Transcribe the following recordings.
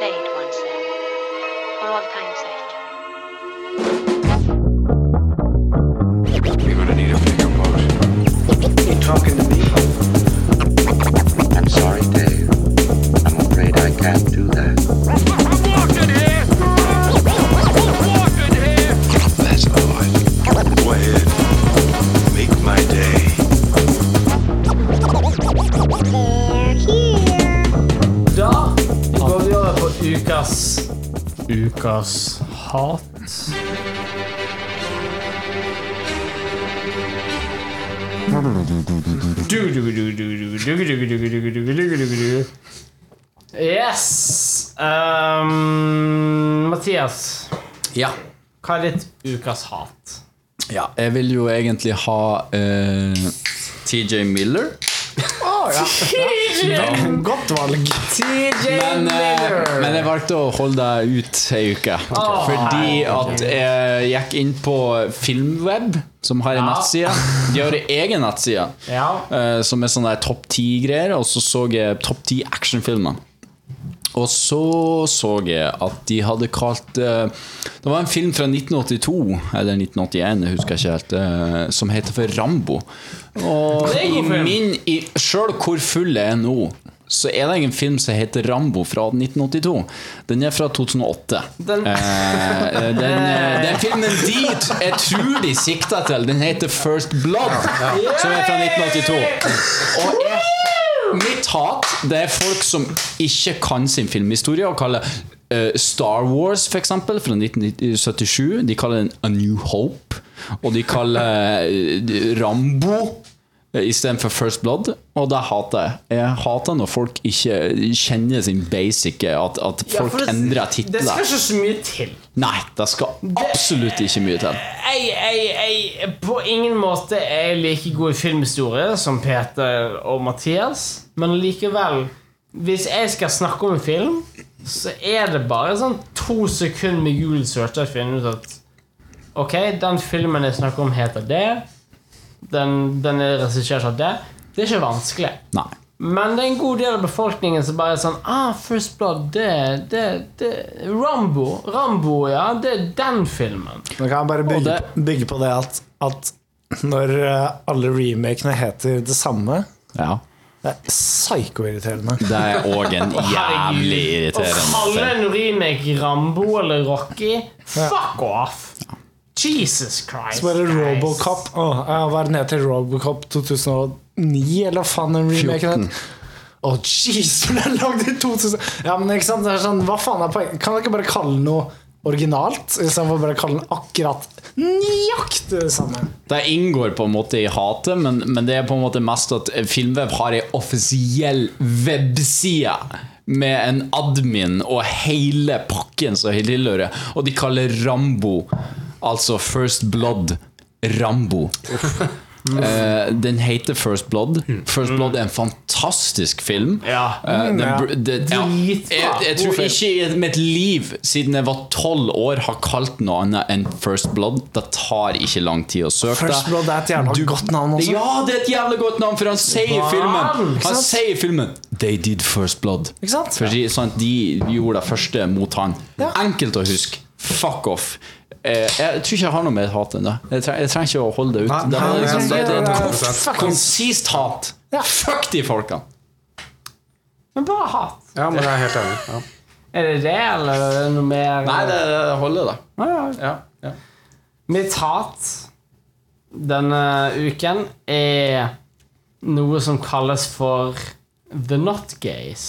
once then, for all time's sake. You're gonna need a bigger boat. You talking to me? I'm sorry, Dave. I'm afraid I can't do that. Ukas hat. Yes. Um, Mathias, Ja. hva er ditt ukas hat? ja. Jeg vil jo egentlig ha uh, TJ Miller. Godt valg. Men, eh, men jeg valgte å holde deg ut ei uke. Fordi at jeg gikk inn på Filmweb, som har en Ja. nettside. De har en egen nettside Ja. eh, som er sånne der topp ti-greier. Og så så jeg topp ti actionfilmer. Og så så jeg at de hadde kalt eh, Det var en film fra 1982, eller 1981, jeg husker ikke helt, eh, som heter for Rambo. Og min Sjøl hvor full jeg er nå, så er det en film som heter Rambo fra 1982. Den er fra 2008. Den- Eh, den, eh, den filmen dit jeg tror de sikta til, den heter First Blood, som er fra 1982. Og Mitt hat det er folk som ikke kan sin filmhistorie og kaller uh, Star Wars, for eksempel, fra 1977 De kaller den A New Hope. Og de kaller uh, Rambo eh, istedenfor First Blood. Og det hater jeg. Jeg hater når folk ikke kjenner sin basic At, at folk ja, det- endrer Det skal ikke så mye til. Nei, det skal absolutt ikke mye til. Jeg, jeg, jeg på ingen måte er jeg like god i filmhistorie som Peter og Mathias, men likevel Hvis jeg skal snakke om en film, så er det bare sånn to sekunder med Google search jeg finner ut at Ok, den filmen jeg snakker om, heter det. Den, den er regissert av det. Det er ikke vanskelig. Nei. Men det er en god del av befolkningen som bare er sånn Ah, First Blood, det, det, det Rambo. Rambo, ja. Det er den filmen. Nå kan jeg bare bygge, det- bygge på det at, at når eh, alle remakene heter det samme Ja. Det er psyko-irriterende. Det er òg en jævlig irriterende Å kalle en remake Rambo eller Rocky Fuck off! Jesus Christ. Så bare. Robocop Åh, ja, Hva er den heter? Robocop 2009, eller faen den remaken het? Å, jeez, for den er lagd i 2000 Ja, men ikke sant? Det er sånn, hva faen er poenget? Kan dere ikke bare kalle den noe originalt, istedenfor bare å kalle den akkurat nøyaktig det samme? Det inngår på en måte i hatet, men, men det er på en måte mest at Filmweb har ei offisiell webside med en admin og hele pakken som tilhører, og de kaller Rambo, altså First Blood, Rambo. Eh, den heter First Blood. First Blood er en fantastisk film. Ja. Uh, den, den, br- ja. Jeg, jeg tror ikke i mitt liv, siden jeg var tolv år, har kalt noe annet enn First Blood. Det tar ikke lang tid å søke First. Blood er et jævla godt navn også. Ja, det er et jævla godt navn, for han sier i filmen Han sier i filmen They did first blood. Ikke sant? For de, sånn de gjorde det første mot han. Ja. Enkelt å huske. Fuck off. Eh, jeg tror ikke jeg har noe mer hat enn det. Jeg, tre, jeg trenger ikke å holde det ut. Nei, det, var nei, liksom, det, jeg- det, det, jeg- konsist hat. Fuck de folkene. Men bare hat. Ja, men jeg er helt enig. Ja. Er det det, eller er det noe mer? Nei, det, det holder, det. Ja. Ja, ja. Mitt hat denne uken er noe som kalles for The Not Gays.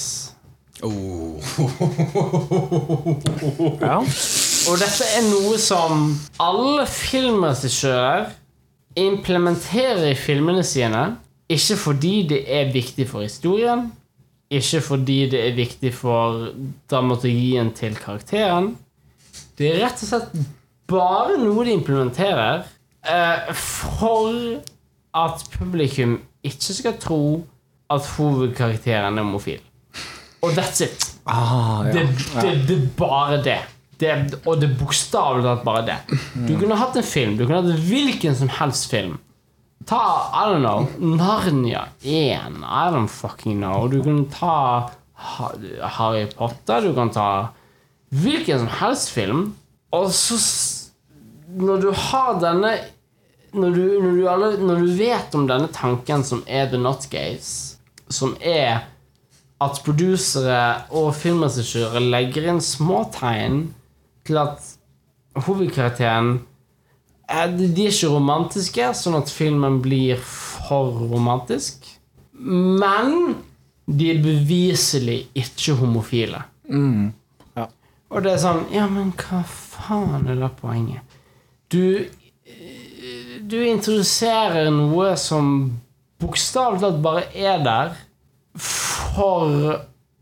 Ja. Og dette er noe som alle filmregissører implementerer i filmene sine. Ikke fordi det er viktig for historien, ikke fordi det er viktig for dramaturgien til karakteren. Det er rett og slett bare noe de implementerer eh, for at publikum ikke skal tro at hovedkarakteren er homofil. Og that's it. Ah, ja. Det, det, det er bare det. Det og det er bokstavelig talt bare det. Du kunne hatt en film. Du kunne hatt hvilken som helst film. Ta I don't know Narnia 1. I don't fucking know. Du kunne ta Harry Potter, du kan ta hvilken som helst film. Og så Når du har denne når du, når, du alle, når du vet om denne tanken som er the not gays, som er at produsere og filmregissører legger inn småtegn til at hovedkarakteren eh, De er ikke romantiske, sånn at filmen blir for romantisk. Men de er beviselig ikke homofile. Ja. Og det er sånn Ja, men hva faen er da poenget? Du Du introduserer noe som bokstavelig talt bare er der for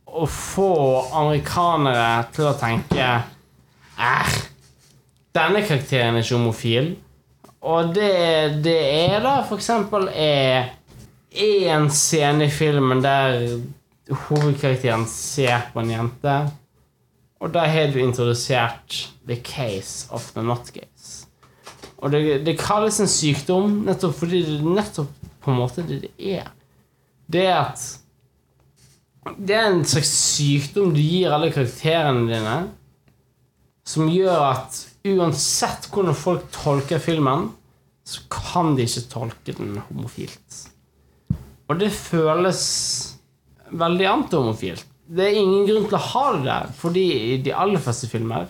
å få amerikanere til å tenke Æh, denne karakteren er ikke homofil. Og det det er da, for eksempel, er én scene i filmen der hovedkarakteren ser på en jente. Og da har du introdusert the case of the not case. Og det, det kalles en sykdom nettopp fordi det er nettopp på en måte det det er. Det er at Det er en slags sykdom du gir alle karakterene dine, som gjør at uansett hvordan folk tolker filmen, så kan de ikke tolke den homofilt. Og det føles veldig antihomofilt. Det er ingen grunn til å ha det der, fordi i de aller fleste filmer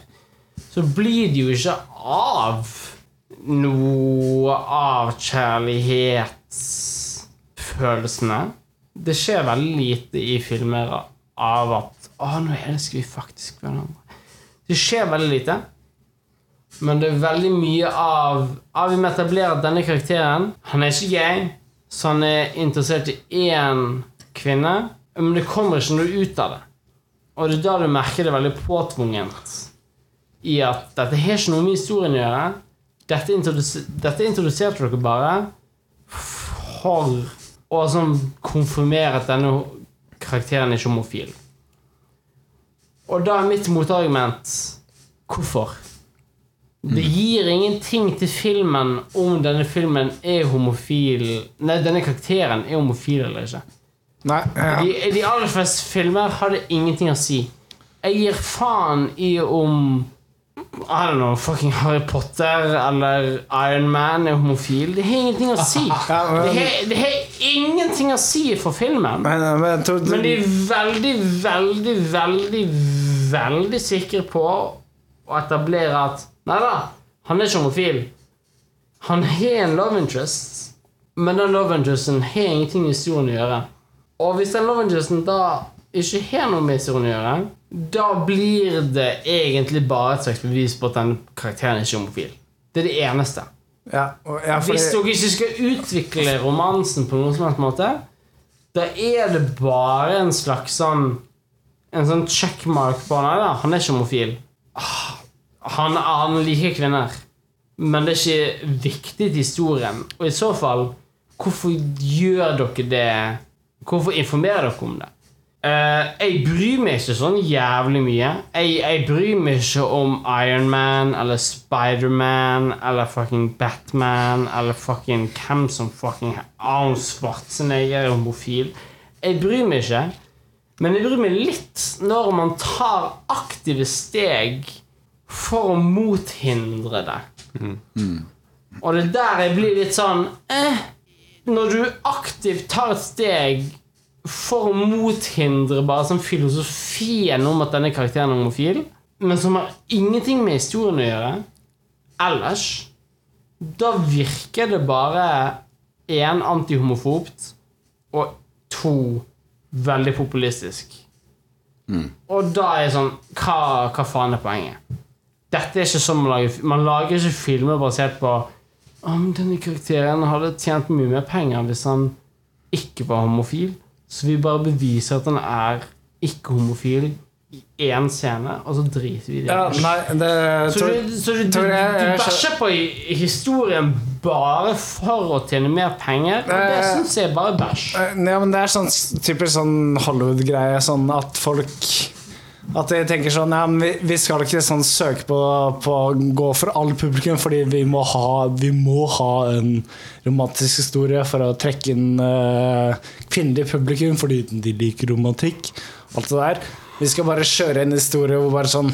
så blir det jo ikke av noe av kjærlighetsfølelsene. Det skjer veldig lite i filmer av at Å, nå elsker vi faktisk hverandre. Det skjer veldig lite. Men det er veldig mye av Av vi må etablere at denne karakteren Han er ikke gay, så han er interessert i én kvinne. Men det kommer ikke noe ut av det. Og det er da du merker det veldig påtvungent i at dette har ikke noe med historien å gjøre. Dette, introduser, dette introduserte dere bare for å sånn konfirmere at denne karakteren er ikke homofil. Og da er mitt motargument hvorfor? Det gir ingenting til filmen om denne filmen er homofil Nei, denne karakteren er homofil eller ikke. Nei, ja. I de aller fleste filmer har det ingenting å si. Jeg gir faen i om I don't know, fucking Harry Potter eller Iron Man er homofil. Det har ingenting å si. Ja, men- Det har, det har ingenting å si for filmen. Men, men, Men de er veldig, veldig, veldig, veldig sikre på å etablere at Nei da, han er ikke homofil. Han har en love interest, men den love interesten har ingenting med historien å gjøre. Og hvis den love interesten da ikke har noe med historien å gjøre, da blir det egentlig bare et slags bevis på at den karakteren er ikke homofil. Det er det eneste. ja, ja, fordi, Hvis dere ikke skal utvikle romansen på noen som helst måte, da er det bare en slags sånn En sånn checkmark på han da, han er ikke homofil. Ah, Han, han liker kvinner. Men det er ikke viktig til historien. Og i så fall, hvorfor gjør dere det? Hvorfor informerer dere om det? Uh, jeg bryr meg ikke sånn jævlig mye. Jeg, jeg bryr meg ikke om Iron Man eller Spiderman eller fucking Batman eller fucking hvem som fucking Arnold Schwarzenegger er homofil. Jeg bryr meg ikke. Men jeg bryr meg litt når man tar aktive steg for å mothindre det. Og det er der jeg blir litt sånn eh, Når du aktivt tar et steg for å mothindre bare sånn filosofien om at denne karakteren er homofil, men som har ingenting med historien å gjøre ellers, da virker det bare én antihomofobt og to veldig populistisk. Og da er jeg sånn hva, hva faen er poenget? Dette er ikke sånn man lager Man lager ikke filmer basert på om denne karakteren hadde tjent mye mer penger hvis han ikke var homofil. Så vi bare beviser at han er ikke homofil i én scene, og så driter vi i det. ja, nei, det så tror, du, så du, du, du jeg- jeg- bæsjer på historien bare for å tjene mer penger, og det syns jeg er bare bæsj. Ja, men det er sånn typisk sånn Hollywood-greie, sånn at folk At de tenker sånn Ja, vi, vi skal ikke sånn søke på, på gå for all publikum, fordi vi må ha, vi må ha en romantisk historie for å trekke inn uh, kvinnelig publikum, fordi de liker romantikk. alt det der. Vi skal bare kjøre en historie hvor bare sånn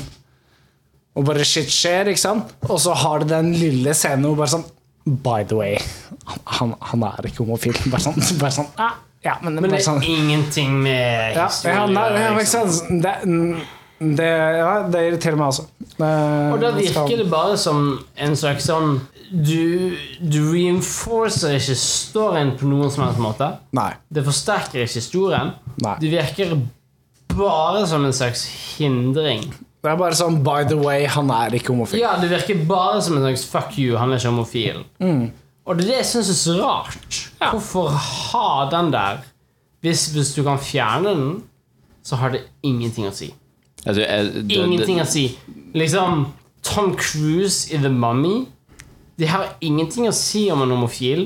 Og bare shit skjer, ikke sant? Og så har du den lille scenen hvor bare sånn By the way, han, han er ikke homofil. Bare sånn, bare sånn ah, Ja, men, Men det det sånn er ingenting med ja, historien ja, ja, liksom. Det, det, ja, det irriterer meg også. Og da virker det bare som en slags sånn Du, du reinforcer ikke storyen på noen som helst måte. Nei. Det forsterker ikke historien. Nei. Det virker bare som en slags hindring. Det er bare sånn by the way, han er ikke homofil. Ja, det virker bare som en slags fuck you, han er ikke homofil. Og det er det jeg syns er så rart. Hvorfor ha den der? Hvis, hvis du kan fjerne den, så har det ingenting å si. Altså, jeg, det, Ingenting det, å si. Liksom Tom Cruise i The Mummy. Det har ingenting å si om han er homofil.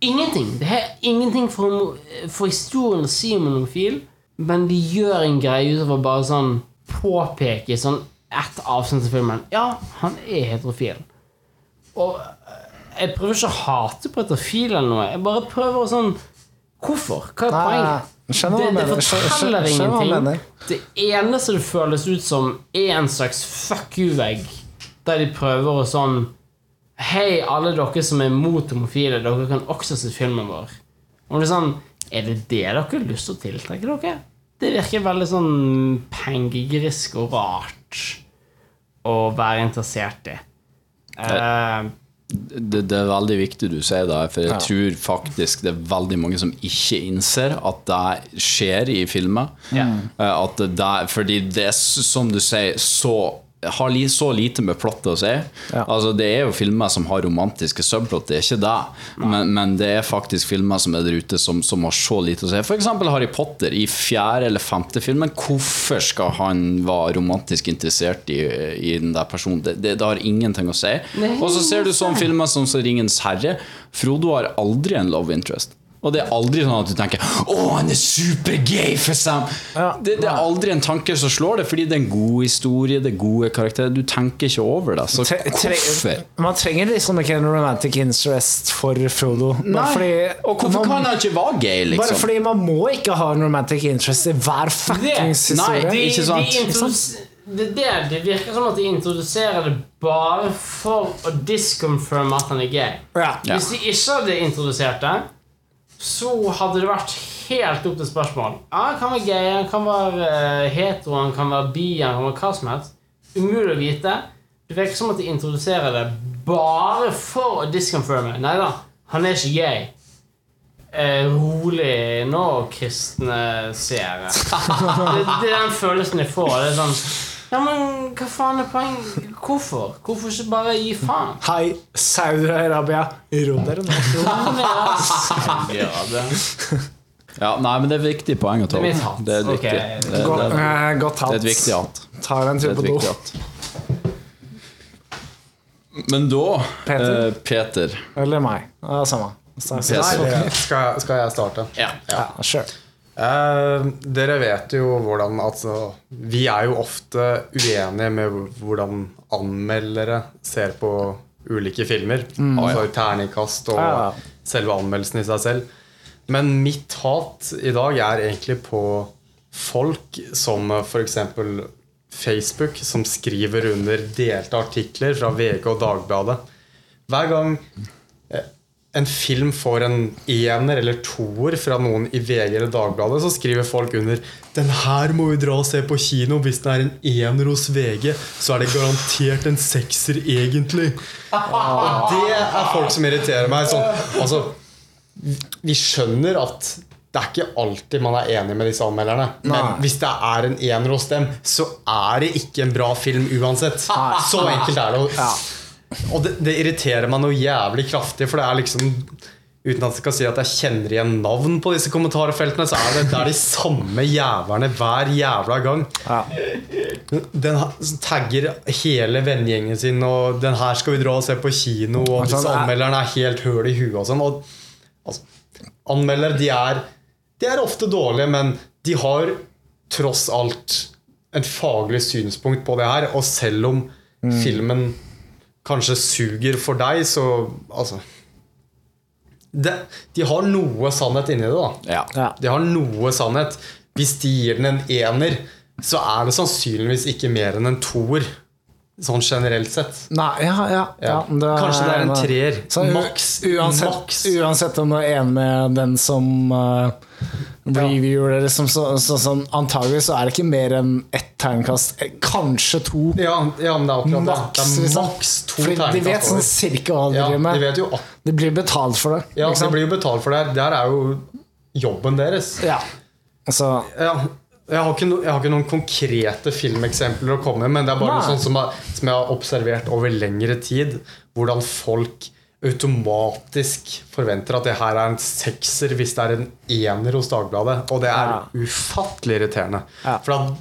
Ingenting! Det har ingenting for, for historien å si om han er homofil, men de gjør en greie ut av å bare sånn påpeke sånn ett avsnitt av filmen Ja, han er heterofil. Og eh, jeg prøver ikke å hate på heterofil eller noe. Jeg bare prøver å sånn Hvorfor? Hva er Nei, poenget? Det, det forteller ingenting. Det eneste det føles ut som, er en slags fuck you-vegg, der de prøver å sånn Hei, alle dere som er mot homofile, dere kan også se filmen vår. Og det er sånn Er det det dere har lyst til å tiltrekke dere? Det virker veldig sånn pengegrisk og rart å være interessert i. Eh, det, det er veldig viktig du sier det, for jeg tror faktisk det er veldig mange som ikke innser at det skjer i filmer. Ja. Eh, At det, fordi det er, som du sier, så har så lite med plott å si. Altså, det er jo filmer som har romantiske subplot, det er ikke det. Men, men det er faktisk filmer som er der ute som, som har så lite å si. Eksempel Harry Potter i fjerde eller femte filmen. Hvorfor skal han være romantisk interessert i, i den der personen? Det, det, det har ingenting å si. Og så ser du sånne filmer som Ringens herre. Frodo har aldri en love interest. Og det er aldri sånn at du tenker Å, han er supergay for Sam! det, det er aldri en tanke som slår det, fordi det er en god historie, det er gode karakterer. Du tenker ikke over det. Så Tre- tre- hvorfor? Man trenger liksom ikke en romantic interest for Frodo. Nei, fordi, Og hvorfor man, kan han ikke være gay, Bare liksom? fordi man må ikke ha en romantic interest i hver fuckings Det- Nei, historie. ikke sant? De introdus- det, det, det virker som at de introduserer det bare for å disconfirme at han er gay. Ja. Ja. Hvis de ikke hadde introdusert det, så hadde det vært helt opp til spørsmål. Ja, Han kan være gay, han kan være eh, hetero, han kan være bi, han kan være hva som helst. Umulig å vite. Det virker som at de introduserer det bare for å disconfirme. Nei da, han er ikke gay. Eh, rolig nå, kristne seere. Det, det er den følelsen jeg får. Det er sånn Ja, men hva faen er poenget? Hvorfor? Hvorfor ikke bare gi faen? Hei, Saudi-Arabia. Ro dere nå. Ja, det. Ja, nei, men det er viktig poeng å ta Det er mitt opp. hatt. Det er et viktig, det, det, det, er et viktig hatt. Tar en Det tur er på do. Men da, Peter? eh, Peter Eller meg. Samme. Peter. ok. Skal, skal jeg starte? Ja. Ja, sure. Eh, dere vet jo hvordan altså, Vi er jo ofte uenige med hvordan anmeldere ser på ulike filmer. Altså terningkast og Ja. selve anmeldelsen i seg selv. Men mitt hat i dag er egentlig på folk som f.eks. Facebook, som skriver under delte artikler fra VG og Dagbladet. Hver gang eh, en film får en ener eller toer fra noen i VG eller Dagbladet, så skriver folk under 'Den her må vi dra og se på kino. Hvis det er en ener hos VG, så er det garantert en sekser, egentlig'. Og det er folk som irriterer meg. Sånn, altså, vi skjønner at det er ikke alltid man er enig med disse anmelderne. Men Nei. hvis det er en ener hos dem, så er det ikke en bra film uansett. Så enkelt er det. Og, og det, det irriterer meg noe jævlig kraftig, for det er liksom Uten at jeg skal si at jeg kjenner igjen navn på disse kommentarfeltene, så er det, det er de samme jævlene hver jævla gang. Ja. Den tagger hele vennegjengen sin, og 'den her skal vi dra og se på kino', og Altså, disse er- anmelderne er helt høl i huet og sånn. Og, altså, anmeldere, de er, de er ofte dårlige, men de har tross alt et faglig synspunkt på det her, og selv om filmen kanskje suger for deg, så altså det, De har noe sannhet inni det, da. Ja. Ja. De har noe sannhet. Hvis de gir den en ener, så er det sannsynligvis ikke mer enn en toer. Sånn generelt sett. Nei, ja, ja, ja. Ja. Kanskje det er en treer. Maks. Uansett, uansett om du er enig med den som uh, reviewer det, liksom, så, så, sånn, antagelig så er det ikke mer enn ett tegnekast. eh, Kanskje to. Ja, ja, men det er akkurat. Maks, Det er liksom. maks to Fordi de vet sånn cirka hva de driver med. de vet jo de Det blir betalt for det. Ja, liksom. de blir jo betalt for det. Der er jo jobben deres. ja. Altså, Ja, jeg, har ikke no, jeg har ikke noen konkrete filmeksempler å komme med, men det er bare Nei. noe sånt som, jeg- som jeg har observert over lengre tid. Hvordan folk automatisk forventer at det her er en sekser hvis det er en ener hos Dagbladet. Og det er Ja. ufattelig irriterende. Ja. For da,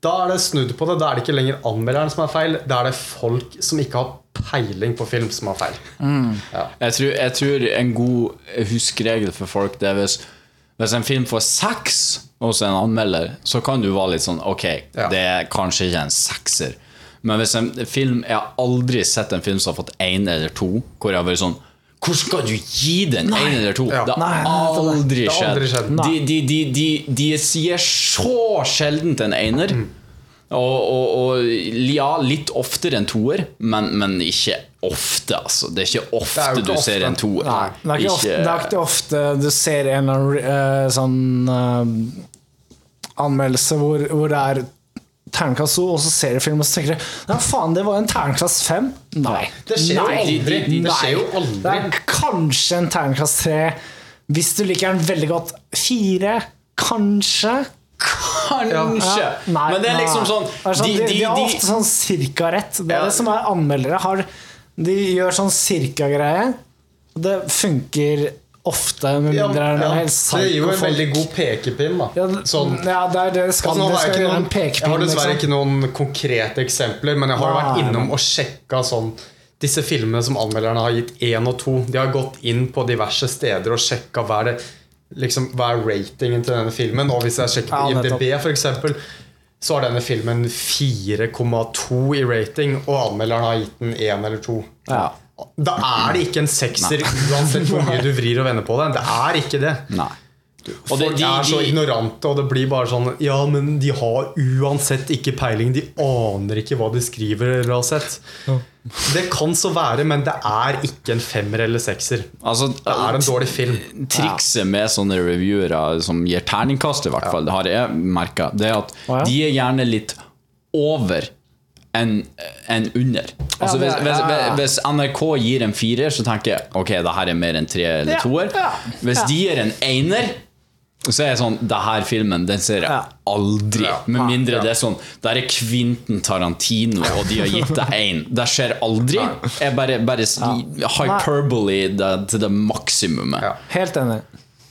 da er det snudd på det. Da er det ikke lenger anmelderen som er feil, da er det folk som ikke har peiling på film, som har feil. Jeg tror, jeg tror en god huskeregel for folk Det er hvis, hvis en film får seks hos en anmelder, så kan du være litt sånn Ok, Ja. det er kanskje ikke en sekser. Men hvis en film Jeg har aldri sett en film som har fått én eller to, hvor jeg har vært sånn Hvor skal du gi den én eller to? Ja. Det har aldri skjedd. de, de, de, de sier så sjelden en ener. Mm. Og, og, og ja, litt oftere enn toer, men, men ikke ofte, altså. Det er ikke ofte er du ofte. ser en toer. Det ikke, det er ikke ofte du ser en uh, sånn uh, anmeldelse hvor, hvor det er terningkast to, og så ser du film og så tenker du Nei, faen, det var en terningkast fem. Nei. Det skjer jo aldri. de- de- Det skjer jo Det er kanskje en terningkast tre. Hvis du liker den veldig godt. Fire. Kanskje. Kanskje! Ja, nei, men det er liksom sånn sånn, De, de, de, de har ofte sånn cirka rett. Det er det som er anmeldere. Har, de gjør sånn cirka-greie. Det funker ofte, med Ja, mindre det er helt sant. Det gir jo en veldig god pekepinn. da ja, Sånn ja, det er det skal, Altså, det jeg, skal en noen, jeg har dessverre liksom. ikke noen konkrete eksempler, men jeg har Nei, vært innom og sjekka sånn disse filmene som anmelderne har gitt én og to. De har gått inn på diverse steder og sjekka hva er, det, liksom, hva er ratingen til denne filmen. Og hvis jeg sjekker på Ja. IMDb, eksempel, så har denne filmen 4,2 i rating, og anmelderen har gitt den 1 eller to. Ja. Da er det ikke en sekser uansett hvor mye du vrir og vender på det. Det er ikke det. Nei. Og det, Folk de, er så ignorante, og det blir bare sånn Ja, men de har uansett ikke peiling. De aner ikke hva de skriver eller har sett. Det kan så være, men det er ikke en femmer eller sekser. altså, Det er en dårlig film. Trikset med sånne reviewere som gir terningkast, i hvert fall, det har jeg merka, det er at Å, ja. de er gjerne litt over enn en under. Altså, hvis, er- hvis, ja, ja. hvis NRK gir en firer, så tenker jeg ok, det her er mer enn tre eller Ja, toer. ja, Hvis de gir en einer, så er jeg sånn Det her filmen den ser jeg aldri. Ja. Med mindre Ja. det er sånn Der er Quentin Tarantino, og de har gitt deg én. Det skjer aldri. Jeg bare, bare hyperbole det, til det maksimumet. Ja. Helt enig.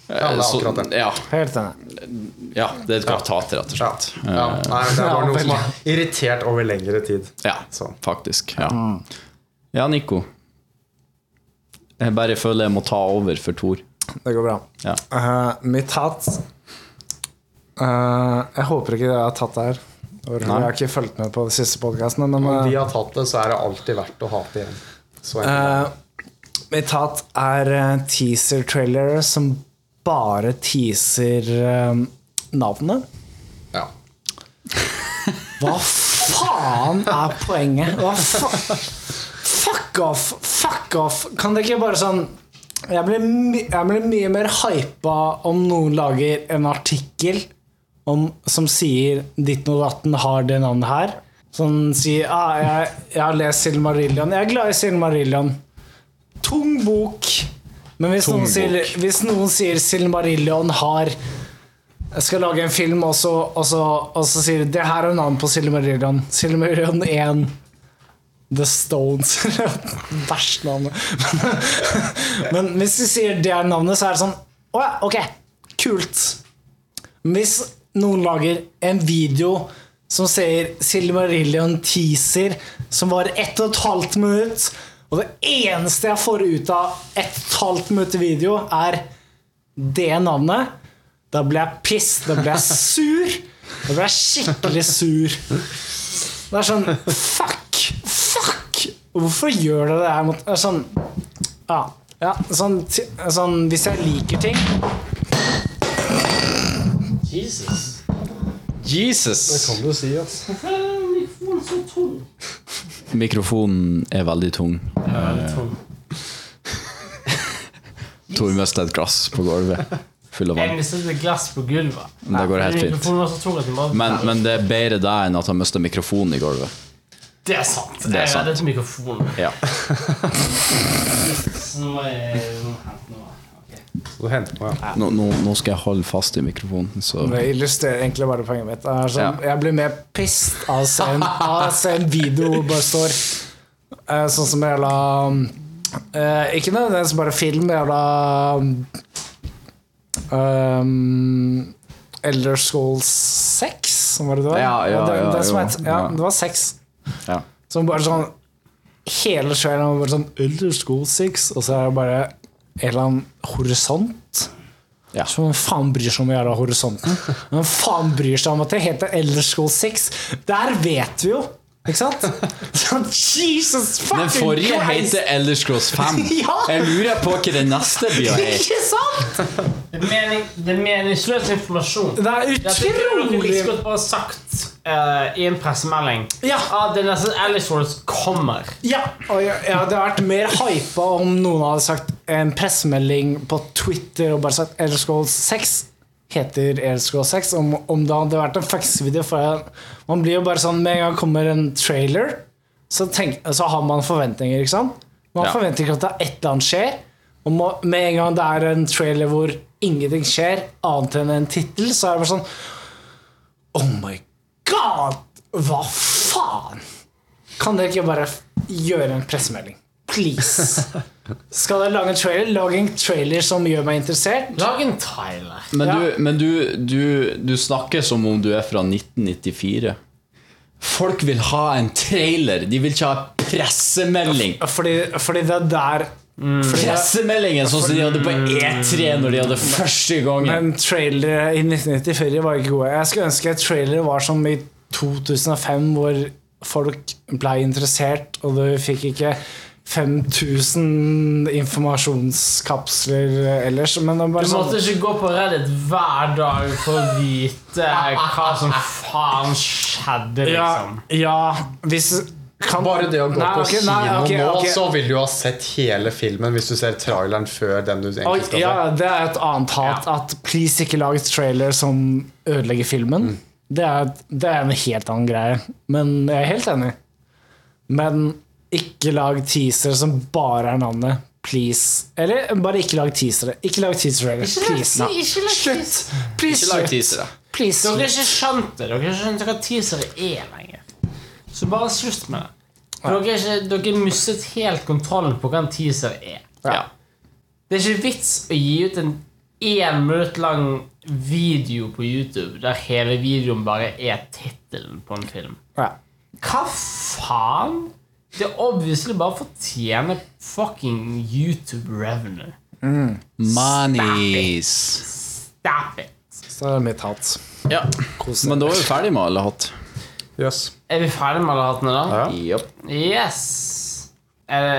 Ja, det er Så- akkurat det. ja, Helt enig. ja, det er et karaktat, rett og slett. Ja. Nei, det er bare noe som har irritert over lengre tid. Ja, Så. faktisk. Ja. ja, Nico. Jeg bare føler jeg må ta over for Tor. Det går bra. Ja. Uh, mitt hat uh, Jeg håper ikke dere har tatt det her. Jeg har ikke fulgt med på de siste podkastene, men Om eh, de har tatt det, så er det alltid verdt å hate igjen. Eh, mitt hat er uh, teaser-trailere som bare teaser eh, navnet. ja. Hva faen er poenget? Hva fa fuck off! Fuck off! Kan det ikke bare sånn Jeg blir, jeg blir mye mer hypa om noen lager en artikkel om, som sier 'Ditten og datten har det navnet her'. Som sier ah, jeg, 'Jeg har lest Silmarillion'. Jeg er glad i Silmarillion. Tung bok. Men hvis, Tung noen sier, bok. hvis noen sier Silmarillion har jeg skal lage en film, og så, og så, og så sier du det her er navnet på Silmarillion. Silmarillion 1. The Stones. Verst navnet. Men hvis du sier det er navnet, så er det sånn Å ja, ok, kult. Hvis noen lager en video som sier Silmarillion teaser, som var ett og et halvt minutt, og det eneste jeg får ut av ett og et halvt minutt video, er det navnet, da blir jeg piss. Da blir jeg sur. Da blir jeg skikkelig sur. Det er sånn Fuck! Fuck! Hvorfor gjør dere det her mot Sånn Ja. ja sånn, sånn Hvis jeg liker ting Jesus. Jesus! Kan du si, altså. Mikrofonen så tung. Mikrofonen er veldig tung. Veldig tung. Tor mista et glass på gulvet. Full av Jeg vann. mistet et glass på gulvet. Men det går helt fint. Men, men det er bedre det enn at han mista mikrofonen i gulvet. Det er sant. Det er jeg sant. reddet mikrofonen. Ja. Nå må jeg hente noe. Nå, nå, nå skal jeg holde fast i mikrofonen, så Det illustrerer egentlig bare poenget mitt. Det er sånn, Ja. Jeg blir mer pissed av å se en, se en video hvor det bare står eh, Sånn som jævla eh, Ikke nødvendigvis bare film, jævla um, Elder Scrolls 6, var det det var? Ja, ja, det, ja, det, som jo, het, ja, ja. det var 6. ja. Som bare sånn Hele er bare sånn Elder school 6, og så er det bare en eller annen horisont. Ja. Som faen bryr seg om å gjøre horisonten? Hvem faen bryr seg om at det heter Elder School 6? Der vet vi jo! Ikke sant? Sånn, Jesus fucking Den forrige Christ! heter Elder Scrolls 5. Ja! Jeg lurer på hva den neste blir. Ikke sant? Det er, mening, det er meningsløs informasjon. Det er Dette kunne dere like utrolig godt bare sagt eh, i en pressemelding. Ja. Ah, det neste Alice Wars kommer. Ja, og jeg, jeg hadde vært mer hypa om noen hadde sagt en pressemelding på Twitter og bare sagt Elder Scrolls 6 heter Elder Scrolls 6. Om, om det hadde vært en fax-video. For jeg, man blir jo bare sånn Med en gang kommer en trailer, så, tenk, så har man forventninger. ikke sant? Man Ja. forventer ikke at det er et eller annet skjer. Og med en gang det er en trailer hvor ingenting skjer, annet enn en tittel, så er det bare sånn Oh my god! Hva faen? Kan dere ikke bare gjøre en pressemelding? Please. Skal dere lage en trailer? Lag en trailer som gjør meg interessert. Lag en trailer. Men, Ja. du, men du, du, du snakker som om du er fra 1994. Folk vil ha en trailer. De vil ikke ha pressemelding. Fordi, fordi det er der fordi Pressemeldingen sånn som de hadde på E3 når de hadde første gangen. Men trailere i 1994 var ikke gode. Jeg skulle ønske trailere var som i 2005, hvor folk ble interessert, og du fikk ikke 5000 informasjonskapsler ellers. Men det bare Du måtte sånn ikke gå på Reddit hver dag for å vite hva som faen skjedde, Ja, liksom. ja hvis kan, Bare det å gå Nei, på okay, kino nei, okay, nå, okay. så vil du ha sett hele filmen hvis du ser traileren før den du egentlig skal se. ja, det er et annet hat. At please ikke lag trailer som ødelegger filmen. Det, er, det er en helt annen greie. Men jeg er helt enig. Men ikke lag teaser som bare er navnet. Please. Eller bare ikke lag teasere. Ikke lag teaser-trailer. Please. Ikke- ikke lag Slutt. Please, Ikke lag slutt. teasere. Please, Dere har ikke skjønt det. Dere har ikke skjønt hva teasere er lenger. Så bare slutt med det. For Dere ikke, dere mistet helt kontrollen på hva en teaser er. Ja. Det er ikke vits å gi ut en én minutt lang video på YouTube der hele videoen bare er tittelen på en film. Ja. Hva faen? Det er obviously bare for å tjene fucking YouTube revenue. Manis. Stop it. Så er det mitt hat. Ja. Men da er vi ferdig med alle hatt. Yes. Er vi ferdig med alle hattene, da? Ja. Yep. Yes. Er det,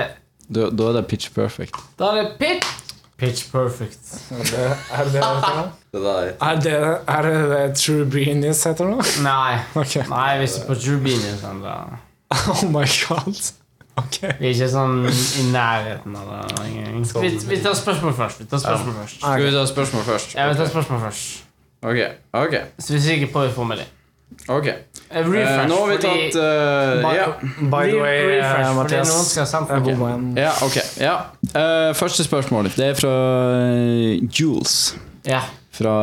Da, da er det pitch perfect. da er det pitch Pitch perfect. Er det er det, Det der. er det, er det, det True Beanies heter nå? Nei. Okay. Nei, hvis du er på True Beanies da Oh my god. Ok. Vi er ikke sånn i nærheten av det. Vi, vi tar spørsmål først. Vi tar spørsmål først. Skal vi ta spørsmål først? Ja, vi tar spørsmål først. Ok. ok, Så vi er sikre på vi med det. Ok Eh, Refresh, uh, Nå har vi tatt tatt by, yeah. By the way, eh, refresh, Mathias. noen skal ha sendt okay. ja, ok. Ja. Eh, første spørsmål. Det er fra Jules. Ja. Fra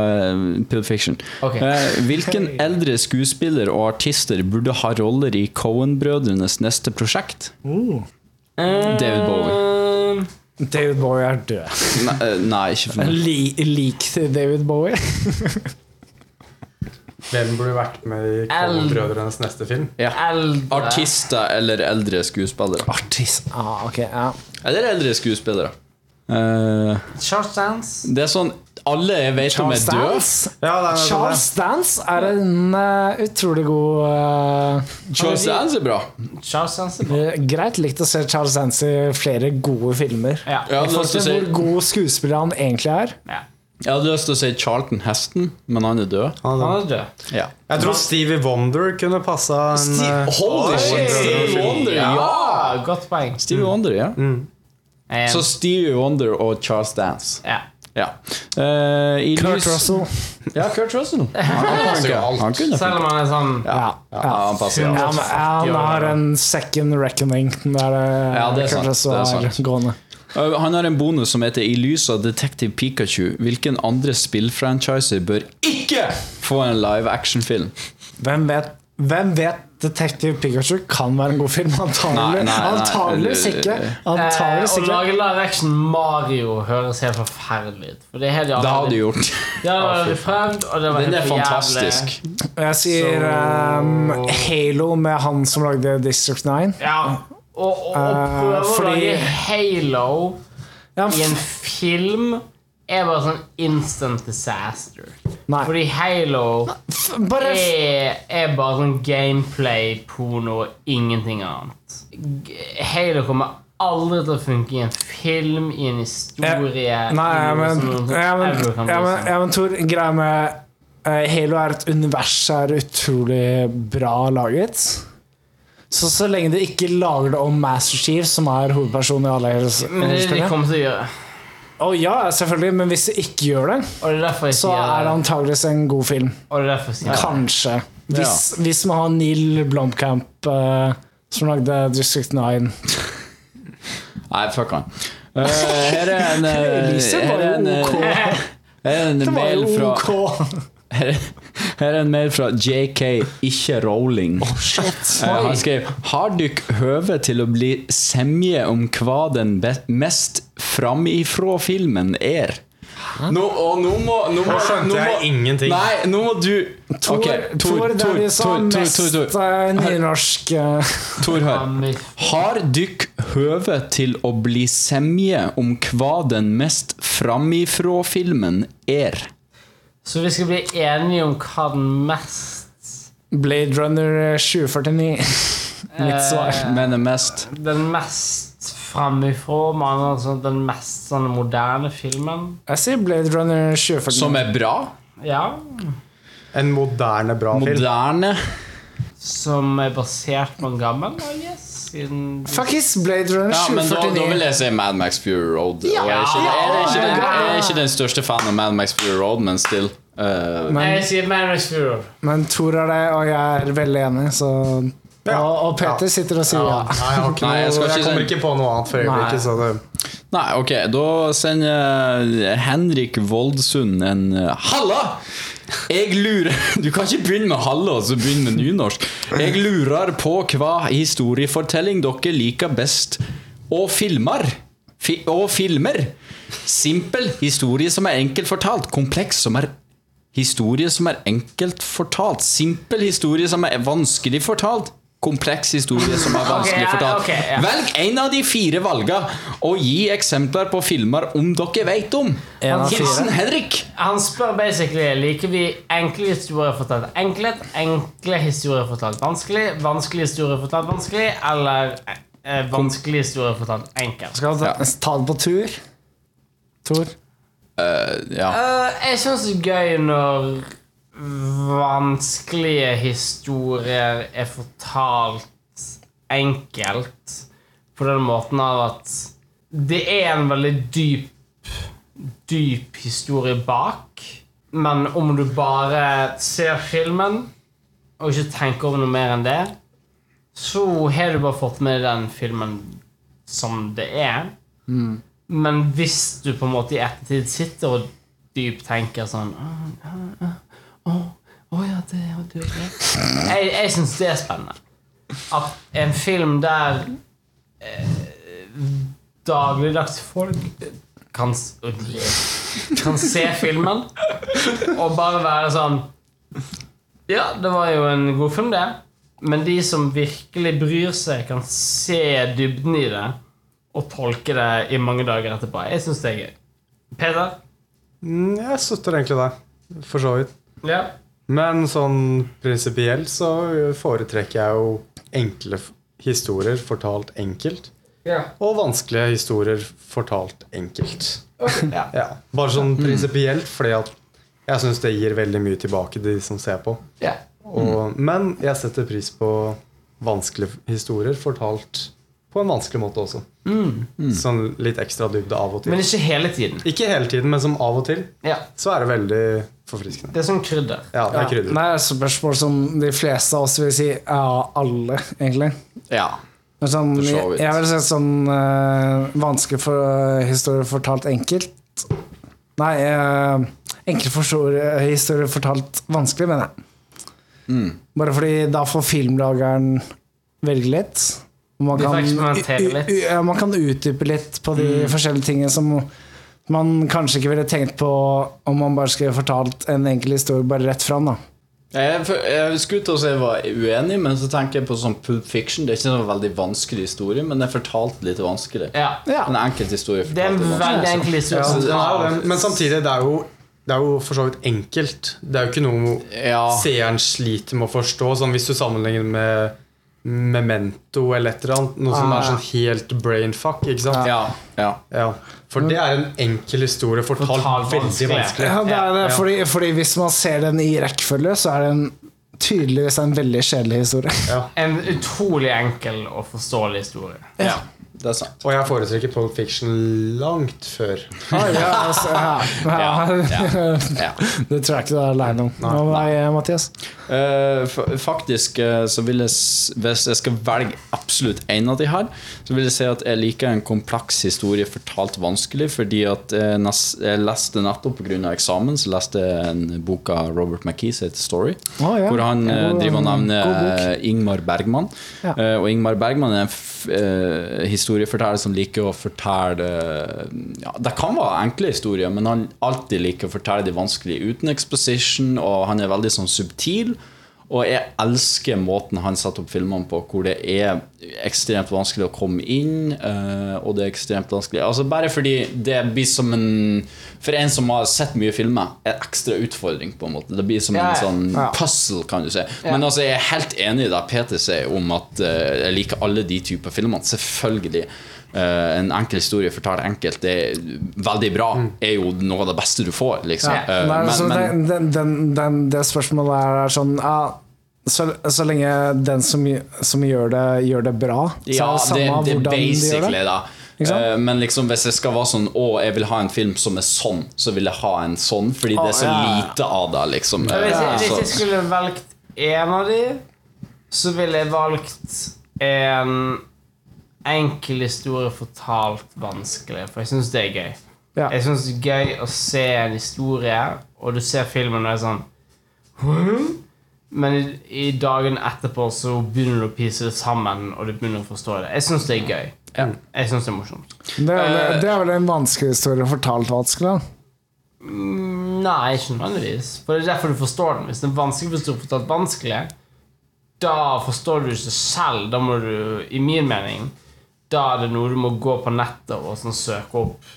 Pulp Fiction. Okay. Eh, hvilken eldre skuespiller og artister burde ha roller i Cohen-brødrenes neste prosjekt? David Bowie. Eh, David Bowie er død. Nei, nei ikke for meg. Li, lik David Bowie. Hvem burde vært med i Kongebrødrenes neste film? Ja. Artister eller eldre skuespillere? Artist. Ah, ok, ja. Eller eldre skuespillere. Eh, Charles Dance. det er sånn Alle jeg vet om er Charles døde. Dance. Ja, det er, Charles Dance er en eh, utrolig god eh, Charles Dance er bra. Charles Dance er bra. eh, Greit likt å se Charles Dance i flere gode filmer. Ja. Ja, I forhold til hvor god skuespiller han egentlig er. ja. Jeg hadde lyst til å si Charlton Heston, men han er død. Han Han er- død. Ja. Jeg tror Stevie Wonder kunne passa en eh, Holy shit! Stevie Wonder, ja! Ja, godt poeng. Stevie Wonder, ja. Mm. Så Stevie Wonder og Charles Dance. ja. Ja. Uh, i Kurt lys- Russell. Ja, Kurt Russell. Han, passer jo alt. han kunne Selv om han er sånn Ja. Ja, han passer. jo alt. han har en second reckoning der eh, Ja, det er Kurt sant, Russell det er er gående. Uh, Han har en bonus som heter I lys av Detective Pikachu. Hvilken andre spillfranchiser bør ikke få en live action-film? Hvem vet, hvem vet Detective Pikachu kan være en god film? Antagelig. Nei, nei, nei. Antageligvis ikke. eh, Å lage live action Mario høres helt forferdelig ut. For det har de Det har aldri gjort. Ja, det prøvd, og det var Den er fantastisk. jævlig. Jeg sier um, Halo med han som lagde District 9. Ja, og, og, og uh, prøve å lage Halo Ja, i en film er bare sånn instant disaster. Nei. Fordi Halo bare er, er bare sånn gameplay-porno og ingenting annet. Halo kommer aldri til å funke i en film, i en historie Nei, i men, ja, men, ja, men, ja, men Tor, greia med eh, Halo er et univers er utrolig bra laget. Så så lenge de ikke lager det om Master Chief, som er hovedpersonen i alle Men det er det de spillene kommer til å gjøre. Å ja, selvfølgelig, men hvis de ikke gjør det, Og det er så er det antageligvis en god film. Og det er jeg sier det. Kanskje. Hvis, hvis man har Neil Blomkamp uh, som lagde District 9. Nei, fuck han. Uh, her er en, uh, her er en, uh, her er en mail fra. her, her er en mail fra JK, ikke Rowling. Shit. Eh, han skrev Har dykk høve til å bli semje om hva den mest framifrå filmen er? Nå, og nå må Nå, må, skjønte jeg ingenting. Nei, nå må du Tor, okay, Tor, det er de som mest Tor, eh, nynorsk eh, Tor, hør. Har dykk høve til å bli semje om hva den mest framifrå filmen er? Så vi skal bli enige om hva den mest Blade Runner 2049. Mitt svar. Men er mest Den mest framifrå, altså den mest sånn moderne filmen. Jeg sier Blade Runner 2049. Som er bra? Ja. En moderne, bra film. Moderne? Som er basert på en gammel, I guess. Siden Fuckings Blade Runner Ja, men da, da vil jeg si Mad Max Fury Road. Ja. jeg, er ikke, jeg, er ikke den, jeg er ikke den største fan av Mad Max Fury Road, men still. Uh, Men, Jeg sier Mad Max Fury. men Tor er det, og jeg er veldig enig, så Ja. og, og Peter sitter og sier ja. Nei, jeg, ikke Nei, jeg jeg, skal ikke kommer ikke på noe annet for øyeblikket. Så det, Nei, ok, da sender Henrik Voldsund en eh, Halla! Jeg lurer Du kan ikke begynne med halla og så begynne med nynorsk. Jeg lurer på hva historiefortelling dere liker best. Og filmer. Fi og filmer. Simpel historie som er enkelt fortalt. Kompleks som er Historie som er enkelt fortalt. Simpel historie som er vanskelig fortalt. Kompleks historie som er vanskelig okay, ja, fortalt. ok, ja. Velg en av de fire valga, og gi eksempler på filmer om dere vet om. Hilsen Henrik. Han spør basically liker vi enkle historier fortalt enkelt, enkle historier fortalt vanskelig, vanskelig historier fortalt vanskelig, eller eh, vanskelig historier fortalt enkelt. Skal vi ta, ta det på tur? Tor? Ja. Uh, jeg syns det er gøy når vanskelige historier er fortalt enkelt på den måten av at det er en veldig dyp dyp historie bak, men om du bare ser filmen og ikke tenker over noe mer enn det, så har du bare fått med den filmen som det er. Men hvis du på en måte i ettertid sitter og dypt tenker sånn Å, å, å, å ja, det ja, du. Jeg, jeg syns det er spennende. At en film der eh, dagligdags folk kan, kan se filmen og bare være sånn Ja, det var jo en god film, det. Men de som virkelig bryr seg, kan se dybden i det og tolke det i mange dager etterpå. Jeg syns det er gøy. Peter? Mm, jeg støtter egentlig deg, for så vidt. Ja. Men sånn prinsipielt så foretrekker jeg jo enkle historier fortalt enkelt. Ja. og vanskelige historier fortalt enkelt. Ja. Ja. Bare sånn prinsipielt, fordi at jeg syns det gir veldig mye tilbake til de som ser på. Ja. Og, men jeg setter pris på vanskelige historier fortalt på en vanskelig måte også. Sånn litt ekstra dybde av og til. Men ikke hele tiden. Ikke hele tiden, men som av og til Ja. så er det veldig forfriskende. Det er sånn krydder. Ja, det er Ja. krydder. Det er et spørsmål som de fleste av oss vil si ja, alle, egentlig. Ja. Men sånn, jeg, jeg vil si sånn uh, vanskelig for uh, historie fortalt enkelt. Nei, uh, enkle for historie fortalt vanskelig, mener jeg. Mm. Bare fordi da får filmlageren velge litt. Man kan, litt. ja, man kan utdype litt på de Mm. forskjellige tingene som man kanskje ikke ville tenkt på om man bare skulle fortalt en enkel historie bare rett fram. da Jeg, jeg skulle til å si jeg var uenig, men så tenker jeg på sånn Pulp Fiction. Det er ikke en veldig vanskelig historie, men det er fortalt litt vanskelig. Ja. Ja. En enkelt historie Det er en veldig enkel historie. Ja. Men samtidig, det er jo, det er jo for så vidt enkelt. Det er jo ikke noe Ja. seeren sliter med å forstå. Sånn Hvis du sammenligner med Memento eller et eller annet, noe som Ah, er sånn helt brainfuck. Ikke sant? Ja, ja. Ja. For det er en enkel historie fortalt, Fortalt veldig vanskelig. vanskelig. Ja, det er det, fordi, fordi hvis man ser den i rekkefølge, så er den tydeligvis en veldig kjedelig historie. Ja. En utrolig enkel og forståelig historie. ja. Det er sant. Og jeg foretrekker Pole Fiction langt før. Ah, ja, altså, ja, ja. Ja. Det tror jeg ikke du er aleine om. Hva med Mathias? Uh, faktisk eh, så vil jeg Hvis jeg skal velge absolutt en av de her, så vil jeg si at jeg liker en kompleks historie fortalt vanskelig, fordi at jeg, nes, jeg leste nettopp pga. eksamen Så leste jeg en bok av Robert McKee som heter Story. Ja. Hvor han eh, God- driver og nevner Ingmar Bergman. Ja. Eh, og Ingmar Bergman er en f eh, historieforteller som liker å fortelle ja, Det kan være enkle historier, men han alltid liker å fortelle de vanskelige uten exposition, og han er veldig sånn subtil. Og jeg elsker måten han setter opp filmene på, hvor det er ekstremt vanskelig å komme inn. eh, og det er ekstremt vanskelig Altså Bare fordi det blir som en For en som har sett mye filmer, en ekstra utfordring, på en måte. Det blir som en sånn puzzle, kan du si. Men altså, jeg er helt enig i det Peter sier om at eh, jeg liker alle de typer filmer. Selvfølgelig. Eh, en enkel historie fortalt enkelt, det er veldig bra. Er jo noe av det beste du får, liksom. Ja. Eh, Nei, så men, men den, den, den, det spørsmålet er, er sånn ja, så, så lenge den som, som gjør, det, gjør det bra, så ja, er det det, samme det hvordan de gjør det. sant? Eh, men liksom hvis jeg skal være sånn Å, jeg vil ha en film som er sånn, så vil jeg ha en sånn, fordi det er så lite av det, liksom. Hvis jeg, hvis jeg skulle valgt en av de, så ville jeg valgt en enkel historie fortalt vanskelig, for jeg syns det er gøy. Ja. Jeg syns det er gøy å se en historie, og du ser filmen og det er sånn? Men i, i dagen etterpå så begynner du å pise det sammen, og du begynner å forstå det. Jeg syns det er gøy. Jeg syns det er morsomt. Det, er, Eh, det er vel en vanskelig historie fortalt vanskelig? da? Mm, Nei, ikke nødvendigvis. For det er derfor du forstår den. Hvis den er vanskelig du fortalt vanskelig, da forstår du ikke selv. Da må du, i min mening, da er det noe du må gå på nettet og sånn søke opp.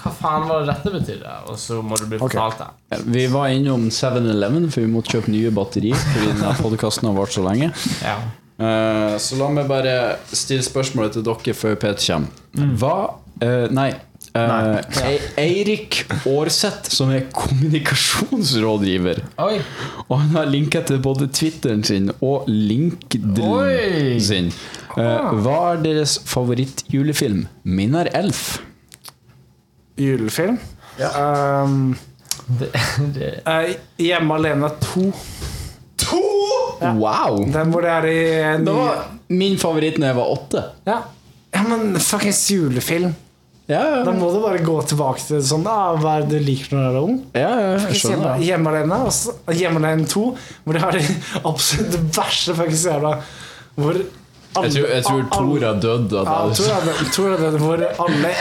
Hva faen var det dette betydde? Og så må du bli fortalt det. Vi var innom 7-Eleven, for vi måtte kjøpe nye batterier. Fordi denne podkasten har vart så lenge. Ja. Uh, så la meg bare stille spørsmålet til dere før Peter kommer. Hva uh, Nei. eh, ja. Eirik Aarseth, som er kommunikasjonsrådgiver. Oi! Og han har linka til både Twitteren sin og LinkedIn Oi! sin. Eh, hva er deres favorittjulefilm? Min er Elf. Julefilm? Um, Det, det, Uh, Hjemme alene 2. Wow! Den hvor det er i en Det var min favoritt da jeg var åtte. ja. ja, men fuckings julefilm. Ja, Da må du bare gå tilbake til sånn da, Hva er det du liker når du er ung? ja, ja jeg Hjemme, skjønner. hjemme alene og Hjemme alene 2, hvor de har de absolutt verste fuckings jævla Hvor alle, Jeg tror, jeg tror Tora Tor har dødd. Ja, At Tor er det- Tor er det, alle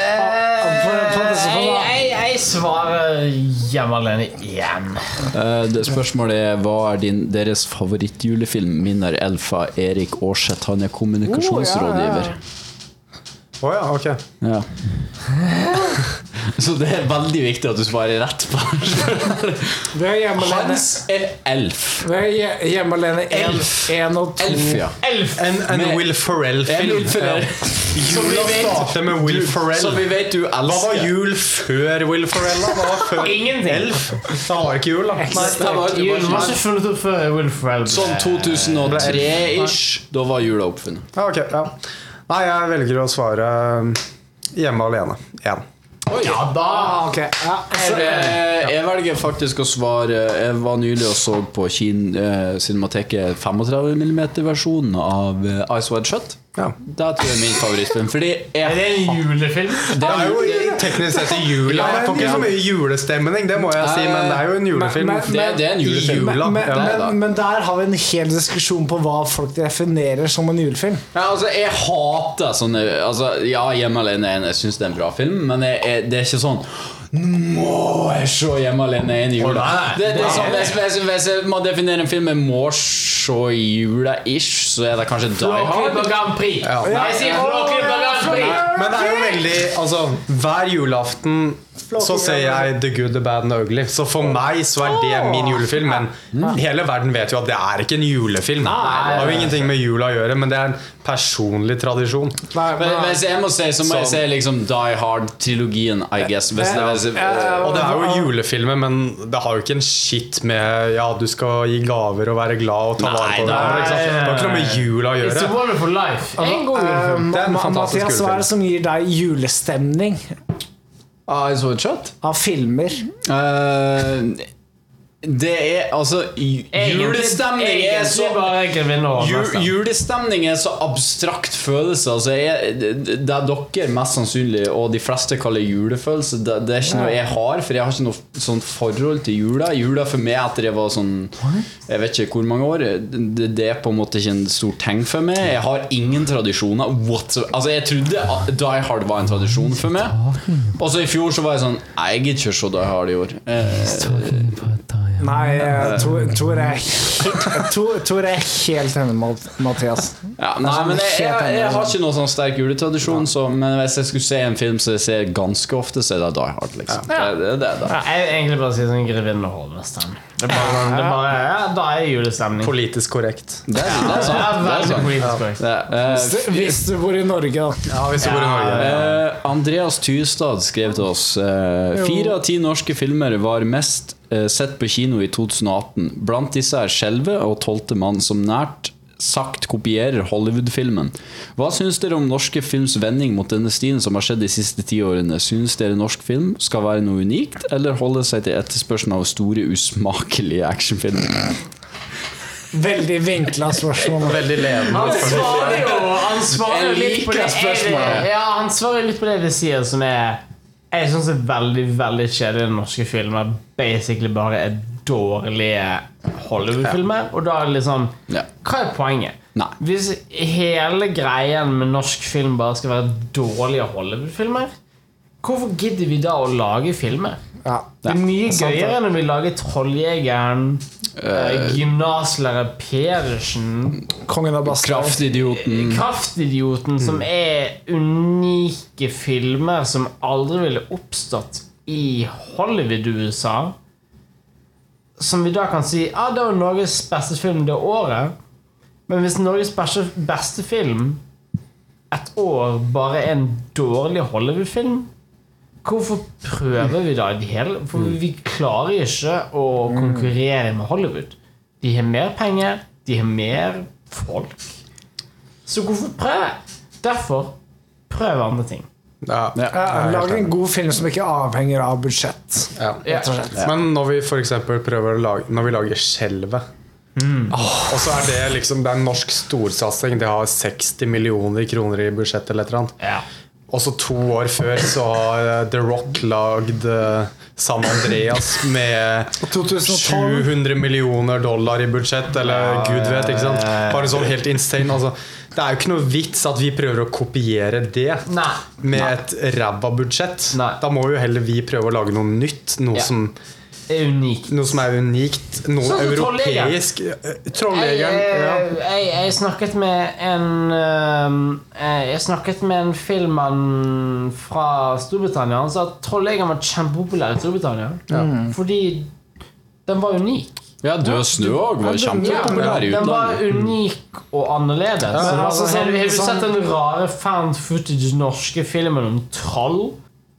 på, jeg, svarer hjemme alene igjen. Uh, det Spørsmålet er hva er din, deres favorittjulefilm? Min er Elfa Erik Aarseth. Han er kommunikasjonsrådgiver. Å ja, ok. Ja. Så det er veldig viktig at du svarer rett på Hans er elf. Det er hjemmelene hjemme alene Elf. En og to. Elf, ja. Elf! En, en Will Ferrell-film. Ferrell. Jula starter med Will Ferrell. Så vi vet du Hva var jul før Will Ferrell? da? Hva var før Ingenting. Elf? Da var ikke jul, da. Nei. Det var- ikke funnet opp før Will Ferrell Sånn 2003-ish. Da var jula oppfunnet. Ja, ok, ja. Nei, jeg velger å svare um, Hjemme alene. Én. Ja da! Okay. Ja, så, Jeg, jeg velger faktisk å svare Jeg var nylig og så på Kin, eh, Cinemateket 35 mm-versjonen av eh, Ice Wide Shut. Ja. Det tror jeg er min favorittfilm. Fordi Er det en julefilm? Det er jo teknisk sett i jula. Jeg får ikke så mye julestemning, det må jeg si, men det er jo en julefilm. Men- men- det, det er en julefilm. Jula. men, men, men der har vi en hel diskusjon på hva folk definerer som en julefilm. Ja, altså, jeg hater sånne altså, Ja, Hjemme alene 1' Jeg syns det er en bra film, men jeg, jeg, det er ikke sånn nå må jeg se Hjemme alene en jul. Det, det er sånn, hvis, hvis, hvis jeg må definere en film jeg må se i jula-ish, så er det kanskje Die Hard. Ja. Jeg sier Grand Prix. Men det er jo veldig Altså, hver julaften så ser jeg The Good, The Bad and The Ugly. Så for meg så er det min julefilm. Men hele verden vet jo at det er ikke en julefilm. Det har jo ingenting med jula å gjøre, men det er en personlig tradisjon. Men men- hvis jeg må si, så må jeg Så- si liksom Die Hard-trilogien, I guess. Hvis det, hvis, Og det er jo julefilmer, men det har jo ikke en shit med Ja, du skal gi gaver og være glad og ta vare på hverandre. Det har ikke noe med jula å It's a gjøre. wonderful life. En god Eh, julefilm. Det er en fantastisk fantastisk Mathias, hva er julefilm. det som gir deg julestemning Eyes et Shut? av filmer? Eh, det er altså Julestemning er så julestemning er så abstrakt følelse. Altså jeg, det, det dere mest sannsynlig og de fleste kaller julefølelse, det, det er ikke noe jeg har. For jeg har ikke noe sånn forhold til jula. Jula for meg etter jeg var sånn Jeg vet ikke hvor mange år. Det, det er på en måte ikke en stor ting for meg. Jeg har ingen tradisjoner. Altså Jeg trodde at Die Hard var en tradisjon for meg. Og så i fjor så var jeg sånn Jeg gidder ikke å se Die Hard i år. Eh, Nei, jeg tror, tror jeg, jeg tror, tror jeg er helt enig med Mathias. Ja, nei, men jeg, jeg, jeg har ikke noen sånn sterk juletradisjon, så, men hvis jeg skulle se en film som jeg ser ganske ofte, så er det Die Hard. Liksom. Det, det, det, det. Ja, jeg vil egentlig bare si sånn Grevinnen og hovmesteren. Det er bare, sånn- det er bare Ja, da er julestemning. Politisk korrekt. Det, er- det er sant. Det er er veldig politisk korrekt. Er, Hvis du bor i Norge, da. Ja, hvis du bor i Norge. uh, Andreas Tystad skrev til oss uh, Fire av ti norske filmer var mest sett på kino i 2018. Blant disse er 'Skjelvet' og 'Tolvte mann', som nært sagt kopierer Hollywood-filmen. Hva syns dere om norske films vending mot denne stilen som har skjedd de siste ti årene? Syns dere norsk film skal være noe unikt, eller holde seg til etterspørselen av store, usmakelige actionfilmer? Veldig vinkla spørsmål. Veldig ledende. Han svarer jo, han svarer jo litt på det spørsmålet. Ja, han svarer litt på det vi sier, som er Jeg syns er veldig veldig kjedelige norske filmer basically bare er dårlige Hollywood-filmer. Og da er det Ja. Hva er poenget? Nei. Hvis hele greien med norsk film bare skal være dårlige Hollywood-filmer, hvorfor gidder vi da å lage filmer? Ja. Det er mye det er gøyere når vi lager Trolljegeren, uh, Gymnaslærer Pedersen Kongen av Bastard. Kraftidioten. Kraftidioten, som er unike filmer som aldri ville oppstått i Hollywood-USA. Som vi da kan si ah, det var Norges beste film det året. Men hvis Norges beste, beste film et år bare er en dårlig Hollywood-film, hvorfor prøver vi da i det hele? For vi klarer ikke å konkurrere med Hollywood. De har mer penger, de har mer folk. Så hvorfor prøve? Derfor prøv andre ting. Ja. Ja, Lag en god film som ikke avhenger av budsjett. Ja. Men når vi for eksempel prøver å lage Når vi lager Skjelvet Og så er det liksom Det er en norsk storsatsing. Det har 60 millioner kroner i budsjett eller et eller annet. Ja. Og så to år før så har eh, The Rock lagd eh, San Andreas med 700 millioner dollar i budsjett, eller gud vet. ikke sant? Bare sånn helt insane. Altså, det er jo ikke noe vits at vi prøver å kopiere det Nei. med et ræva budsjett. Da må jo heller vi prøve å lage noe nytt. Noe Ja. som er unikt. Noe som er unikt. Noe Sånn europeisk. Trolljegeren. eh, Jeg, Trolljegeren. Ja. eh, jeg, jeg snakket med en eh, Jeg snakket med en filmmann fra Storbritannia. Han sa at Trolljegeren var kjempepopulær i Storbritannia. Fordi den var unik. Ja, Død snø òg var kjempepopulær i Den var unik og annerledes. men Så det var altså, sånn- har, du- har du sånn- sett den rare found footage norske filmen om troll?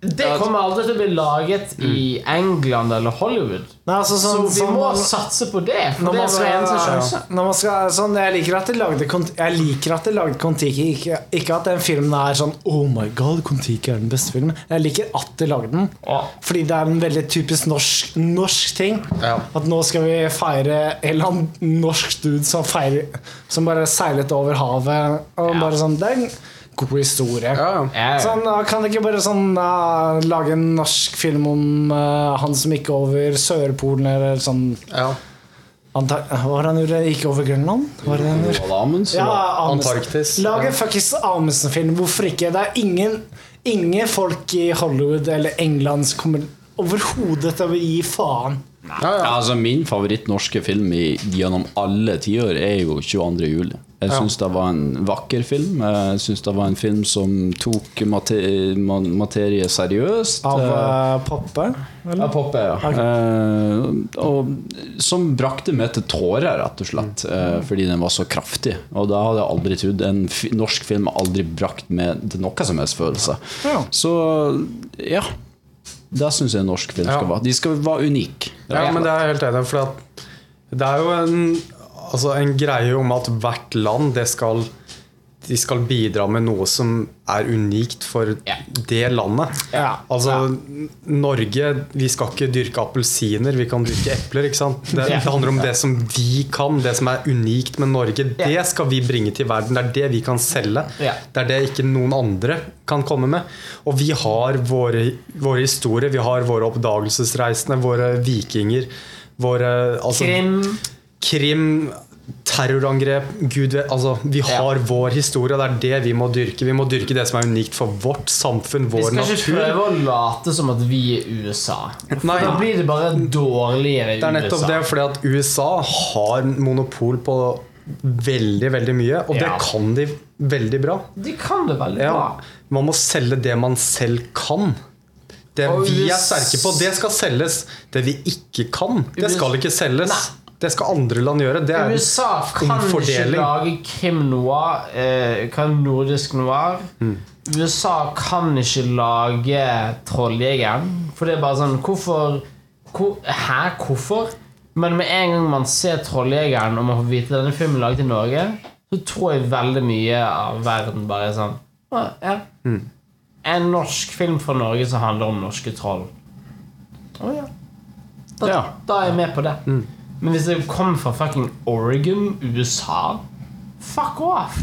Det kommer aldri til å bli laget i England eller Hollywood. Nei, altså, sånn, Så vi sånn- må satse på det. For det man er eneste sjanse. når man skal sånn, Jeg liker at de lagde Kon- Jeg liker at de lagde Kon-Tiki. Ikke, ikke at den filmen er sånn Oh my god, Kon-Tiki er den beste filmen. Jeg liker at de lagde den. Ja. Fordi det er en veldig typisk norsk, norsk ting. Ja. At nå skal vi feire en eller annen norsk dude som, feirer, som bare seilet over havet. Og bare sånn en god historie. Ja, ja. Sånn, kan det ikke bare sånn uh, lage en norsk film om uh, han som gikk over Sørpolen, eller sånn ja. Var han gjorde? Gikk over Grønland? Var det? Amundsen. Ja, Amundsen. Antarktis. Lag en fuckings Amundsen-film. Hvorfor ikke? Det er ingen, ingen folk i Hollywood eller England som kommer overhodet til å gi faen. ja, ja. Ja, altså Min favoritt-norske film i, gjennom alle tiår er jo 22. juli. Jeg syns det var en vakker film. Jeg syns det var en film som tok materie, materie seriøst. Av uh, Poppe? ja, Poppe, ja. Eh, og som brakte meg til tårer, rett og slett. Uh, fordi den var så kraftig. Og da hadde jeg aldri trodd En norsk film har aldri brakt meg til noe som helst følelse. Ja. Så ja. Det syns jeg en norsk film skal Ja. være. De skal være unike. Ja, men det er jeg helt enig. For at det er jo en, altså en greie om at hvert land det skal, de skal bidra med noe som er unikt for yeah. det landet. Yeah. Altså, Norge Vi skal ikke dyrke appelsiner, vi kan dyrke epler. ikke sant? Det, det handler om det som vi kan, det som er unikt med Norge. Det skal vi bringe til verden. Det er det vi kan selge. Det er det ikke noen andre kan komme med. Og vi har våre, våre historier, vi har våre oppdagelsesreisende, våre vikinger, våre altså, Krim. Krim, terrorangrep Gud vet, altså, Vi har vår historie, og det er det vi må dyrke. Vi må dyrke det som er unikt for vårt samfunn, Vi vår skal ikke prøve å late som at vi er USA. Nei. da blir det bare dårligere i USA. Det er nettopp det, fordi at USA har monopol på veldig, veldig mye, og det kan de veldig bra. De kan det veldig Ja. bra. Man må selge det man selv kan. Det vi er sterke på, det skal selges. Det vi ikke kan, det skal ikke selges. Det skal andre land gjøre. Det er USA kan ikke lage krim noir, eh, nordisk noir. Mm. USA kan ikke lage Trolljegeren. For det er bare sånn Hvorfor hvor, Hæ, hvorfor? Men med en gang man ser Trolljegeren og man får vite denne filmen er laget i Norge, så tror jeg veldig mye av verden bare er sånn ah, Ja. Mm. En norsk film fra Norge som handler om norske troll. Å ja. Da, Ja. da er jeg med på det. Mm. Men hvis det kom fra fucking Oregon, USA Fuck off!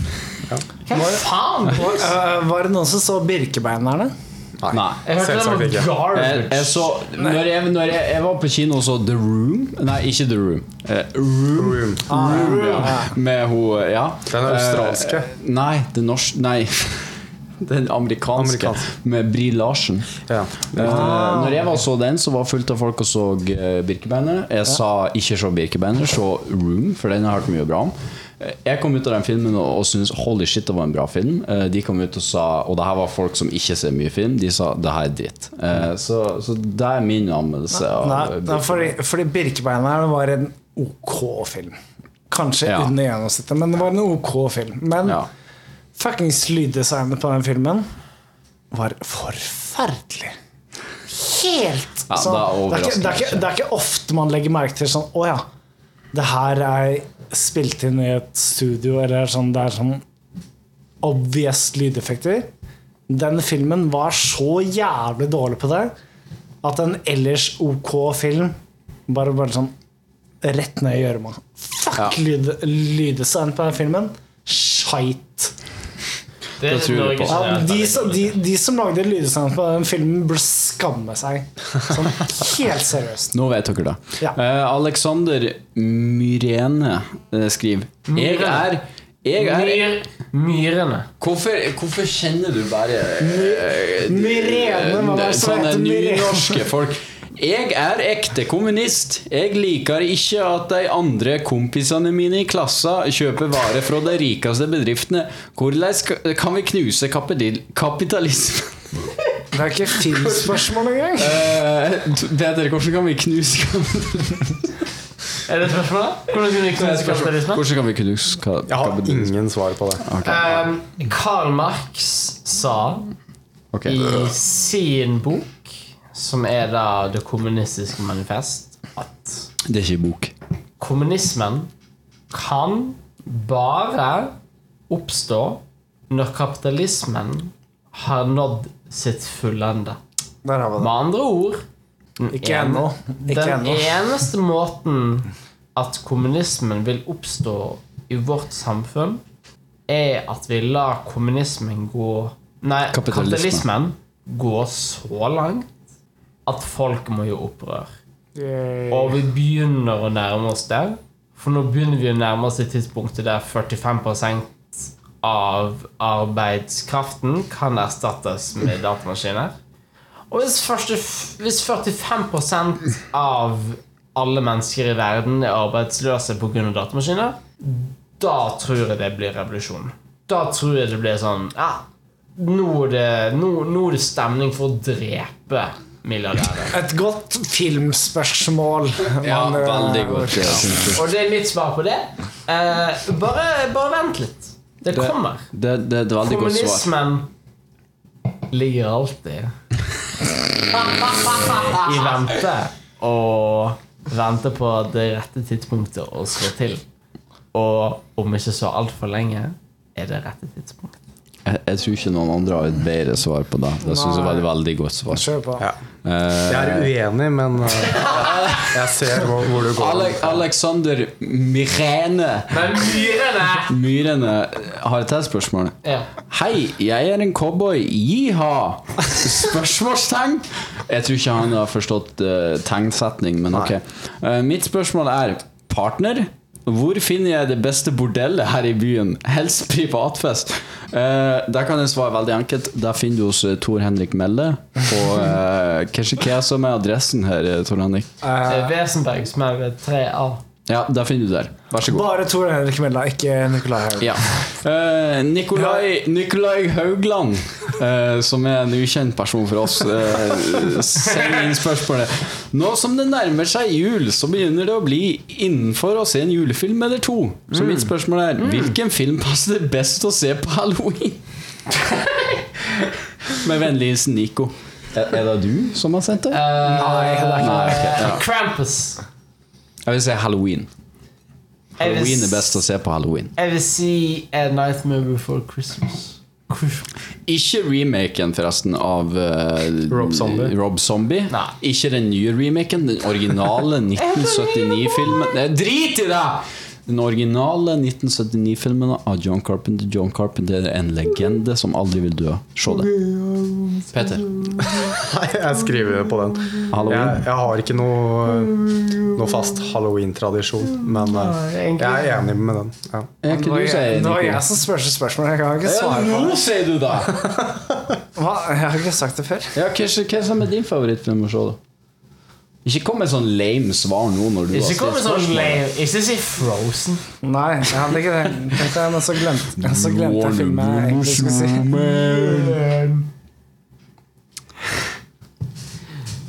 Hva faen? Eh, var det noen som så Birkebeinerne? Nei. Jeg hørte det Selvsagt var ikke. Jeg, garbage. jeg så, når, jeg, når jeg, jeg var på kino og så The Room Nei, ikke The Room. Eh, Room, Room. Room ja. Med hun Ja. Den australske. Eh, nei, det norske Nei. Den amerikanske, Amerikansk. med Bri Larsen. Ja. Eh, når jeg var så den, så var fullt av folk og så Birkebeiner. Jeg Jeg sa ikke se Birkebeinere, se Room, for den har jeg hørt mye bra om. Eh, Jeg kom ut av den filmen og, og syntes holy shit, det var en bra film. Eh, de kom ut og sa Og det her var folk som ikke ser mye film. De sa det her er dritt. Eh, så, så det er min anmeldelse Nei, eh, nei, fordi, fordi Birkebeinerne var en ok film. Kanskje Ja. under gjennomsnittet, men det var en ok film. Men Ja. Fuckings lyddesignet på den filmen var forferdelig. Helt Ja, sånn, det er det, ikke, det, er ikke, det er ikke ofte man legger merke til sånn Å ja, det her er spilt inn i et studio, eller sånn Det er sånn obvious lydeffekter. Den filmen var så jævlig dårlig på det at en ellers ok film bare, bare sånn rett ned i gjørma. Fuck Ja. lyd, lyddesign på den filmen. Skeit. Det det tror jeg på. Ja, de, som- de, de som lagde lyddesign på den filmen, burde skamme seg. Sånn helt seriøst. Nå vet dere det. Ja. Uh, Alexander Myrene uh, skriver Jeg er jeg er myrene. Hvorfor, hvorfor kjenner du bare uh, Myrene, hva var det som sånne heter nynorske folk? Jeg er ekte kommunist. Jeg liker ikke at de andre kompisene mine i klassa kjøper varer fra de rikeste bedriftene. Hvordan kan vi knuse kapital kapitalismen? Det er ikke filmspørsmål engang. Eh, Peter, hvordan kan vi knuse kapitalismen? Er det spørsmålet? Hvordan kan vi knuse kapitalismen? Hvordan kan vi knuse ka Jeg har ingen svar på det. Um, Karl Marx sa okay. i sin bok, som er da Det kommunistiske manifest, at Det er ikke bok. kommunismen kan bare oppstå når kapitalismen har nådd sitt fullende. Med andre ord den ene- ennå. Den eneste måten at kommunismen vil oppstå i vårt samfunn, er at vi lar kommunismen gå Nei, kapitalismen, kapitalismen gå så langt at folk må gjøre opprør. Yay. Og vi begynner å nærme oss der. For nå begynner vi å nærme oss det tidspunktet der 45% av arbeidskraften kan erstattes med datamaskiner. Og hvis, første, hvis 45% av alle mennesker i verden er arbeidsløse pga. datamaskiner, da tror jeg det blir revolusjon. Da tror jeg det blir sånn Ja, nå er det, nå, nå er det stemning for å drepe milliardærer. Et godt filmspørsmål. Ja, eh, veldig godt. Ja. Og det er mitt svar på det. Eh, bare, bare vent litt. Det Det, kommer. det, det er et veldig godt svar. Kommunismen ligger alltid i vente og vente på det rette tidspunktet å slå til. Og om ikke så altfor lenge er det rette tidspunkt. Jeg, jeg tror ikke noen andre har et bedre svar på det. Det synes jeg var et veldig godt svar. Kjør på. Ja. Uh, Jeg er uenig, men uh, jeg ser hvor, hvor du går. Ale Alexander Myrene myrene Myrene har et til spørsmål. ja. Hei, jeg er en cowboy. Jiha! Spørsmålstegn? Jeg tror ikke han har forstått uh, tegnsetning, men ok. Eh, mitt spørsmål er partner. Hvor finner jeg det beste bordellet her i byen? Helst privatfest. Uh, der kan jeg svare veldig enkelt. Der finner du hos uh, Tor Henrik Melle. Og uh, kanskje hva som er adressen her, eh, Tor Henrik? Det er Wesenberg som er ved 3A. Ja, da finner du der. Vær så god. Bare Tor Henrik Mella, ikke Nicolai Haug. Ja. Eh, Nikolai, Nikolai Haugland, eh, som er en ukjent person for oss, uh, sender inn spørsmålet. Nå som det nærmer seg jul, så begynner det å bli innenfor å se en julefilm eller to. Så mitt spørsmål er hvilken film passer det best å se på halloween? Med vennlig hilsen Nico. Er, er det du som har sendt det? Nei, det er ikke Nei, okay, ja. Krampus. Jeg vil si halloween. Halloween er best å se på halloween. Jeg vil si A Nightmare Before Christmas. Ikke remaken forresten av uh, Rob Zombie. Rob Zombie. Ikke den nye remaken, den originale 1979-filmen. Nei, Drit i det! Den originale 1979-filmen av John Carpenter. John Carpenter er en legende som aldri vil dø. Se det. Peter. Nei, jeg skriver på den. Halloween. Jeg, jeg har ikke noe, noe fast halloween-tradisjon, men uh, jeg er enig med den. Ja. Er ikke du sier, det var jeg som spurte spørsmål. Jeg kan ikke svare på nå sier du det! Hva? Jeg har ikke sagt det før. Ja, hva, hva er din favorittfilm å se, da? Ikke kom med sånn lame svar nå når du Ikke har stilt sånn lame Ikke si Frozen. Nei, jeg hadde ikke det. Tenkte jeg, men så glemte jeg så glemte jeg filmen jeg egentlig skulle si.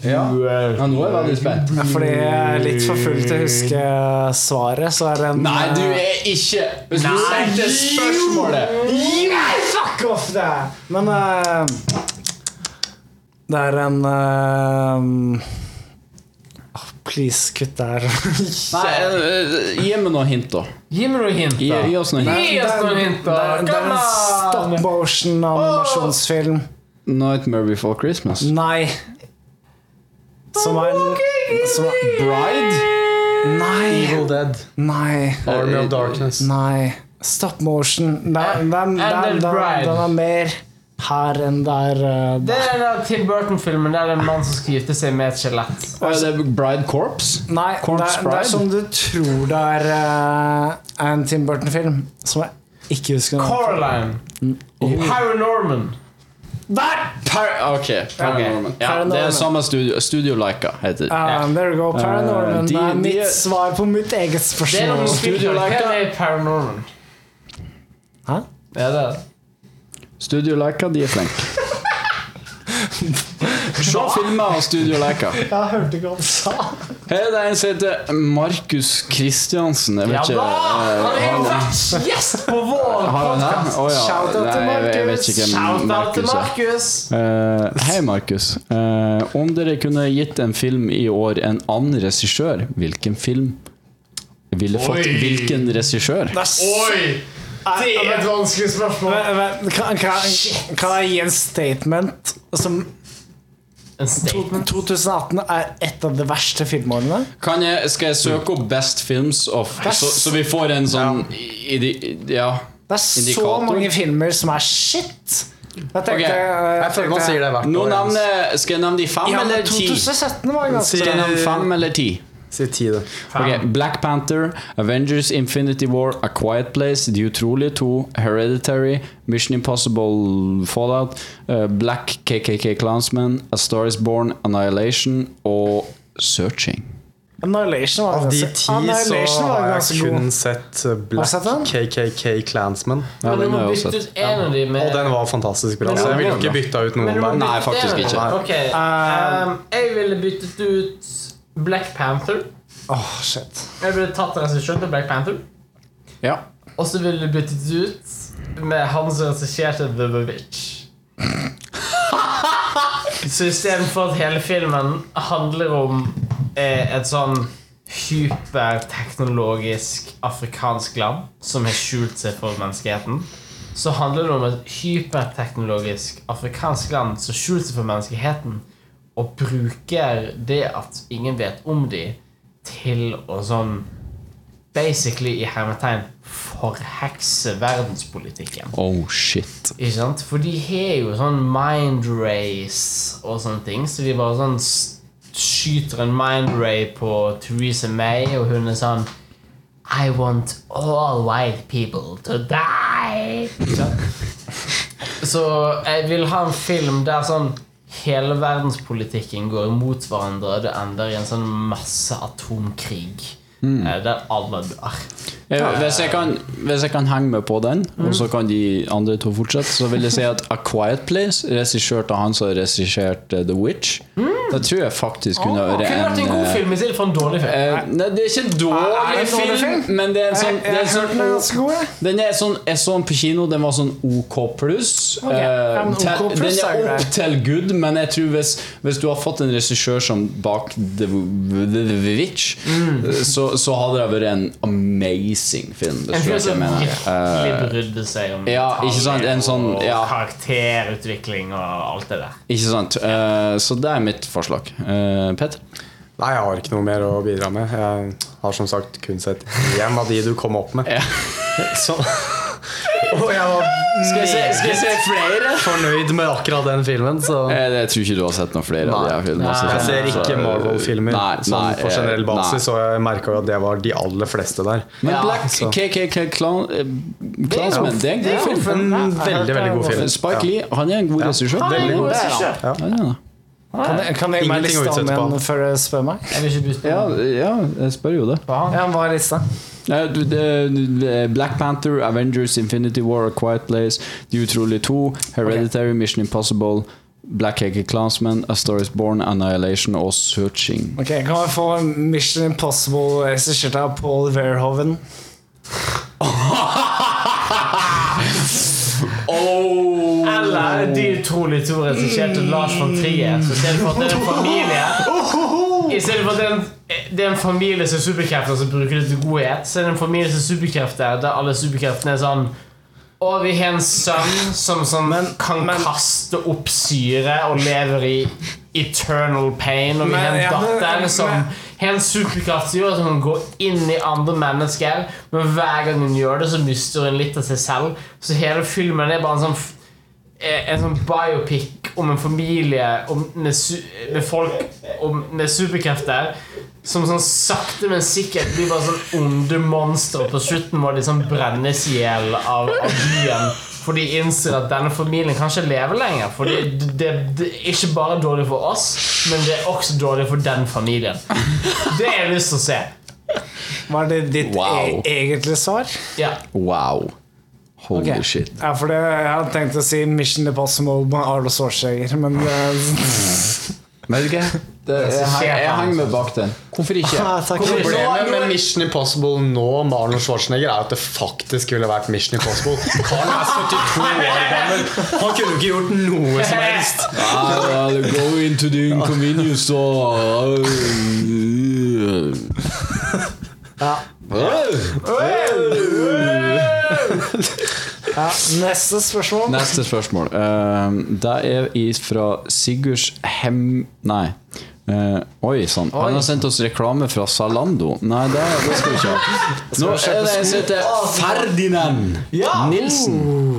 Ja. ja, nå er jeg veldig spent. Ja, Fordi jeg er litt for full til å huske svaret, så er det en Nei, du er ikke Hvis du sendte spørsmålet Nei, fuck off det! Men uh, Det er en uh, Please, kutt der. Nei, eh, gi meg noen hint, da. Gi meg noen hint, da. gi oss noen hint. Gi oss noen hint, da. det er en stop motion animasjonsfilm. Nightmare Before Christmas. Nei. Som er en som er, Bride? Nei. Evil Dead, Nei. Army of Darkness. Nei. Stop motion. Den, den, den, den, den er mer her enn der. eh, Det der. er den Tim Burton-filmen der det er en mann som skal gifte seg med et skjelett. Er det Bride Corpse? Nei, det Corpse er, det er som du tror det er uh, en Tim Burton-film, som jeg ikke husker noe. Coraline. Harry Norman. Der! Par ok, Paranorman. Ja, det er samme studio. Studio Laika heter det. Um, there you go. Paranorman. Uh, de- det er mitt de, svar på mitt eget spørsmål. Det er noen Studio Laika. Hva er Paranorman? Hæ? Ja, det er det. Studio Leica, de er flinke. Se filmer av Studio Leica. Jeg hørte ikke hva han sa. Her er det en som heter Markus Kristiansen. Jeg Ja vet ikke da! eh, Han er jo gjest på vår podkast! Oh, ja. Shout out til hvem Shout-out til Markus Uh, Eh, Hei, Markus. Uh, om dere kunne gitt en film i år en annen regissør, hvilken film ville fått Oi. hvilken regissør? Oi! Det er et vanskelig spørsmål. Men, men, Kan, kan, kan jeg gi en statement som En statement. 2018 er et av de verste filmårene? Kan jeg, skal jeg søke opp Best Films of Så, så vi får en sånn idi, Ja. Det er så Indikator. mange filmer som er shit. Jeg tenkte, Ok. jeg Jeg føler man sier det hvert år. navner, skal jeg nevne de fem Ja, eller ti? 2017 var ganske Skal jeg nevne fem eller ti? Si ti, da. Okay, Black Panther, Avengers Infinity War, A Quiet Place, De utrolige to, Hereditary, Mission Impossible Fallout, uh, Black KKK Clansman, A Star Is Born, Annihilation og Searching. Annihilation var Av de ti så har jeg kun sett Black sett? KKK Clansman. Ja, den har jeg bytte også ut en av de med Og den var fantastisk bra, så jeg ville ikke bytta ut noen der. Nei, faktisk ikke. Okay. um, Jeg ville byttet ut Black Panther. Åh, shit. Jeg ville tatt regissøren til Black Panther. Ja. Og så ville det byttet ut med han som regisserte The Witch. Så istedenfor at hele filmen handler om eh, et sånn hyperteknologisk afrikansk land som har skjult seg for menneskeheten, så handler det om et hyperteknologisk afrikansk land som skjuler seg for menneskeheten, og bruker det at ingen vet om de, til å sånn basically i hermetegn forhekse verdenspolitikken. Oh shit. Ikke sant? For de har jo sånn mind race og sånne ting, så de bare sånn skyter en mind ray på Theresa May, og hun er sånn I want all white people to die. Ikke sant? Så jeg vil ha en film der sånn hele verdenspolitikken går imot hverandre, og det ender i en sånn masse atomkrig. mm. Der alle dør. Hvis jeg, kan, hvis jeg kan henge med på den, og så kan de andre to fortsette, så vil jeg si at A Quiet Place, regissert av han som regisserte eh, The Witch, det tror jeg faktisk kunne Kunne vært vært en god eh, film i stedet for en dårlig film. eh, Nei, det er ikke en Er dårlig ah, en dårlig film, film? men det er en sånn, er en er sånn ganske god. jeg. den er sånn, Jeg så den på kino, den var sånn OK pluss. Okay. Uh, OK den er er opp til good, men jeg tror hvis, hvis du har fått en regissør som bak The, the, the Witch, Mm. så, så hadde det vært en amazing film. En Hvis du film som virkelig Eh, brydde seg om ja, ikke sant, en sånn- og ja. karakterutvikling og alt det der. ikke sant? Uh, så det er mitt forslag. Uh, Peter? Nei, jeg har ikke noe mer å bidra med. Jeg har som sagt kun sett én av de du kom opp med. Ja. Så, og jeg var Skal jeg se, skal jeg se flere? fornøyd med akkurat den filmen, så Eh, jeg tror ikke du har sett noen flere av de filmene. Nei, Jeg ser ikke Marvel-filmer Nei, sånn på generell eh, basis, nei. og jeg merka jo at det var de aller fleste der. Men Ja, Black KKK eh, Clansman, det er en god film. En veldig, veldig god film. Spike Lee, han er en god regissør. Han er god regissør. Ja, ja. Kan jeg, kan jeg gi meg lista om igjen før du spør meg? Jeg vil ikke Ja, ja, jeg spør jo det. Hva. Ja, Hva er lista? Eh, Black Panther, Avengers, Infinity War, A Quiet Place, De utrolige to, Hereditary, Mission Impossible, Black Hacker Clansman, A Star Is Born, Annihilation og Searching. Ok, Kan vi få Mission Impossible regissert av Paul Verhoeven? Oh. Eller De utrolig to regisserte Lars von Trier. Så ser du for at det er en familie I stedet for at det er en, det er en familie som er superkrefter som bruker det til godhet, så er det en familie som er superkrefter der alle superkreftene er sånn og vi har en sønn som sånn kan kaste opp syre og lever i eternal pain. Og vi har en ja, datter som men- har en superkraft som gjør at hun kan gå inn i andre mennesker. Men hver gang hun gjør det, så mister hun litt av seg selv. Så hele filmen er bare en sånn En sånn biopic om en familie om, med, su med folk om, med superkrefter. Som sånn sakte, men sikkert blir bare sånn onde monstre. Og på slutten må de sånn brennes i hjel av, av byen For de innser at denne familien kan ikke leve lenger. For det, det, det er ikke bare dårlig for oss, men det er også dårlig for den familien. Det har jeg lyst til å se. Var det ditt Wow. e egentlige svar? Ja. Wow. Holy okay. shit. Ja, for det, Jeg hadde tenkt å si Mission Impossible med Arlo Schwarzenegger, men eh, Vet du hva? Jeg, henger med bak den. Hvorfor ikke? ah. Problemet med Mission Impossible nå med Arnold Schwarzenegger er at det faktisk ville vært Mission Impossible. Karen er 72 år gammel. Han kunne ikke gjort noe som helst. I'll go into the inconvenience store. Ja. Ja, neste spørsmål. Neste spørsmål. Uh, det er fra Sigurds Hem... Nei. Uh, oi sann. Han har sendt oss reklame fra Zalando. Nei, det, det skal vi ikke ha. Nå er det en som heter Ferdinand Nilsen.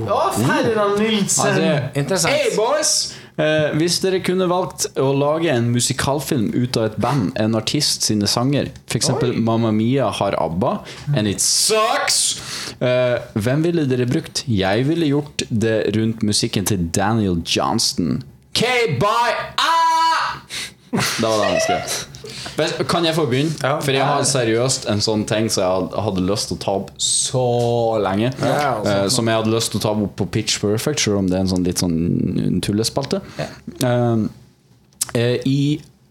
Å, Ferdinand Nilsen! Altså, Interessant. Hey boys! Eh, hvis dere kunne valgt å lage en musikalfilm ut av et band, en artist sine sanger, f.eks. Mamma Mia har ABBA, and it sucks! Eh, hvem ville dere brukt? Jeg ville gjort det rundt musikken til Daniel Johnston. K-by ah! Det var det han skrev. Kan jeg få begynne? Ja. For jeg har seriøst en sånn ting som jeg hadde lyst til å ta opp så lenge. Ja. Eh, som jeg hadde lyst til å ta opp på Pitch Perfect, selv om det er en sånn litt sånn tullespalte. Ja. eh, I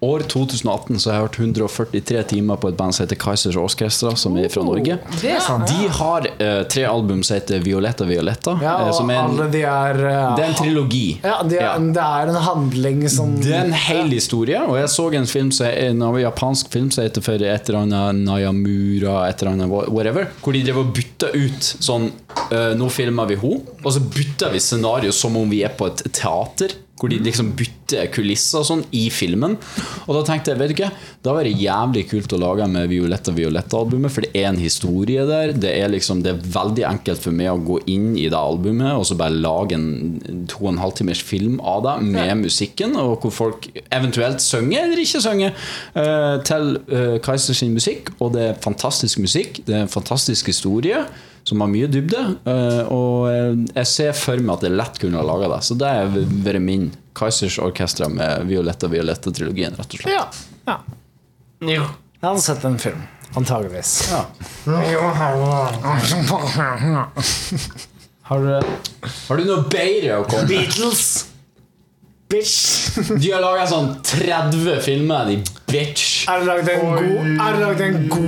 år 2018 så har jeg hørt 143 timer på et band som heter Kaizers Orchestra, som er fra Norge. Er sant. De har eh, tre album som heter Violetta Violetta. Ja, eh, og som er en, alle de er eh, det er en trilogi. Ja, det er, Ja. det er en handling som Det er en hel historie, og jeg så en film som er en japansk film som heter for et eller annet Nayamura, et eller annet whatever, hvor de drev og bytta ut sånn eh, Nå filmer vi henne, og så bytter vi scenario som om vi er på et teater. Hvor de liksom bytter kulisser og sånn i filmen. Og da tenkte jeg, vet du ikke, da var det jævlig kult å lage med Violetta Violetta-albumet, for det er en historie der. Det er liksom, det er veldig enkelt for meg å gå inn i det albumet og så bare lage en to og en halv timers film av det med musikken, og hvor folk eventuelt synger eller ikke synger eh, til uh, Kaiser sin musikk. Og det er fantastisk musikk, det er en fantastisk historie som har mye dybde. eh, og jeg ser for meg at det lett kunne ha laga det. Så det har vært min Kaizers Orkestra med Violetta Violetta-trilogien, rett og slett. Ja. ja. Jo. Jeg hadde sett en film. Antageligvis. Har du Har du noe bedre å komme med? Beatles! Bitch! De har laga sånn 30 filmer, de bitch. Er det lagd en god,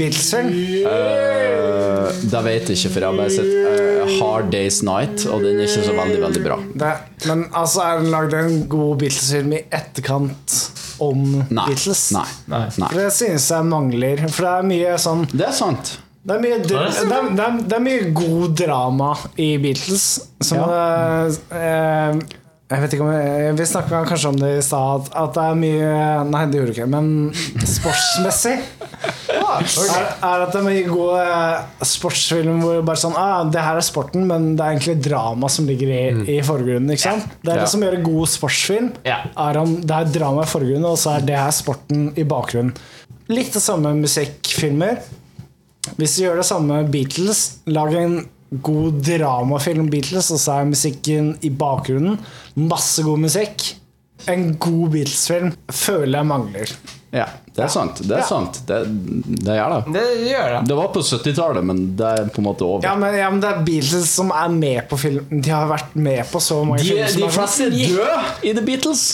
Beatles-film? Uh, det vet jeg ikke, for jeg har bare sett uh, Hard Days Night, og den er ikke så veldig, veldig bra. Det, men altså, er den lagd en god Beatles-film i etterkant om Nei. Beatles? Nei. Nei. Nei. For det synes jeg mangler. For det er mye sånn Det er sant. Det er mye, det, det er, det, er, det er mye god drama i Beatles. Som ja. eh, Jeg vet ikke om Vi, Vi snakka kanskje om det i stad, at, at det er mye Nei, det gjorde du ikke, men sportsmessig er, er at det er mye god eh, sportsfilm hvor bare sånn ah, Det her er sporten, men det er egentlig drama som ligger i, i forgrunnen. Ikke sant? Det er det som gjør en god sportsfilm. Er om det er drama i forgrunnen, og så er det her sporten i bakgrunnen. Litt det samme med musikkfilmer. Hvis du gjør det samme med Beatles, lag en god dramafilm Beatles, og så er musikken i bakgrunnen. Masse god musikk. En god Beatles-film føler jeg mangler. Ja, det er sant. Det er Ja. sant. Det, det gjør det. Det gjør det. Det var på 70-tallet, men det er på en måte over. Ja men, ja, men det er Beatles som er med på filmen. De har vært med på så mange De, filmer. de er fleste er døde i The Beatles.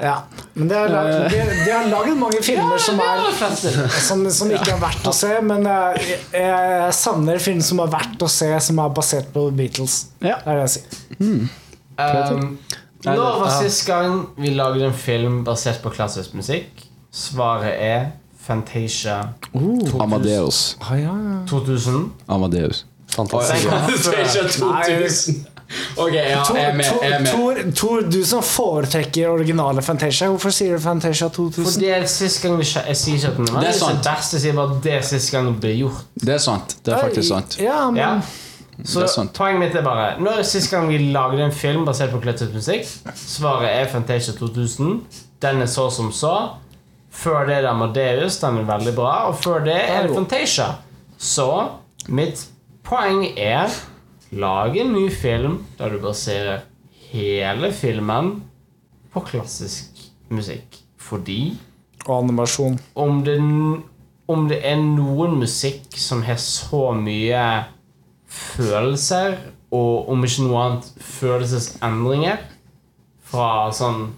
Ja, men de har, laget, de, de har laget mange filmer som, er, som, som ikke er verdt å se. Men jeg, jeg, jeg savner film som er verdt å se, som er basert på Beatles. Ja. Det er det jeg sier. Um, når var sist gang vi lagde en film basert på klassisk musikk? Svaret er Fantasia Uh, Amadeus. Ah, ja, ja. 2000. Amadeus. Fantastisk. Fantasia 2000. Ok, ja, Tor, jeg er med. Jeg er med. Tor, Tor, du som foretrekker originale Fantasia, hvorfor sier du Fantasia 2000? For det er sist gang vi, Jeg sier ikke at den Det er sant. det beste, jeg sier bare det er sist gang det ble gjort. Det er sant. Det er faktisk sant. Ja, men Ja. Så Det poenget mitt er bare Når er sist gang vi lagde en film basert på klassisk musikk? Svaret er Fantasia 2000. Den er så som så. Før det er det Amadeus. Den er veldig bra. Og før det er det Fantasia. Så mitt poeng er lage en ny film der du baserer hele filmen på klassisk musikk. Fordi Og animasjon. om det, om det er noen musikk som har så mye følelser, og om ikke noe annet følelsesendringer, fra sånn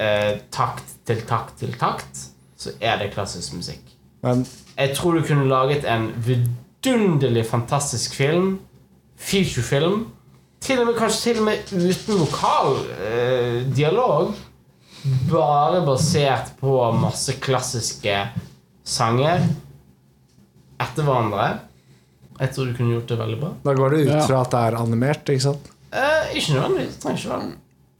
eh, takt til takt til takt, så er det klassisk musikk. Men Jeg tror du kunne laget en vidunderlig fantastisk film. Featurefilm. Til og med, kanskje til og med uten vokal eh, dialog. Bare basert på masse klassiske sanger etter hverandre. Jeg tror du kunne gjort det veldig bra. da går det ut Ja. fra at det er animert, ikke sant? Eh, ikke nødvendigvis. Trenger ikke være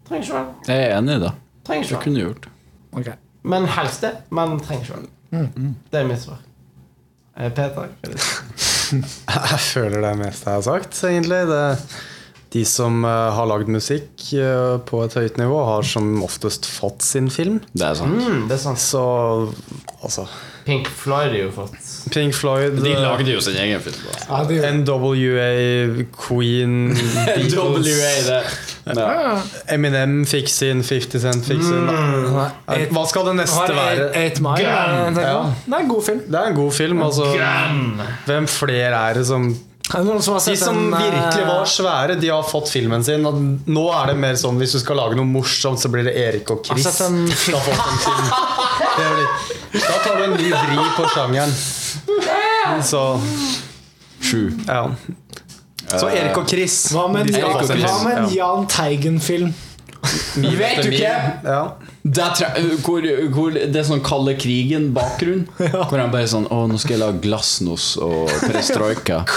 Trenger ikke være Jeg er enig i det. Trenger ikke Det være kunne gjort. Ok. Men helst det. Men trenger ikke være Det er mitt svar. Eh, Peter? Jeg føler det meste jeg har sagt, egentlig. Det, de som eh, har lagd musikk eh, på et høyt nivå, har som oftest fått sin film. Det er sant. Mm, det er sant. Så altså Pink Floyd har jo fått Pink Floyd, eh, jo sin egen film. Ja, NWA, Queen, Beatles det. Eminem fikk sin, 50 Cent fikk sin. Nei, Hva skal det neste være? Eight- Mile, Ja. Det er en god film. Det er en god film. Altså, hvem flere er det som som har De som den, eh, virkelig var svære, de har fått filmen sin. Og nå er det mer sånn hvis du skal lage noe morsomt, så blir det Erik og Chris. En film. Det blir, da tar du en ny vri på sjangeren. Så Sju. ja. Så Erik og Chris. Hva med, de skal hva, hva med en Ja. Jahn Teigen-film? Vi Vet du ikke? Ja. Der er, hvor, hvor det er sånn kalde krigen-bakgrunn. Hvor han bare sånn Å, nå skal jeg lage glasnos og perestrojka.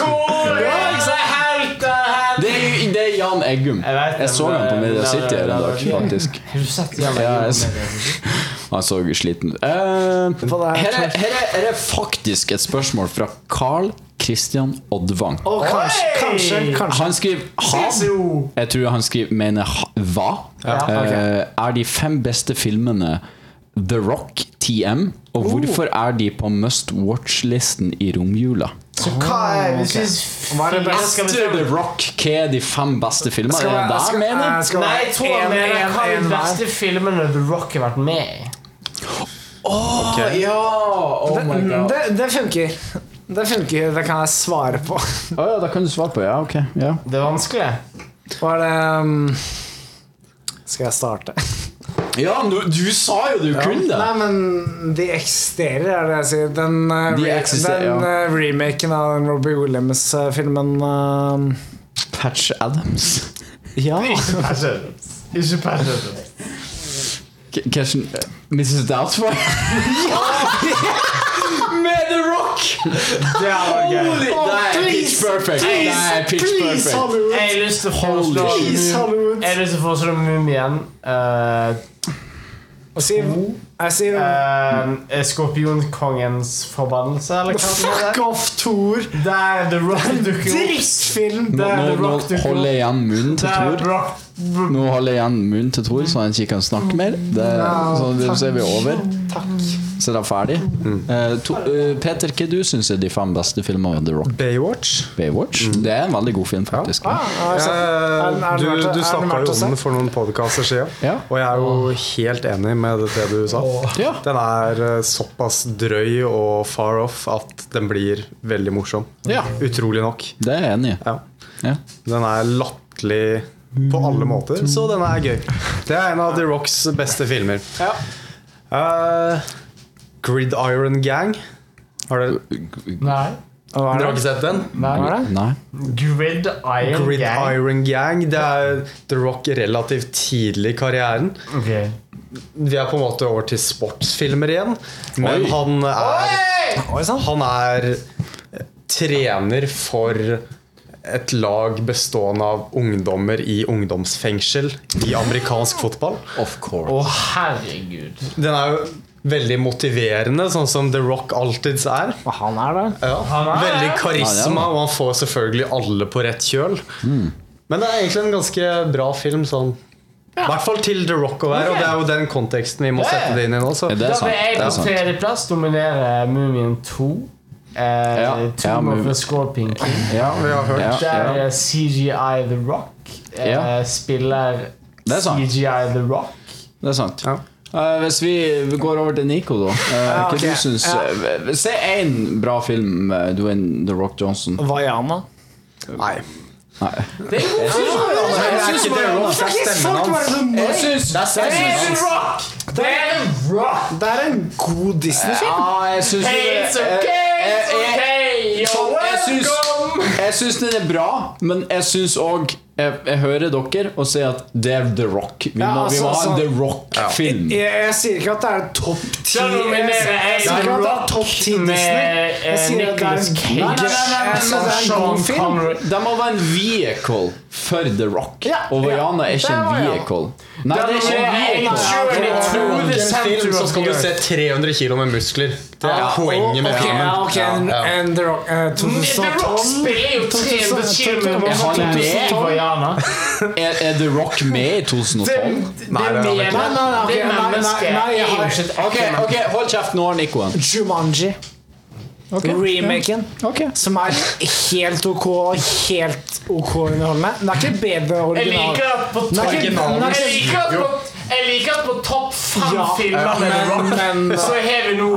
Det er, jo- det er Jan Eggum. Jeg vet Jeg så ham han på Media City her en dag, faktisk. Har du sett Jan Ja, Eggum? Han så sliten ut. Eh, er her, er, her, er, her er faktisk et spørsmål fra Carl Christian Oddvang. Oh, kanskje, kanskje, kanskje. Han skriver han. Jeg tror han skriver mener 'hva'. Ja, okay. Eh, er de fem beste filmene The Rock, TM? Og hvorfor er de på must watch-listen i romjula? Så hva er hvis vi Hva er det beste? Etter The Rock, hva er de fem beste filmene? Skal Er skal- det jeg mener? skal Nei, jeg tror han mener hva er de beste filmene The Rock har vært med i. Åh, ja! Oh my Det, god. det, det funker. Det funker, det kan jeg svare på. Å ja, det kan du svare på. Ja, ok. Ja. Det er vanskelig. Hva er det um, Skal jeg starte? Ja, du, du sa jo du kunne det! Nei, men de eksisterer, er det jeg sier. Den, uh, De eksisterer, den ja. uh, remaken av den Robbie Williams-filmen uh, Patch Adams. Ja. Ikke Patch K- Kanskje Mrs. Doubtfire? Med The Rock! Det er gøy. Holy, det er pitch perfect. Det er pitch Please, perfect. Please, Hollywood! Jeg har lyst til å foreslå Mumien. Sier, jeg sier uh, Skorpionkongens forbannelse, eller hva det Fuck off, Thor! Der The Rock dukker opp. Drittfilm! Nå, nå, nå holder jeg igjen munnen til Rock Nå holder jeg igjen munnen til Thor, så han ikke kan snakke mer. Det, så, det, så er vi over. Takk. Så er det ferdig. Uh, to, uh, Peter, hva du syns er de fem beste filmene av The Rock? Baywatch. Baywatch? Det er en veldig god film, faktisk. Ah, altså, er er Eh, du du er snakka jo om den for noen podkaster siden, Ja. og jeg er jo helt enig med det du sa. Ja. Den er eh, såpass drøy og far off at den blir veldig morsom. Ja. Utrolig nok. Det er jeg enig i. Ja. Ja. Den er latterlig på alle måter, så den er gøy. Det er en av The Rocks beste filmer. Eh, Gridiron Gang. Har dere, Nei. Er dere har ikke sett den? Nei. det? Grid Gang. Gridiron Gang. Det er The Rock relativt tidlig i karrieren. Okay. Vi er på en måte over til sportsfilmer igjen. Men Oi. han er, Oi, han er trener for et lag bestående av ungdommer i ungdomsfengsel i amerikansk fotball. Of course. Å, herregud. Den er jo veldig motiverende, sånn som The Rock alltids er. Og Han er det. Ja. Han er Veldig karisma, og han får selvfølgelig alle på rett kjøl. Men det er egentlig en ganske bra film. sånn I hvert fall til The Rock å være, og det er jo den konteksten vi må sette det inn i nå. Så. Det Da sant? vil jeg på tredjeplass dominere Mumien 2. eh, Ja, Tomb ja, of the Scorpion King. Ja, Vi har hørt. Der ja. CGI The Rock eh, Ja. spiller Det er sant. CGI The Rock. Det er sant. Eh, hvis vi går over til Nico, da. eh, hva ok. du syns eh, Se én bra film med Dwayne The Rock Johnson. Vaiana. Nei. Nei. Det er en god film! Er Rock, det er. Jeg syns er en rock! Det er en rock! Det er en god Disney-film. Ja, jeg syns Hey, it's okay, it's okay, you're welcome! Jeg syns den er bra, men jeg syns òg jeg, jeg hører dere og sier at det er The Rock. Vi må, Ja, vi må altså, ha en altså- The Rock-film. Jeg, jeg sier ikke at det er topp ti. Jeg, jeg, jeg sier ikke at det er topp ti med, Disney. eh, Jeg sier at det er en Cage. Nei, nei, en god film. Det må være en vehicle for The Rock. Ja, og Vaiana er ikke en vehicle. Nei, det er ikke en vehicle. så skal du se 300 kilo med muskler. Det er poenget med filmen. ja, Ja, ja. en The Rock eh, The Rock 2012 spiller jo 300 kilo med Er med? i Vaiana. Er, er The Rock med i 2012? Nei, det er ikke. Nei, nei, nei, ok, er Ok, hold kjeft. Nå Nico. Jumanji. Remaken. okay. Som er helt ok og helt ok underholdende. Den er ikke bedre original. på er er Jeg liker at på, jeg liker at på topp fem Ja, filmer med men- men- så har vi nå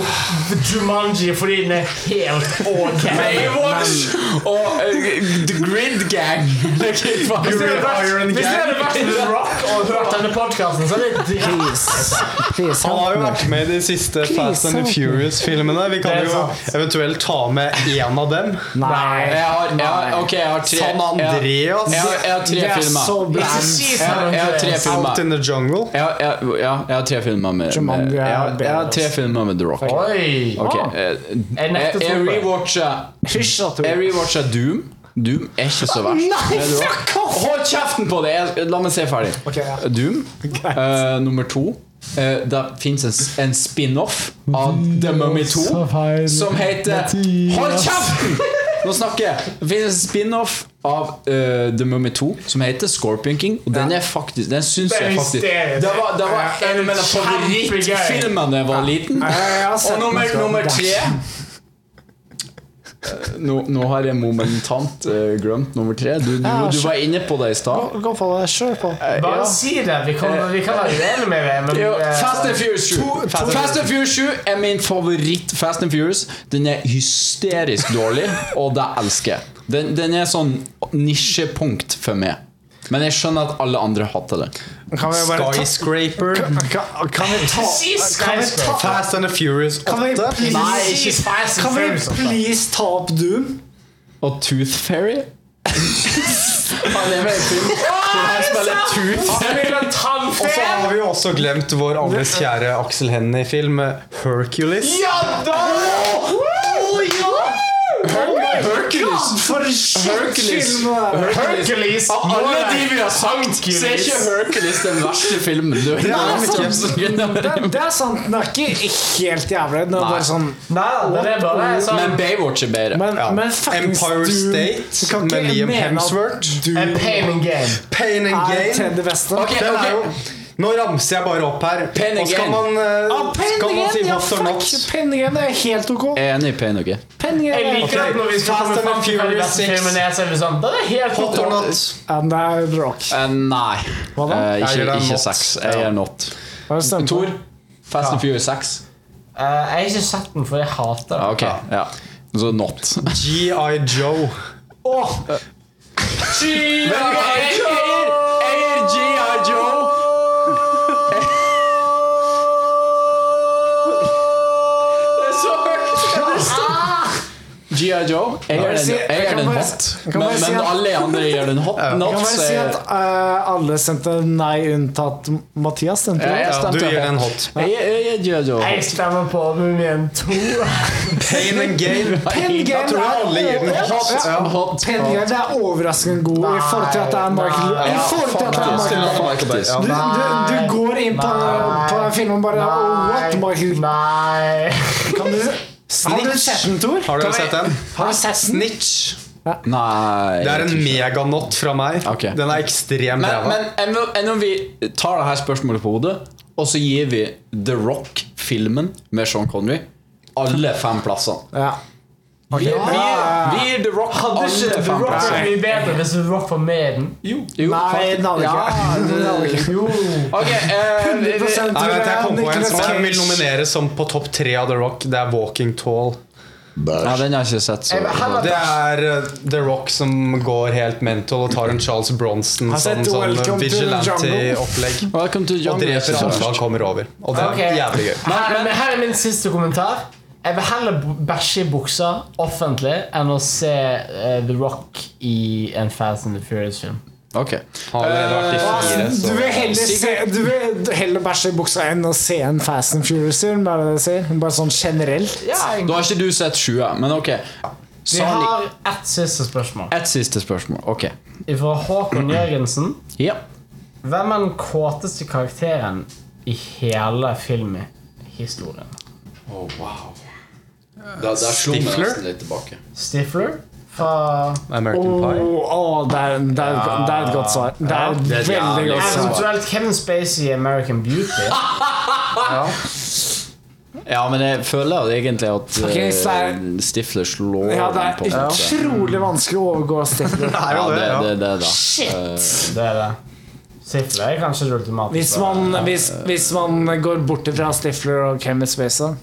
Jumanji fordi den er helt ok. Baywatch og eh, The Grid Gang. Hvis det hadde vært- The Rock og hørt denne podkasten, så hadde det Han har jo vært med i de siste Fast and the. Furious-filmene. Vi kan er jo eventuelt ta med én av dem. Nei. Jeg har, jeg har, okay, jeg har tre San Andreas. Jeg har, jeg har tre er filmer. Jeg har, jeg har tre filmer. Out in the Jungle. Jeg jeg, ja, jeg har tre filmer med, med Jumanji er jeg, har, jeg har tre altså. filmer med The Rock. Oi! Okay. Ah. eh, Jeg rewatcha. Jeg rewatcha Doom. Doom er ikke så verst. Nei! Hold kjeften på det! La meg se ferdig. Doom. uh, nummer to. Uh, det fins en, en spin-off av The Mummy 2 som heter Hold kjeften! Nå snakker jeg. Det finnes en spin-off av uh, The Mummy 2 som heter Scorpion King. Og den er faktisk Den syns jeg faktisk. Det var, det var en av mine favorittfilmer da jeg var liten. Og nummer, nummer tre nå, nå har jeg momentant eh, glemt nummer tre. Du, du, Ja, du var inne på det i stad. Bare si det. Vi kan, vi kan være uenige med det, men eh, Fast and Furious 7. Fast and Furious 7 er min favoritt Fast and Furious. Den er hysterisk dårlig, og det elsker jeg. Den, den er sånn nisjepunkt for meg. Men jeg skjønner at alle andre hater det. Kan vi bare Skyscraper. Kan, kan vi ta Kan vi ta Fast and the Furious 8. Kan vi please, Nei, ikke Fast and kan vi please ta opp Doom? Og Tooth Fairy. Han er med i film. Han spiller Tooth Spiller Og så har vi jo også glemt vår alles kjære Aksel Hennie-film Hercules. Ja da! Hercules. Hercules. det er. Av alle de vi har sagt, Hercules. så er ikke Hercules den verste filmen. Du, Det er sant. Det, det er sant. Den er ikke helt jævlig. Den er bare sånn Nei det er bare sånn Men Baywatch er bedre. Men, Ja. men Empire State Du med Liam Hemsworth. Du, A pain and game. Pain and er Gain. tredje beste. Ok, Den er jo ok. Nå ramser jeg bare opp her. Pen Og skal man, eh, Ah, skal man si what's or not? Penningen er helt ok. Er enig og Gain. Jeg er liker at når vi skal Fast komme and fram til hva Furious beste 6. er, så sånn Det er helt Hot or ok. not? And det er Rock. Eh, nei. Hva da? Eh, ikke ikke sex. Jeg er not. Tor, Fast and Furious 6. Eh, jeg har ikke sett den, for jeg hater den. ok. Ja. Så not. G.I. Joe. Oh. GI gir G.I. Joe. Jeg gjør den, jeg jeg den hot. jeg Men, men at- alle andre gjør den hot. Jeg Not, kan bare si at uh, alle stemte nei, unntatt Mathias. Stemte Ja, du? jeg Ja, du gir den hot. hot. Jeg gir- G.I. Joe Jeg stemmer på Mumien 2. Pain and Game Penningen Jeg tror er- alle gir den hot. Ja. Ja. game, er overraskende god i forhold til at det er Michael Nei, I forhold til at det er faktisk. Michael Faktisk. Du, du, du går inn på, på den filmen bare oh, What, Michael? Nei. Kan du, har du sett den, Tor? Har dere sett den? Har du sett Snitch. Snitch. Nei Det er en jeg tror meganot fra meg. Okay. Den er ekstremt Men, ræva. men om- enn om vi tar dette spørsmålet på hodet, og så gir vi The Rock-filmen med Sean Connery alle fem plassene. Ja. Vi, vi, vi gir The Rock Hadde ikke The Rock vært mye bedre hvis The Rock var med i den? Jo, Nei, den hadde ikke. Ja, det. Jo. Eh, 100% Nei, vent, jeg kom på en som jeg vil nominere som på topp tre av The Rock. Det er Walking Tall. ja, den har jeg ikke sett. Så. Heller Det er uh, The Rock som går helt mental og tar en Charles Bronson som sånn Welcome to the Jungle. vigilante-opplegg. Og dreper han kommer over. Og det er okay. jævlig gøy. Her, men her er min siste kommentar. Jeg vil heller bæsje i buksa offentlig enn å se uh, The Rock i en Fast and the Furious-film. Ok. Fire, Altså, Du vil heller, se, du vil heller bæsje i buksa enn å se en Fast and Furious-film? Bare det sier. Bare sånn generelt. Ja, Da har ikke du sett 20, men ok. Vi har ett siste spørsmål. Et siste spørsmål. Ok. Fra Håkon Jørgensen. Ja. Hvem er den kåteste karakteren i hele filmhistorien? Oh, wow. Da, der slo vi Stifler? nesten litt tilbake. Stifler? Fra American Pie. Åh, åh, det, er, det, er, det er et godt svar. Det er et det er et veldig godt svar. Eventuelt Kevin Spacey i American Beauty. Ja, men jeg føler egentlig at Ok, eh, så er- Stifler slår Ja, det den på en er måte. utrolig vanskelig å overgå Stifler. Det er Ja, det, det, ja. det, det, da. Shit! Det er det. Stifler er kanskje det ultimate. Hvis svaret. man, hvis, hvis man går bort fra Stifler og Kevin Spacey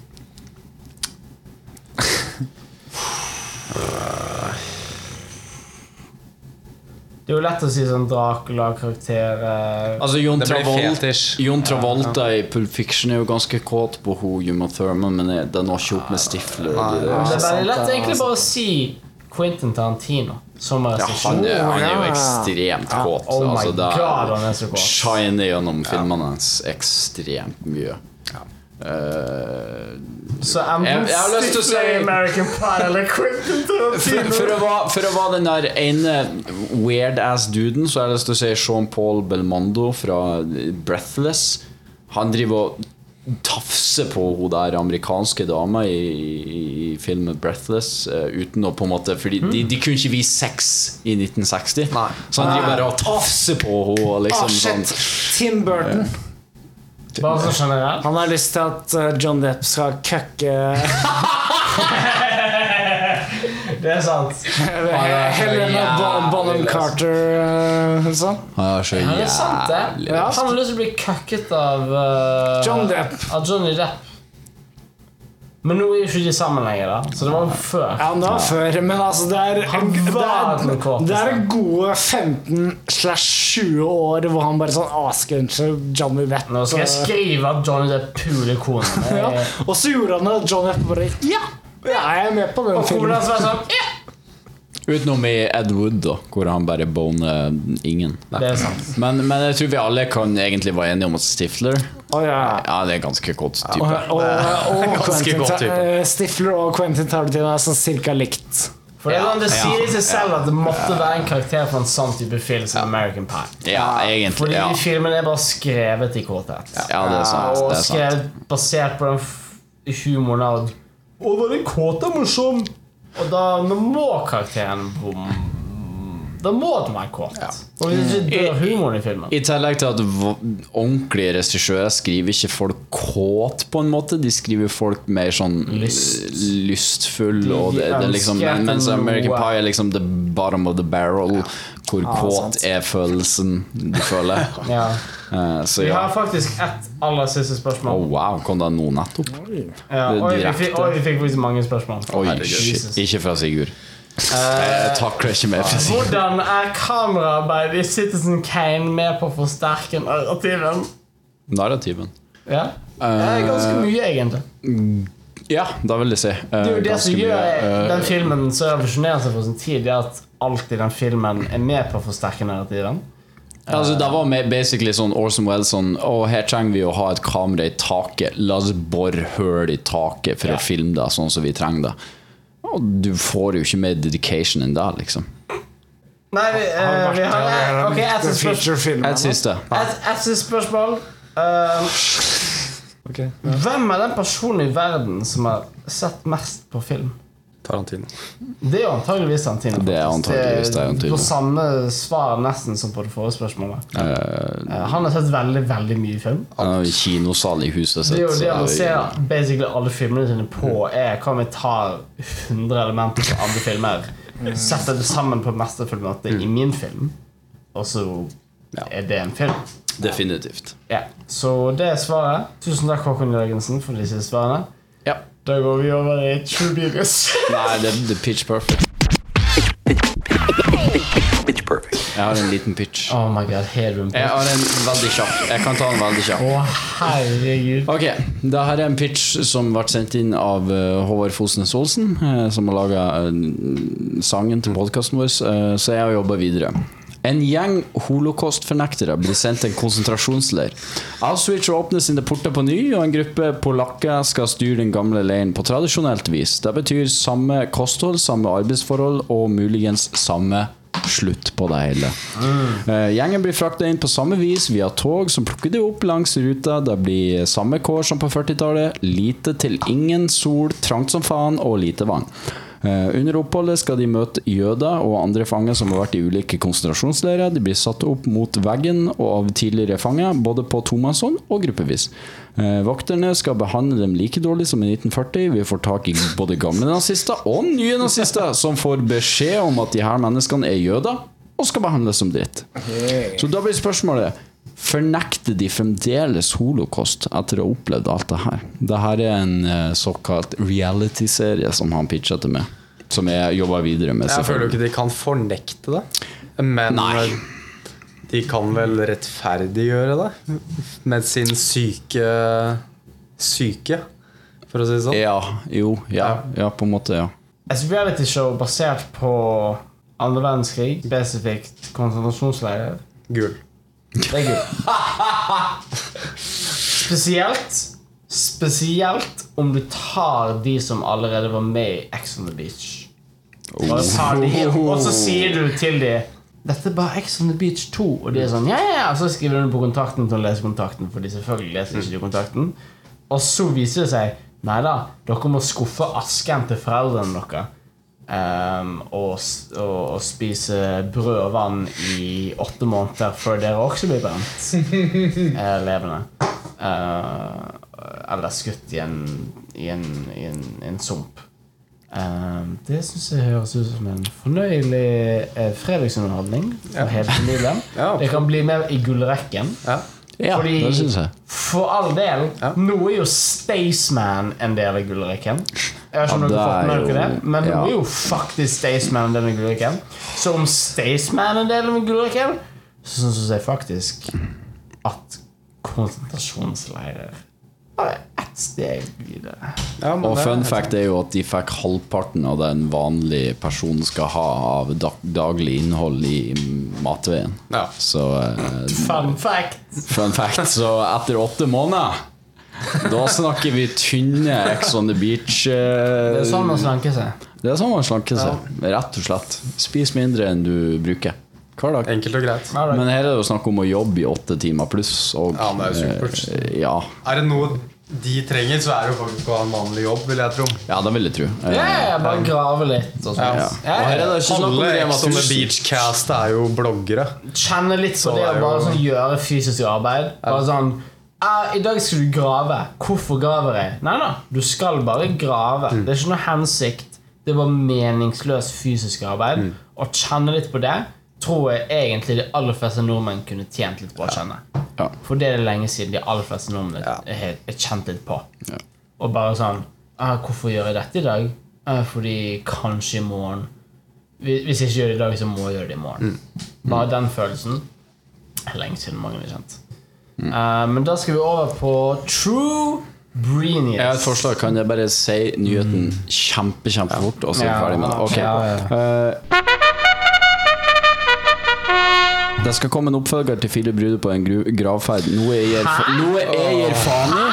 Det er jo lett å si sånn Dracula-karakter Altså, Jon, Det John Travolta, i Pulp Fiction er jo ganske kåt på ho, Uma Thurman, men den er ikke opp med Stifler. Ja, de Det er veldig lett egentlig bare å si Quentin Tarantino som Ja, regissør. han, er, han er jo Ja. ekstremt kåt. Oh my altså, det er- god, han er så kåt. Shiner gjennom filmene hans ekstremt mye. Eh, Så enten si- i American Pie eller Quentin Tarantino. for, for å være den der ene weird-ass-duden, så har jeg lyst til å si Jean-Paul Belmondo fra Breathless. Han driver og tafser på hun der amerikanske dama i, i, i filmen Breathless uh, uten å på en måte Fordi de, de kunne ikke vise sex i 1960. Så han driver bare og tafser på henne. Liksom, oh, shit. sånn. Tim Burton. Bare så generelt. Han har lyst til at uh, John Depp skal køkke Det er sant. Helena Bon- Bonham Carter. uh, sånn. Han er så jævlig Ja. Han har lyst til å bli køkket av uh, John Depp. Av Johnny Depp. Men nå er jo ikke de sammen lenger, da. Så det var jo før. Ja, det var før, men altså det er, Han det er, det er gode 15-20 år hvor han bare sånn ønske Johnny Depp Nå skal jeg skrive at Johnny Depp puler kona. ja. Ja. Og så gjorde han det, og Johnny Depp bare Ja! ja jeg er med på den Og kona filmen. hans sånn ja. Utenom i Ed Wood, da, hvor han bare boner ingen. Det er sant. Men, men jeg tror vi alle kan egentlig være enige om at Stifler oh, ja. Ja, det er ganske Og, type. og, og Ganske Quentin, godt type. eh, Stifler og Quentin Tarantino er sånn cirka likt. For sånn, det sier i seg selv at det måtte være en karakter på en sånn type film som American Pie. Ja, egentlig. Fordi Ja, filmen er bare skrevet i kåthet. ja det er sant. Og skrevet basert på den humoren av Å, var den kåte morsom? Og da, må karakteren bom, Da må den være kåt. Og hvis ikke dør humoren i filmen. I tillegg til at ordentlige regissører skriver ikke folk kåt, på en måte. De skriver folk mer sånn Lyst. eh, lystfull. De Og det, det liksom, men, mens noe. American Pie er liksom the bottom of the barrel. Hvor kåt sant. er følelsen du føler. Ja. Eh, så Vi har faktisk ett aller siste Å, Oh, wow, kom det nå nettopp? Ja, er vi fikk, oi, vi fikk faktisk mange spørsmål. Oi. Ikke fra Sigurd. Jeg takler ikke mer fra Sigurd. Hvordan er kameraarbeid i Citizen Kane med på å forsterke narrativen? Narrativen. Ja. Ganske mye, egentlig. Ja, det vil jeg si. Det er jo det som gjør den Uh, filmen så revolusjonerende for sin tid, er at alt i den filmen er med på å forsterke narrativen. Altså, det var med basically sånn Orson Welles sånn Å, her trenger vi å ha et kamera i taket. La oss bore hull i taket for Ja. å filme det sånn som vi trenger det. Og du får jo ikke mer dedication enn det, liksom. Nei, vi, eh, vi har Ok, et siste spørsmål. Et siste. Et, et siste spørsmål. Uh, okay, ja. hvem er den personen i verden som har sett mest på film? Tarantino. Det er jo antageligvis Tarantino. Det er antageligvis Det er Tarantino. På samme svar nesten som på det forrige spørsmålet. Uh, han har sett veldig, veldig mye film. Han har kinosal i huset sitt. Det er jo det han ser basically alle filmene sine på, er hva om vi tar 100 elementer fra andre filmer, setter det sammen på mesterfull måte i min film, og så er det en film. Definitivt. Ja, Så det er svaret. Tusen takk, Håkon Jørgensen, for disse svarene. Ja. Da går vi over i True Beatles. Nei, det er pitch perfect. Pitch perfect. Jeg har en liten pitch. Oh my god, helt du Jeg har en veldig kjapp. Jeg kan ta den veldig kjapp. Å, herregud. Ok, det her er en pitch som ble sendt inn av eh, Håvard Fosnes Olsen, eh, som har laga sangen til podkasten vår, eh, så jeg har jobba videre. En gjeng holocaust-fornektere blir sendt til en konsentrasjonsleir. Auschwitz åpner sine porter på ny, og en gruppe polakker skal styre den gamle leiren på tradisjonelt vis. Det betyr samme kosthold, samme arbeidsforhold og muligens samme slutt på det hele. Eh, Gjengen blir frakta inn på samme vis via tog som plukker de opp langs ruta. Det blir samme kår som på 40-tallet. Lite til ingen sol, trangt som faen og lite vann. Eh, Under oppholdet skal de møte jøder og andre fanger som har vært i ulike konsentrasjonsleirer. De blir satt opp mot veggen og av tidligere fanger, både på tomannshånd og gruppevis. Eh, Vokterne skal behandle dem like dårlig som i 1940. Vi får tak i både gamle nazister og nye nazister som får beskjed om at de her menneskene er jøder og skal behandles som dritt. Så da blir spørsmålet Fornekter de fremdeles holocaust etter å ha opplevd alt det her? Dette er en eh, såkalt reality-serie som han pitcha til meg. Som jeg jobber videre med. Jeg føler jo ikke de kan fornekte det. Men Nei. de kan vel rettferdiggjøre det med sin syke syke, for å si det sånn. Ja, jo, ja, ja, på en måte, ja. Et realityshow basert på andre verdenskrig, spesifikt konsentrasjonsleirer. Gull. Det er gull. Spesielt Spesielt om du tar de som allerede var med i Ex on the Beach. Og, tar de, og så sier du til dem Dette er bare Ex on the Beach 2. Og de er sånn Ja, ja, ja så skriver du på kontakten til å lese kontrakten, Fordi selvfølgelig leser ikke de kontakten Og så viser det seg Nei da, dere må skuffe asken til foreldrene deres. Ehm, og, og, og spise brød og vann i åtte måneder før dere også blir brent eh, levende. Uh, eller skutt i en, i en, i en, i en sump. Um, det syns jeg høres ut som en fornøyelig eh, fredagsunderholdning. Ja, det kan bli med i gullrekken. Ja. Ja, Fordi det syns jeg. For all del, nå er jo Staysman en del av gullrekken. Jeg har ikke Ja, dere det fått med dere det, jo- men ja. ja. er jo faktisk Staysman en del av gullrekken. Så om Staysman en del av gullrekken, så syns jeg faktisk at konsentrasjonsleirer bare ett steg videre. Ja, Og det- fun fact er jo at de fikk halvparten av det en vanlig person skal ha av dag daglig innhold i matveien. Ja. Så uh, Fun fact! fun fact, så etter åtte måneder da snakker vi tynne Ex on the Beach. eh, Det er sånn man slanker seg. det er sånn man slanker seg. Rett og slett. Spis mindre enn du bruker hver dag. Enkelt og greit. Men her er det jo snakk om å jobbe i åtte timer pluss. Og, Ja, det er jo supert. eh, ja. Er det noe de trenger, så er det jo faktisk å ha en vanlig jobb, vil jeg tro. ja, det vil jeg tro. Eh, Ja, ja, bare grave litt og sånn. Ja. Ja, Og her er det ikke Alle the Beach-cast er jo bloggere. Kjenne litt på Så det er å bare sånn gjøre fysisk arbeid. Bare sånn ah, 'I dag skal du grave. Hvorfor graver jeg?' Nei da, du skal bare grave. Det er ikke noe hensikt. Det er bare meningsløst fysisk arbeid. Å kjenne litt på det tror jeg egentlig de aller fleste nordmenn kunne tjent litt på å kjenne. Ja. For det er det lenge siden de aller fleste nordmenn er, er, er kjent litt på. Ja. Og bare sånn ah, 'Hvorfor gjør jeg dette i dag?' Ah, fordi kanskje i morgen Hvis jeg ikke gjør det i dag, så må jeg gjøre det i morgen. Bare den følelsen lenge siden mange har kjent. Eh, men da skal vi over på True Breenius. Jeg har et forslag. Kan jeg bare si nyheten kjempe, kjempefort, og så er vi Ja. ferdig med det? Okay. Ja, Eh, det skal komme en oppfølger til Philip Brude på en gravferd. Noe jeg gir, fa- noe jeg gir faen i.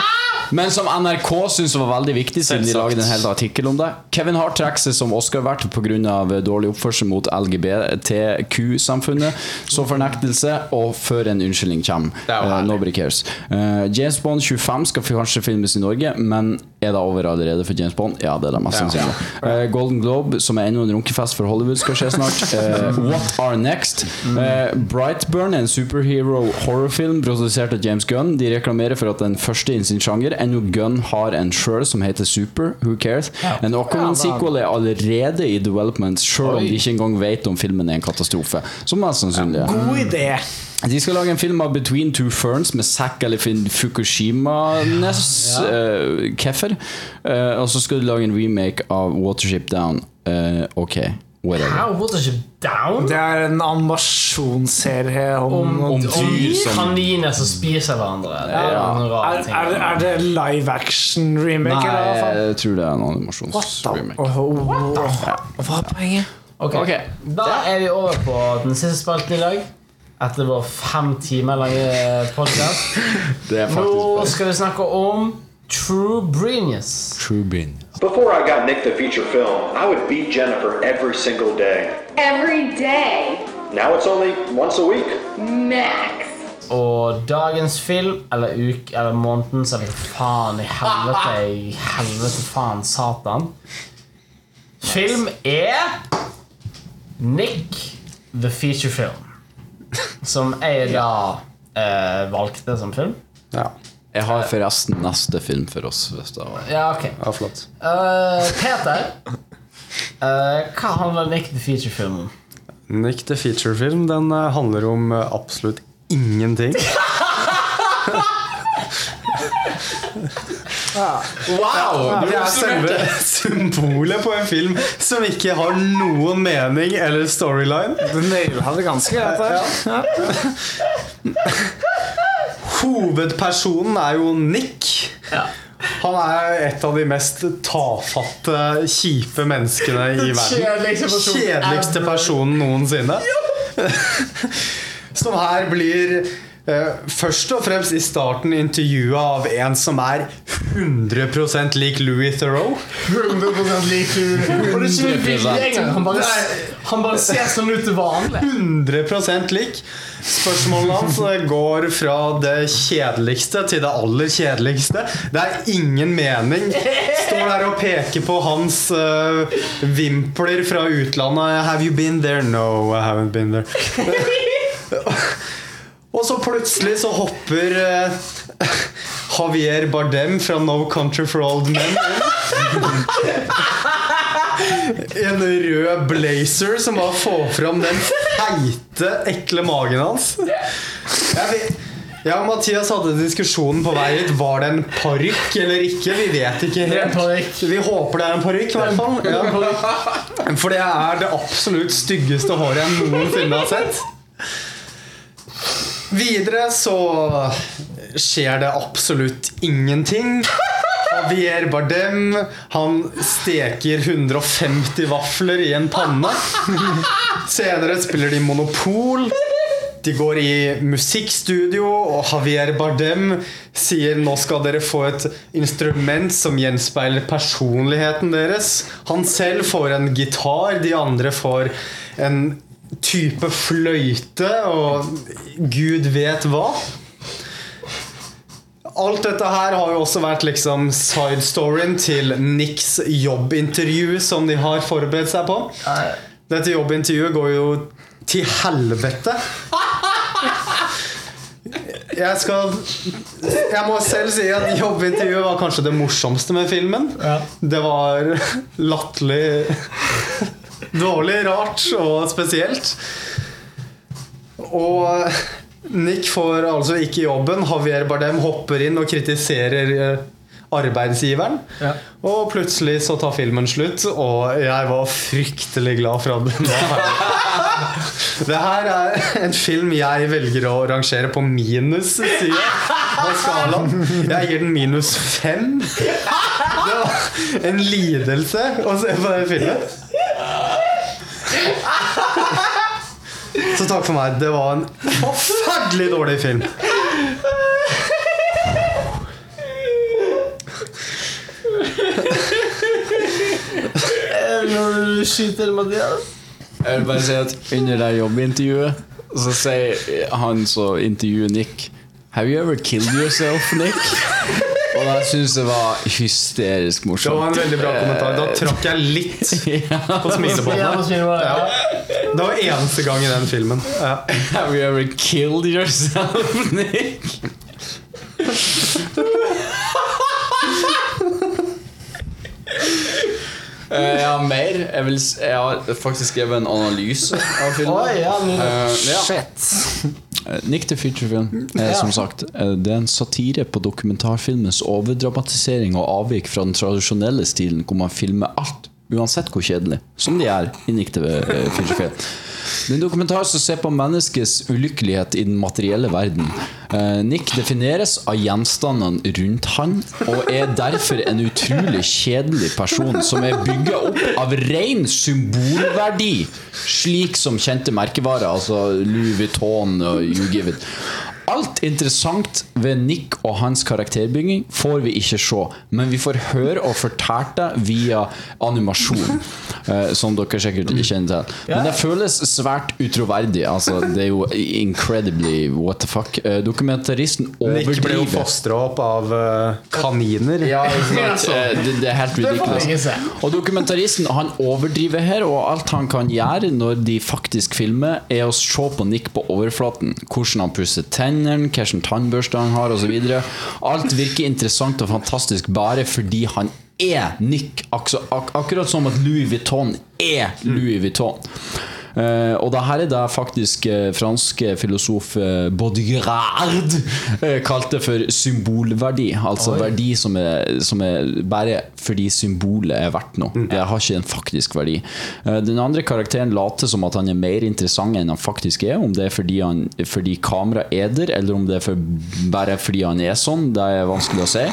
Men som NRK syns var veldig viktig, siden de lagde en hel artikkel om det. Kevin Hart trekker seg som Oscar-vert pga. dårlig oppførsel mot LGBTQ-samfunnet. Så fornektelse, og før en unnskyldning kommer. Er Eh, herlig. nobody cares. Uh, James Bond 25 skal kanskje filmes i Norge, men Er det over allerede for James Bond? Ja, det er det mest sannsynlig. Uh, Golden Globe, som er enda en runkefest for Hollywood, skal skje snart. Uh, What Are Next? Uh, Brightburn er en superhero horrorfilm produsert av James Gunn. De reklamerer for at den første i sin sjanger. Ennå Gunn har en sjøl som heter Super. Who cares? En Aquaman-sequel er allerede i development, sjøl om de ikke engang vet om filmen er en katastrofe. Som mest sannsynlig. God idé. De skal lage en film av Between Two Ferns med Zack eller Fukushima-ness eh, Keffer. Uh, og så skal de lage en remake av Watership Down. Uh, ok, whatever. How Watership Down? Det er en animasjonsserie om, Om, om, dyr som- kaniner som spiser hverandre. Det er Ja. er, ting. er, er det live action remake? Nei, eller jeg tror det er en animasjonsremake. oh, Hva er poenget? Ok, Okay. Da er vi over på den siste spalten i dag. Etter vår fem timer lange podkast. Nå skal vi snakke om True Brenius. True Bean. Before I got Nick the feature film, I would beat Jennifer every single day. Every day. Now it's only once a week. Max. Og dagens film, eller uke, eller månedens, eller faen i helvete i helvete faen satan Film er Nick the Feature Film. Som jeg da eh, valgte som film. Ja, Jeg har forresten neste film for oss. Hvis det var. Ja, ok. ja flott. Eh, Peter, eh, hva handler Nick the Feature Film om? Nick the Feature-film den eh, handler om eh, absolutt ingenting. Wow! Det er selve symbolet på en film som ikke har noen mening eller storyline. Du naila det ganske greit der. Hovedpersonen er jo Nick. Han er et av de mest tafatte, kjipe menneskene i verden. Kjedeligste person Kjedeligste personen noensinne. Som her blir først og fremst i starten intervjua av en som er 100% lik Louis Theroux. 100% lik Louis det er ikke en. Han bare, han bare ser sånn ut til vanlig. 100% lik. Spørsmålene hans eh, går fra det kjedeligste til det aller kjedeligste. Det er ingen mening. Står der og peker på hans uh, vimpler fra utlandet. Have you been there? No, I haven't been there. Og så plutselig så hopper eh, Javier Bardem fra No Country for Old Men inn. En rød blazer som bare får fram den feite, ekle magen hans. Jeg jeg og Mathias hadde diskusjonen på vei hit. Var det en parykk eller ikke? Vi vet ikke helt. Vi håper det er en parykk, i hvert fall. Ja. For det er det absolutt styggeste håret jeg noensinne har sett. Videre så skjer det absolutt ingenting. Javier Bardem Han steker 150 vafler i en panne. Senere spiller de Monopol. De går i musikkstudio, og Javier Bardem sier nå skal dere få et instrument som gjenspeiler personligheten deres. Han selv får en gitar, de andre får en type fløyte og gud vet hva. Alt dette her har jo også vært liksom side storyen til Nicks jobbintervju som de har forberedt seg på. Dette jobbintervjuet går jo til helvete. Jeg skal Jeg må selv si at jobbintervjuet var kanskje det morsomste med filmen. Det var latterlig dårlig, rart og spesielt. Og Nick får altså ikke jobben. Javier Bardem hopper inn og kritiserer arbeidsgiveren. arbeidsgiveren. Og plutselig så tar filmen slutt, og jeg var fryktelig glad for at den var ferdig. Det her er en film jeg velger å rangere på minus side av skalaen. Jeg gir den minus fem. Det var en lidelse å se på den filmen. Så takk for meg. Det var en forferdelig dårlig film. Når du skyter Mathias Jeg vil bare si at Under det jobbintervjuet Så sier han som intervjuer Nick Have you ever killed yourself, Nick? Og jeg syns det var hysterisk morsomt. Det var en veldig bra kommentar. Da trakk jeg litt på smilebåndet. Ja. Det var eneste gang i den filmen. Ja. Have you ever killed yourself, Nick? Jeg har mer. Jeg, vil, jeg har faktisk skrevet en analyse av filmen. Oi, ja, men- Eh, ja. Shit. Eh, Nick the Future-film er som sagt eh, Det er en satire på dokumentarfilmens overdramatisering og avvik fra den tradisjonelle stilen, hvor man filmer alt, uansett hvor kjedelig, som de er i Nick the eh, Future-film. Det en dokumentar som ser på menneskets ulykkelighet i den materielle verden. Eh, Nick defineres av gjenstandene rundt han, og er derfor en utrolig kjedelig person som er bygga opp av ren symbolverdi, slik som kjente merkevarer, altså Louis Vuitton og You Give It. Alt interessant ved Nick og hans karakterbygging får vi ikke se, men vi får høre og fortalt det via animasjon, eh, som dere sikkert kjenner til. Men det føles svært utroverdig. Altså, det er jo incredibly what the fuck. Eh, Dokumentaristen Nick ble jo overdriver. fostra opp av eh, kaniner. Ja? Eh, det, det er helt ridiculous. Og dokumentaristen han overdriver her, og alt han kan gjøre når de faktisk filmer, er å se på Nick på overflaten. Hvordan han pusser tennene, hvilken tannbørste han har osv. Alt virker interessant og fantastisk bare fordi han er Nick. Ak ak akkurat som at Louis Vuitton er Louis Vuitton. Eh, og det her er det faktisk eh, franske filosof uh, Baudrillard eh, kalte for symbolverdi. Altså verdi som er, som er bare fordi symbolet er verdt noe. Det har ikke en faktisk verdi. Eh, den andre karakteren later som at han er mer interessant enn han faktisk er. Om det er fordi, han, fordi kameraet er der, eller om det er for, bare fordi han er sånn, det er vanskelig å si.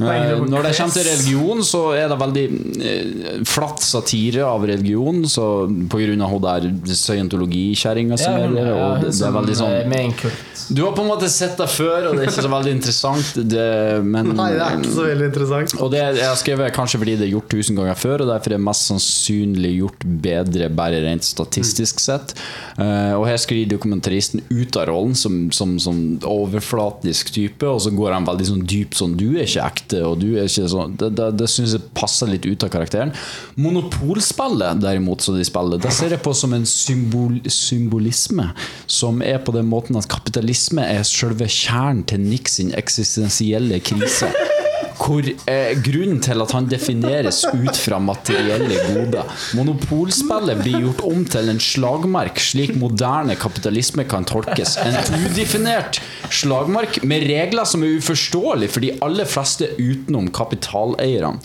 Eh, Når det kommer til religion, så er det veldig eh, flatt satire av religion. Så på grunn av hun der scientologikjerringa som er der. Det, er veldig sånn kult. Du har på en måte sett det før, og det er ikke så veldig interessant. Det, men, Nei, det er ikke så veldig interessant. og det jeg har skrevet kanskje fordi det er gjort tusen ganger før, og derfor er det mest sannsynlig gjort bedre bare rent statistisk sett. Eh, og her skriver dokumentaristen ut av rollen som, som, som overflatisk type, og så går han veldig sånn dypt sånn Du er ikke ekte, og du er ikke sånn Det, det, det syns jeg passer litt ut av karakteren. Monopolspillet, derimot, som de spiller, det ser jeg på som en symbol, symbolisme, som er på den måten at kapitalisme er selve kjernen til Nick sin eksistensielle krise. Hvor eh, Grunnen til at han defineres ut fra materielle goder. Monopolspillet blir gjort om til en slagmark, slik moderne kapitalisme kan tolkes. En udefinert slagmark med regler som er uforståelige for de aller fleste utenom kapitaleierne.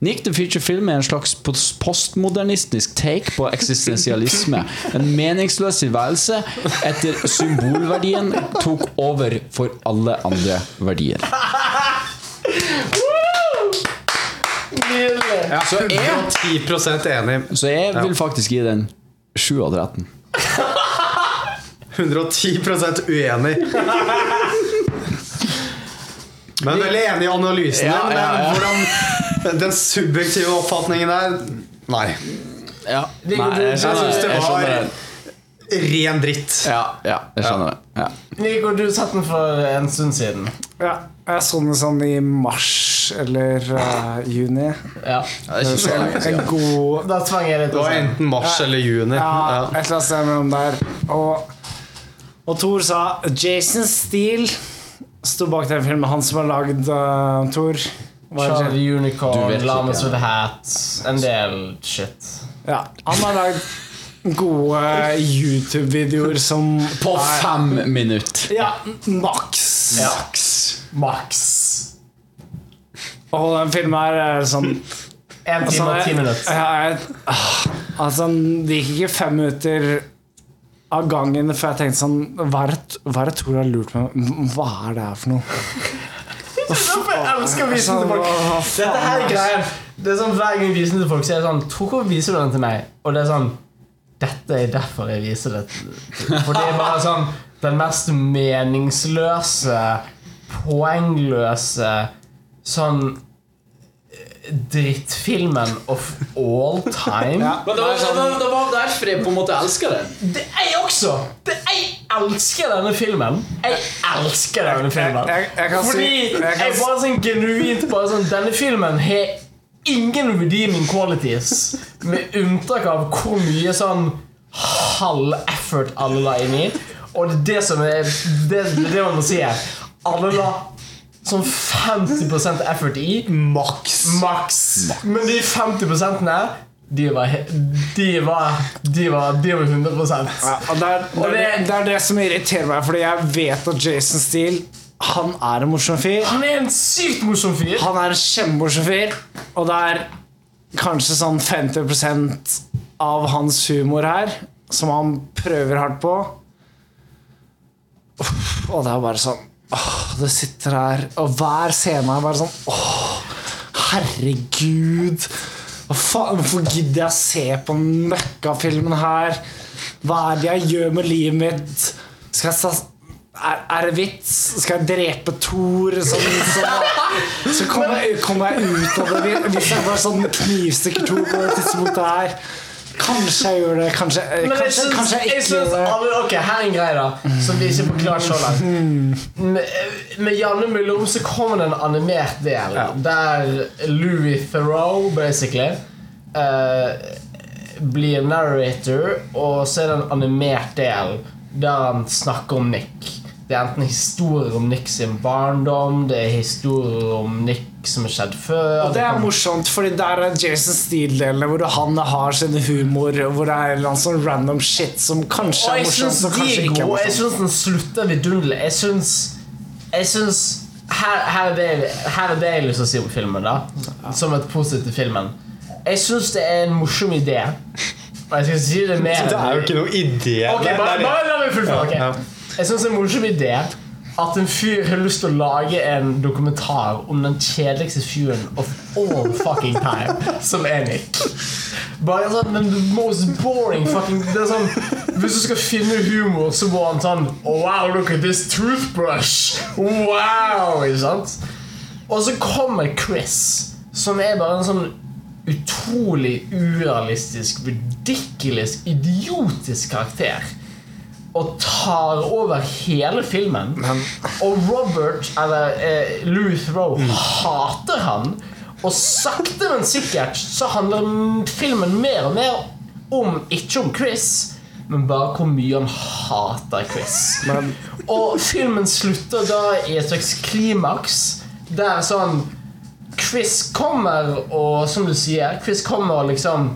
Nick the Future Film er en slags postmodernistisk take på eksistensialisme. En meningsløs tilværelse etter symbolverdien tok over for alle andre verdier. Ja, Så jeg- 110% enig. Så jeg vil faktisk gi den 7 av 13. 110% uenig. Men veldig enig i analysen Ja, din. ja, ja. Men hvordan den subjektive oppfatningen der Nei. Ja, Nei, jeg Jeg det jeg var skjønner det. ren dritt. Ja, ja, jeg skjønner det. Ja. Nico, du satt den for en stund siden. Ja, jeg så den sånn i mars eller uh, juni. Ja. Det er ikke så En god Da tvang jeg litt Det var enten mars eller juni. Ja, Ja. et eller annet sted mellom der. Og, og Thor sa Jason Steele sto bak den filmen. Han som har lagd uh, Thor. Er det? Charlie Du Unicorn, Lamas with a Hat, en del shit. Ja, han har lagd gode YouTube-videoer som På er- fem minutter. Ja, maks. Max. Max. Og den filmen her er sånn En time og ti minutter. ah, altså, det gikk ikke fem minutter av gangen før jeg tenkte sånn Hva er det, hva er det Thor har lurt meg? Hva er det her for noe? Jeg elsker å vise den til folk. Dette her er greia. Det er sånn Hver gang jeg viser den til folk, så er det sånn Hvorfor viser du den til meg? Og det er sånn Dette er derfor jeg viser det. For det er bare sånn den mest meningsløse, poengløse Sånn drittfilmen of all time. Ja. Men det var, det, var, det var derfor jeg på en måte elsker den. Det er jeg også! Det, jeg elsker denne filmen. Jeg elsker denne filmen. Jeg- jeg- jeg kan si- Fordi jeg jeg, bare sånn genuint bare sånn Denne filmen har ingen redeeming qualities, med unntak av hvor mye sånn halv-effort alle la inn i. Og det er det som er Det, det, er det man må si her. Alle la sånn 50% effort i. Maks. Maks. Men de 50 de var, de var De var, de var 100 Ja, og det, er, det, Og er, det- det er det som irriterer meg, fordi jeg vet at Jason Steele Han er en morsom fyr. Han er en sykt morsom fyr. Han er en kjempemorsom fyr, og det er kanskje sånn 50% av hans humor her som han prøver hardt på. Uff, Og det er bare sånn åh, Det sitter her Og hver scene er bare sånn Åh, herregud. Hva faen, Hvorfor gidder jeg se på den møkkafilmen her? Hva er det jeg gjør med livet mitt? Skal jeg er, er det vits? Skal jeg drepe Thor? Sånn, sånn, så kommer jeg, kom jeg ut av det hvis jeg bare sånn knivstikker Thor på det tidspunktet her. Kanskje jeg gjør det, kanskje, Men jeg kanskje, syns, kanskje jeg jeg ikke syns gjør det. Ok, her er en greie, da. Som vi ikke får så langt. Med, med Janne Mullum så kommer det en animert del der Louis Theroux, basically, uh, blir narrator, og så er det en animert del der han snakker om Nick. Det er enten historier om Nick sin barndom, det er historier om Nick som har skjedd før. Og det er morsomt, fordi der er Jason Steele-delene hvor han har sin humor, hvor det er en sånn random shit som kanskje er morsomt, og kanskje ikke er gode. Jeg morsomt. syns den slutter vidunderlig. Jeg syns Jeg syns her, her, er det, her er det jeg har lyst til å si om filmen, da. Som et positivt til filmen. Jeg syns det er en morsom idé. Og jeg skal si det mer Det er jo ikke noe idé. Okay, bare, bare la meg fullføre. Okay. Jeg syns det er en morsom idé at en fyr har lyst til å lage en dokumentar om den kjedeligste fyren of all fucking time, som er Nick. Bare sånn den most boring fucking det er sånn, Hvis du skal finne humor, så må han sånn oh, Wow, look at this toothbrush! Wow! Ikke sant? Og så kommer Chris, som er bare en sånn utrolig urealistisk, ridiculous, idiotisk karakter. Og tar over hele filmen. Og Robert, eller eh, Louis Theroux, hater han. Og sakte, men sikkert så handler filmen mer og mer om ikke om Chris, men bare hvor mye han hater Chris. og filmen slutter da i et slags klimaks der sånn Chris kommer og, som du sier, Chris kommer og liksom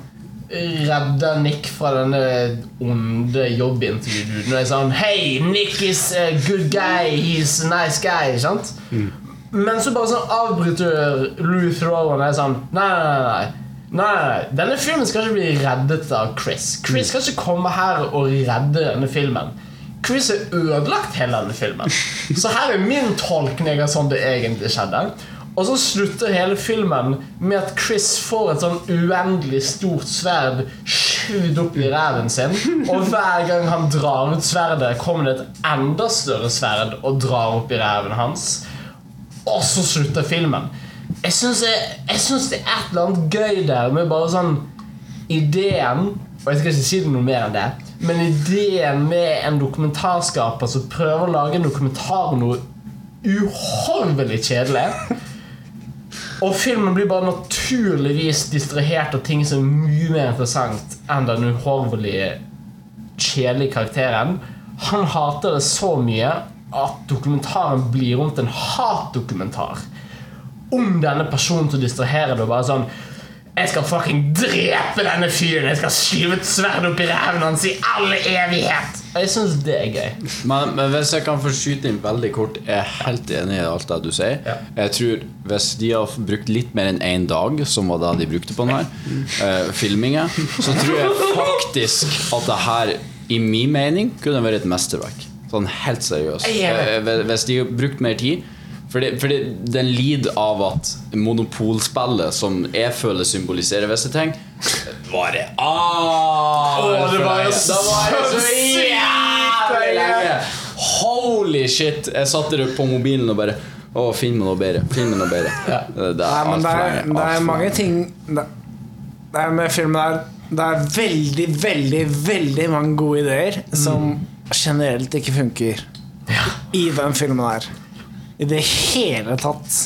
redder Nick fra denne onde jobbintervjududen. Og er sånn Hei, Nick is a good guy. He's a nice guy. sant? Mm. Men så bare sånn avbryter Louis Theroux og er sånn Nei, nei, nei. nei. Nei, nei, nei. Denne filmen skal ikke bli reddet av Chris. Chris skal ikke komme her og redde denne filmen. Chris har ødelagt hele denne filmen. Så her er min tolkning av sånn det egentlig skjedde. Og så slutter hele filmen med at Chris får et sånn uendelig stort sverd skyvd opp i ræven sin. Og hver gang han drar ut sverdet, kommer det et enda større sverd og drar opp i ræven hans. Og så slutter filmen. Jeg syns det, er et eller annet gøy der med bare sånn ideen Og jeg skal ikke si det noe mer enn det, men ideen med en dokumentarskaper som prøver å lage en dokumentar om noe uhorvelig kjedelig. Og filmen blir bare naturligvis distrahert av ting som er mye mer interessant enn den uhorvelige, kjedelige karakteren. Han hater det så mye at dokumentaren blir rundt en hatdokumentar om denne personen som distraherer det. Og bare sånn Jeg skal fucking drepe denne fyren! Jeg skal skyve et sverd opp i ræven hans i all evighet! Jeg syns det er gøy. Men, men hvis jeg kan få skyte inn veldig kort Jeg er helt enig i alt det du sier. Ja. Jeg tror Hvis de har brukt litt mer enn én dag, som var det de brukte på denne uh, filmingen, så tror jeg faktisk at det her, i min mening, kunne vært et mesterverk. Sånn helt seriøst. Er Eh, hvis de har brukt mer tid. Fordi, fordi den lider av at monopolspillet, som jeg føler symboliserer visse ting, varer oh, det var jo så sykt jævlig lenge. Holy shit! Jeg satt der på mobilen og bare Å, finn meg noe bedre. Finn meg noe bedre. Det, det Nei, er men det er, lenge. det er mange ting Det, det er med filmen der Det er veldig, veldig, veldig mange gode ideer som generelt ikke funker i den filmen her. I det hele tatt.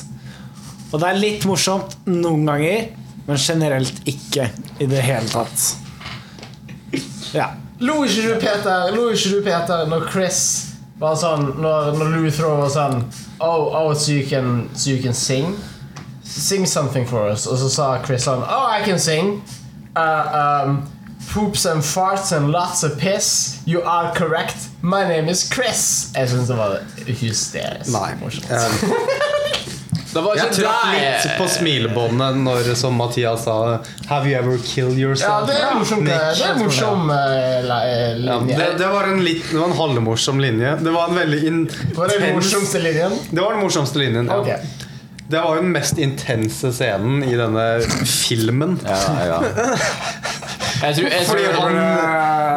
Og det er litt morsomt noen ganger, men generelt ikke i det hele tatt. Ja. Lo ikke du, Peter, Lo ikke du, Peter når Chris var sånn Når, når Louis var sånn Oh, oh so, you can, so you can sing? Sing something for us. Og så sa Chris sånn Oh, I can sing. Uh, um, poops and farts and lots of piss. You are correct. My name is Chris. Jeg syns det var hysterisk. Nei. morsomt. Eh, Det var Jeg ikke trakk litt på smilebåndet når som Mathias sa Have you ever killed Ja, yourself? det er morsomt. Det Nick. er morsom eh, la- eh, Ja, linje. det, det var en litt, det var en halvmorsom linje. Det var en veldig Var det den intens morsomste linjen? Det var den morsomste linjen. Ja. Ok. Det var jo den mest intense scenen i denne filmen. Ja, ja. Jeg tror, jeg Fordi tror han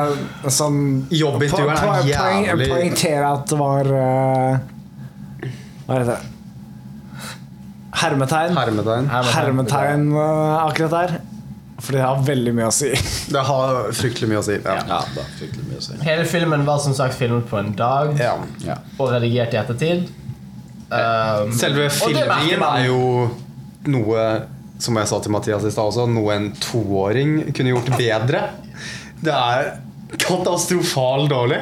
Uh, sånn Jobbintervjueren er po- po- poeng- jævlig- Poengtere at det var uh, Hva heter det? Hermetegn. Hermetegn. Hermetegn uh, akkurat der. For det har veldig mye å si. Det har fryktelig mye å si. Ja. Ja, det mye å si. Hele filmen var som sagt filmet på en dag Ja. Ja. og redigert i ettertid. Um, Selve filmingen er jo noe Som jeg sa til Mathias i stad også, noe en toåring kunne gjort bedre. Det er katastrofalt dårlig.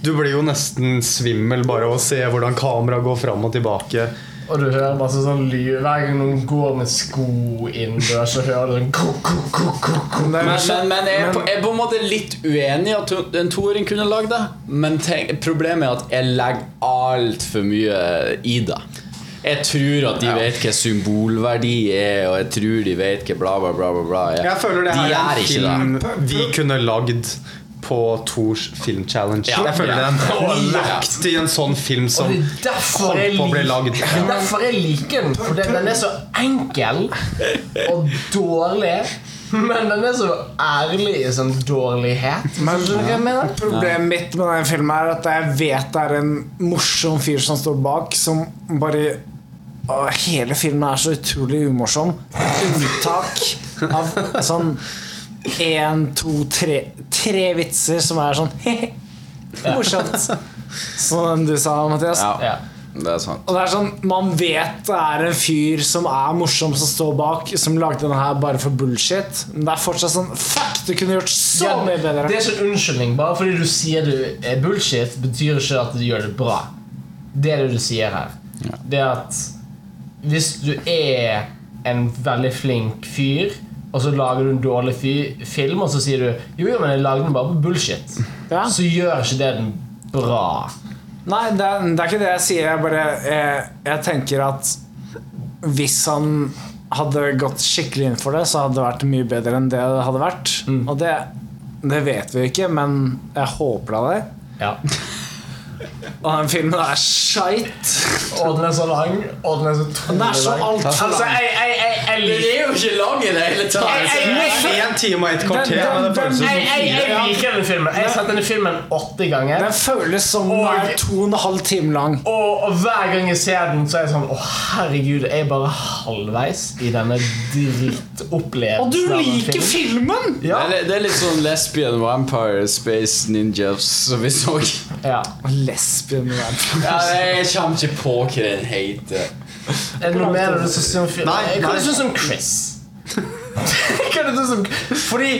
Du blir jo nesten svimmel bare av å se hvordan kameraet går fram og tilbake. Og du hører masse sånn lyd Hver gang noen går med sko innendørs, så hører du sånn ko, ko, ko, ko, ko. Men, Men, men, men jeg, er på, jeg er på en måte litt uenig i at en toåring kunne lagd det. Men tenk, problemet er at jeg legger altfor mye i det. Jeg tror at de vet hva symbolverdi er, og jeg tror de vet hva bla, bla, bla, bla, bla er. Jeg føler det de er en ikke det. film vi kunne lagd på Tors filmchallenge. Ja. Jeg føler er Ja. en nøyaktig en sånn film som holdt på å bli lagd. Det er derfor jeg liker den. For den den er så enkel og dårlig. Men den er så ærlig i sånn dårlighet. Men mener? problemet mitt med den filmen er at jeg vet det er en morsom fyr som står bak, som bare og Hele filmen er så utrolig umorsom. Unntak av sånn én, to, tre Tre vitser som er sånn morsomt. Som du sa, Mathias. Ja, Ja. det er sant. Og det er sånn, Man vet det er en fyr som er morsom som står bak, som lagde denne her bare for bullshit. Men det er fortsatt sånn Fuck, du kunne gjort så Ja, mye bedre. Det er ikke en unnskyldning. Bare fordi du sier du er bullshit, betyr ikke at du gjør det bra. Det er det du sier her. Det er at hvis du er en veldig flink fyr, og så lager du en dårlig fyr, film, og så sier du Jo, jo, men jeg lagde den bare på bullshit, Ja. så gjør ikke det den bra. Nei, det er, det er ikke det jeg sier. Jeg bare jeg, jeg tenker at hvis han hadde gått skikkelig inn for det, så hadde det vært mye bedre enn det det hadde vært. Og det, det vet vi ikke, men jeg håper da det. Ja. Og den filmen er skeit. Og den er så lang, og den er så Den så lang. altfor Altså, lang. jeg, jeg, jeg, jeg Den er jo ikke lang i det hele tatt! En time og et kvarter. Men det føles som jeg, jeg, jeg Ja. liker den filmen. Jeg har sett denne filmen åtte ganger. Den føles som den Og- er to og en halv time lang. Og, og hver gang jeg ser den, så er jeg sånn Å, herregud, jeg er bare halvveis i denne drittopplevelsen. Og du av en liker film. filmen! Ja. Det, er, det er litt sånn lesbian vampire space ninjas som vi så. ja. Lesbian vampire. Ja, jeg kommer ikke på hva den heter. Er det noe mer du syns om filmen? Nei, Hva nei. syns du om Chris? Hva er det du som Fordi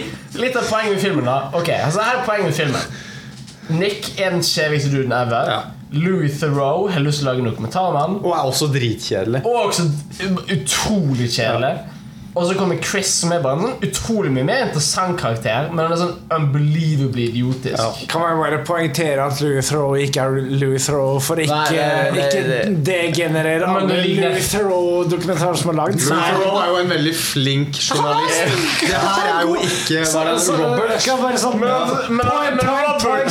Litt av poenget med filmen, da. Ok, altså Her er poenget med filmen. Nick er den kjedeligste duden ever. Ja. Louis Theroux har lyst til å lage en dokumentar om han. Og er også dritkjedelig. Og også utrolig kjedelig. Og så kommer Chris, som er bare en sånn utrolig mye mer interessant karakter. Men han er sånn unbelievably idiotisk. Kan man bare poengtere at Louis Theroux ikke er Louis Theroux for ikke, Nei, det- det- ikke degenerere Men alle det ligner- Louis Theroux-dokumentarer som er lagd. Louis Theroux er jo en veldig flink journalist. Det her er jo ikke er Så- Robert? Kan bare sånn Men- men- men, men Robert-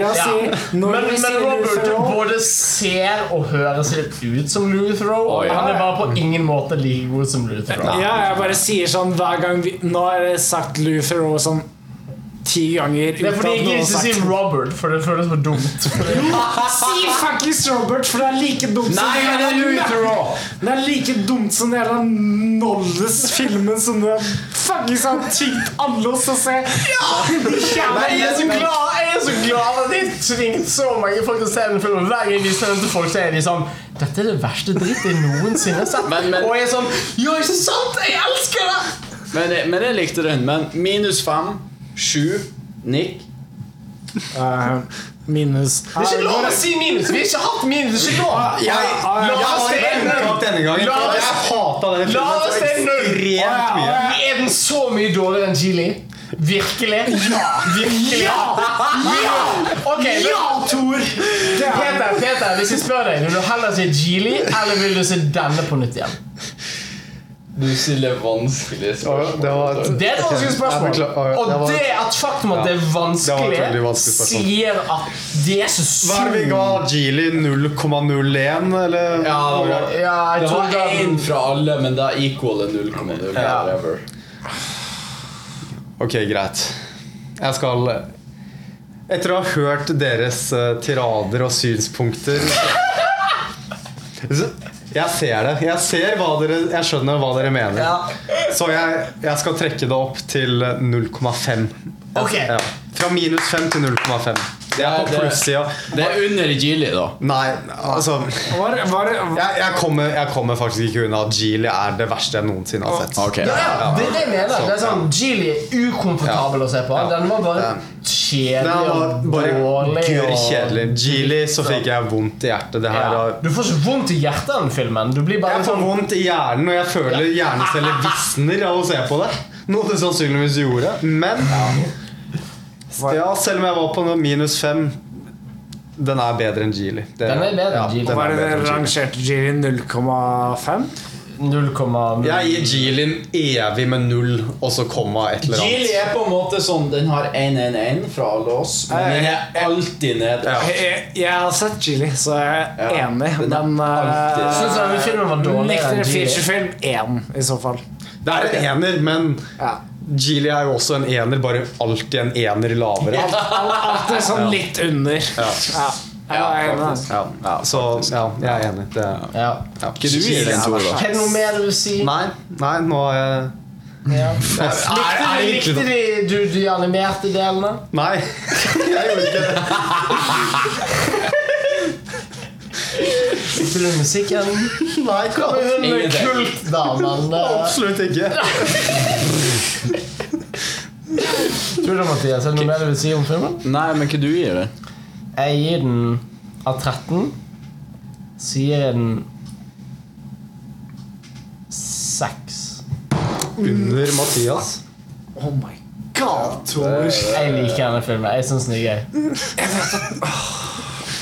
Ja. si Men, men Robert både ser og høres litt ut som Louis Theroux. oh, ja. han er bare på ingen måte like god som Louis Theroux. Ja, jeg bare sier sånn hver gang vi Nå har jeg sagt Luther Theroux sånn ti ganger. Det er fordi jeg ikke vil si Robert, for det føles for dumt. Si fuckings Robert, for det er like dumt som Nei, det er! Det er like dumt som den jævla Nolles-filmen som du fuckings har tvingt alle oss å se. Nei, jeg er så glad Jeg er så glad at jeg tvingte så mange folk til å se den filmen. Hver gang jeg viser den til folk, så er de sånn Dette er det verste dritt jeg noensinne har sett. Men- men- Og jeg er sånn Ja, ikke sant? Jeg elsker det! Men, men jeg likte den. Men minus fem, sju, Nick Eh, minus Det er ikke lov å si minus. Vi har ikke hatt minus. Det er ikke lov. Jeg, ja, La jeg oss gangen. La oss- Jeg hata den. La filmen oss ekstremt mye. Er den så mye dårligere enn Geely? Virkelig? Ja! Virkelig? Ja! Ok, men- Ja, Tor! Er Peter, Peter, hvis jeg spør deg Vil du heller se Geely, eller vil du se denne på nytt igjen? Du stiller vanskelige Det var et, Det er et vanskelig spørsmål. Og Det var- det at faktum at det er det vanskelig, vanskelig sier at det er så Hva er det vi ga Geely 0,01, eller? Ja, det var, Ja, det var én fra alle, men equal er 0,0. Ja. Ok, greit. Jeg skal Etter å ha hørt deres eh, tirader og synspunkter Jeg ser det. Jeg ser hva dere Jeg skjønner hva dere mener. Så jeg, jeg skal trekke det opp til 0,5. Okay. Ja. Fra minus 5 til 0,5. Det er på plussida. Det er under Geely, da. Nei, altså Var, var, jeg, jeg, kommer, jeg kommer faktisk ikke unna at Geely er det verste jeg noensinne har sett. Okay. Ja, ja, det er det jeg mener. Det er sånn, Geely er ukomfortabel å se på. Den var bare kjedelig Den var og bare dårlig. gørr og- kjedelig. Geely, så fikk jeg vondt i hjertet. Det her Ja. Du får ikke vondt i hjertet av den filmen. Du blir bare Jeg får sånn vondt i hjernen, og jeg føler hjerneceller visner av å se på det. Noe det sannsynligvis gjorde. Men ja, selv om jeg var på noe minus fem Den er bedre enn Geely. Det- Den er bedre enn Geely. den var er det bedre dere Geely. rangerte Geely 0,5? 0,0 Jeg gir Geely evig med null, og så komma et eller Geely er på en måte sånn Den har 111 fra alle oss, men den er alltid nede. Ja. Jeg, jeg har sett Geely, så jeg er Ja, enig. den er Men alltid- uh, filmen var dårligere Likte dere Geely? featurefilm? Én, i så fall. Det er en ener, men Ja. Geely er jo også en ener, bare alltid en ener lavere. Er sånn litt under. Ja. Ja, jeg er enig. Ja, så ja, jeg er enig. Det, Ja. ja. Ikke du gir den, Tor, da? Er det noe mer du vil si? Nei, nei, nå har jeg Ja. er- er det Likte, du, likte du de animerte delene? Nei, jeg gjorde ikke det. Likte du musikken? Nei, hva? Hun er Ingenting. kultdamen. eh, Absolutt ikke. Tror du, Mathias, er det noe mer du vil si om filmen? Nei, men hva du gir det? Jeg gir den av 13. Sier jeg den 6. Under Mathias. Oh my god, Tor. Jeg liker denne filmen. Jeg syns den er gøy.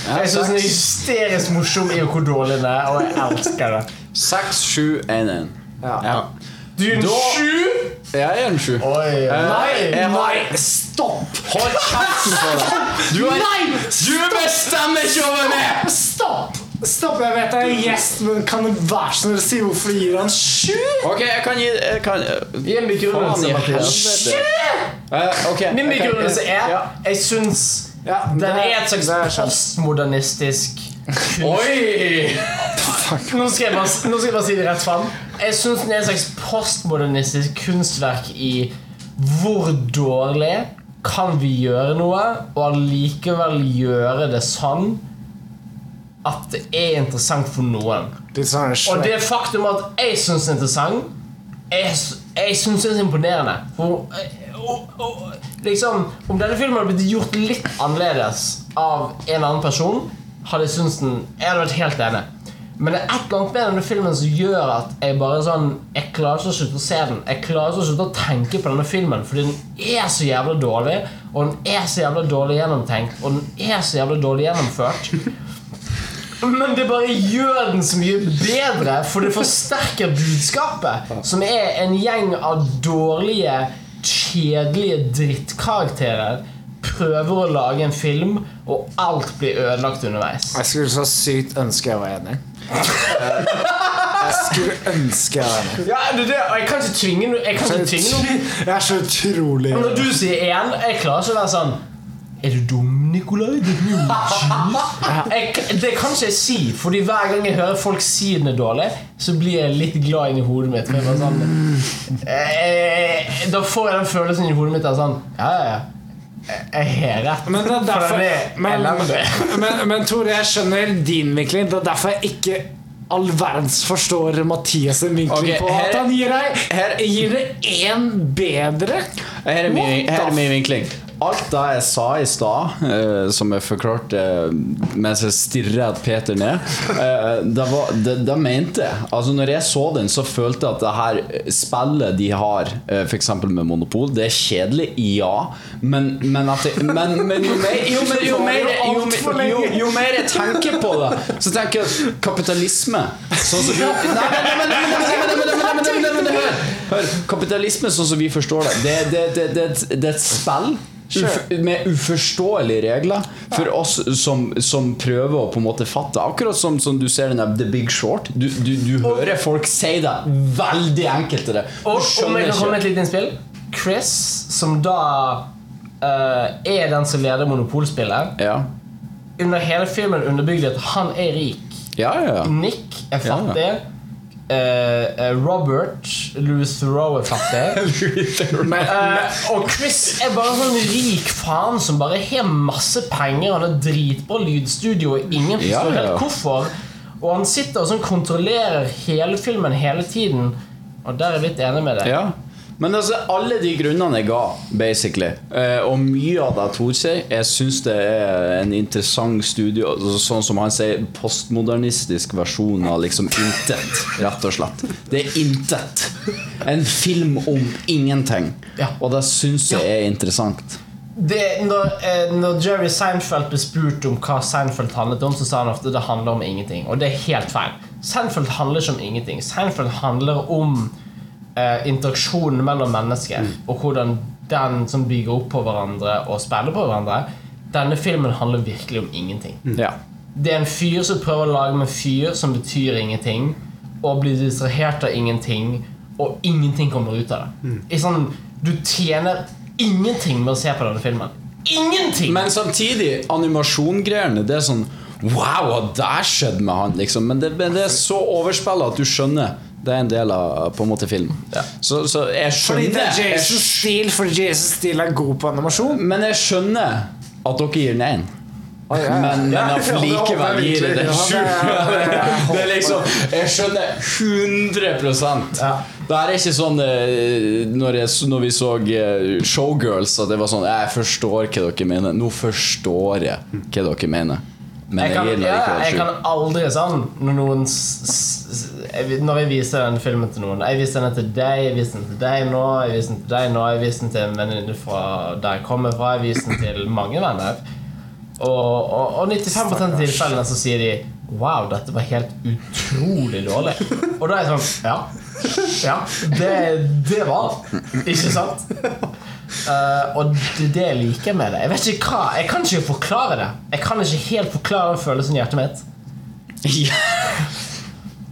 Jeg syns den er hysterisk morsom i hvor dårlig den er, og jeg elsker det. 6, 7, 1, 1. Ja. Du er en sju! Jeg er en 7. Oi, Nei, nei, stopp! Hold kjeften på deg! Du, er, Nei! du bestemmer ikke over meg! Stopp! Stopp, Jeg vet jeg er gjest, men kan du være så snill si hvorfor gir han sju? Ok, jeg kan gi jeg kan, Gi en begrunnelse, Mathias. helvete. Uh, okay. Min begrunnelse er Ja. Jeg syns Ja, den er et slags er postmodernistisk. Oi! Nå skal, jeg bare, nå skal jeg bare si det rett fram. Jeg syns den er et slags postmodernistisk kunstverk i hvor dårlig kan vi gjøre noe, og allikevel gjøre det sånn at det er interessant for noen. Sånn Og det faktum at jeg syns det er interessant, jeg, jeg syns det er imponerende. For, og, liksom, om denne filmen hadde blitt gjort litt annerledes av en annen person, hadde jeg syntes den Jeg hadde vært helt enig. Men det er et eller annet med denne filmen som gjør at jeg bare sånn Jeg klarer ikke å slutte å se den. Jeg klarer ikke å slutte å tenke på denne filmen, fordi den er så jævla dårlig, og den er så jævla dårlig gjennomtenkt, og den er så jævla dårlig gjennomført. Men det bare gjør den så mye bedre, for det forsterker budskapet. Som er en gjeng av dårlige, kjedelige drittkarakterer prøver å lage en film, og alt blir ødelagt underveis. Jeg skulle så sykt ønske jeg var enig. Jeg skulle ønske jeg var enig. Ja, det, det, og jeg kan ikke tvinge noe- Jeg kan ikke tvinge noen. Jeg er så utrolig Når du sier én, jeg klarer ikke å være sånn Er du dum, Nikolai? Det blir jo cheese. det kan ikke jeg si, Fordi hver gang jeg hører folk si den er dårlig, så blir jeg litt glad inni hodet mitt. Jeg sånn, eh, da får jeg den følelsen i hodet mitt av sånn Ja, ja, ja. Jeg har rett. Men det er derfor det er men, men, men Tore, jeg skjønner din vinkling. Det er derfor jeg ikke all verdens forstår Mathias' vinkling okay, på her- at han gir deg Gir det én bedre. Her er er min vinkling. Alt det jeg sa i stad, som jeg forklarte mens jeg stirra Peter ned, eh, det, var, det, det, mente jeg. Altså Når jeg så den, så følte jeg at det her spillet de har, eh, f.eks. med Monopol, det er kjedelig, ja, men, men at jeg, men, men, jo, mer, jo, mer, jo, mer, jo, jo, mer, jeg tenker på det, så tenker jeg kapitalisme hør! Kapitalisme sånn som vi forstår det, det, det, det, det er et spill Uf med uforståelige regler for oss som, som prøver å på en måte fatte. Akkurat som, som du ser den der The Big Short. Du, du, du hører folk si det veldig enkelt til deg. Og om jeg kan komme med et lite innspill Chris, som da uh, er den som leder monopolspillet, Ja, under hele filmen underbygde at han er rik. ja, ja. Nick er fattig. Eh, eh, Robert Louis Theroux er fattig. Men, uh, og Chris er bare en sånn rik faen som bare har masse penger. Han har dritbra lydstudio, og ingen Ja, forstår ja. helt hvorfor. Og han sitter og sånn kontrollerer hele filmen hele tiden. Og der er jeg litt enig med deg. Ja. Men altså, alle de grunnene jeg ga, basically, eh, og mye av det Tor sier, jeg syns det er en interessant studie, altså, sånn som han sier, postmodernistisk versjon av liksom intet, rett og slett. Det er intet. En film om ingenting. Og det syns jeg er interessant. det, når, eh, når Jerry Seinfeld ble spurt om hva Seinfeld handlet om, så sa han ofte det handler om ingenting. Og det er helt feil. Seinfeld handler ikke om ingenting. Seinfeld handler om eh, interaksjonen mellom mennesker, og hvordan den som bygger opp på hverandre og spiller på hverandre. Denne filmen handler virkelig om ingenting. Ja. Det er en fyr som prøver å lage med fyr som betyr ingenting, og blir distrahert av ingenting, og ingenting kommer ut av det. I sånn, du tjener ingenting med å se på denne filmen. Ingenting! Men samtidig, animasjongreiene, det er sånn Wow, hva der skjedde med han? Liksom. Men det, det er så overspillet at du skjønner. Det er en del av på en måte filmen. Så, så jeg fordi det er Jason Steele, fordi Jason Steele er god på animasjon. Men jeg skjønner at dere gir den én. Men, men at likevel gir det det sju. Det er liksom Jeg skjønner 100% Det er ikke sånn eh, når, jeg, når vi så eh, Showgirls, at det var sånn Jeg forstår hva dere mener. Nå forstår jeg hva dere mener. Men jeg kan, jeg, ja, jeg kan aldri sånn Når noen Når jeg viser den filmen til noen. Jeg viser den til deg, jeg viser den til deg nå Jeg viser den til deg nå Jeg viser den til en venninne fra der jeg kommer fra Jeg viser den til mange venner. Og, og, og 95% av tilfellene så sier de Wow, dette var helt utrolig dårlig. Og da er jeg sånn Ja, ja det, det var Ikke sant? Eh, og det det jeg liker med det. Jeg vet ikke hva Jeg kan ikke forklare det. Jeg kan ikke helt forklare den følelsen i hjertet mitt.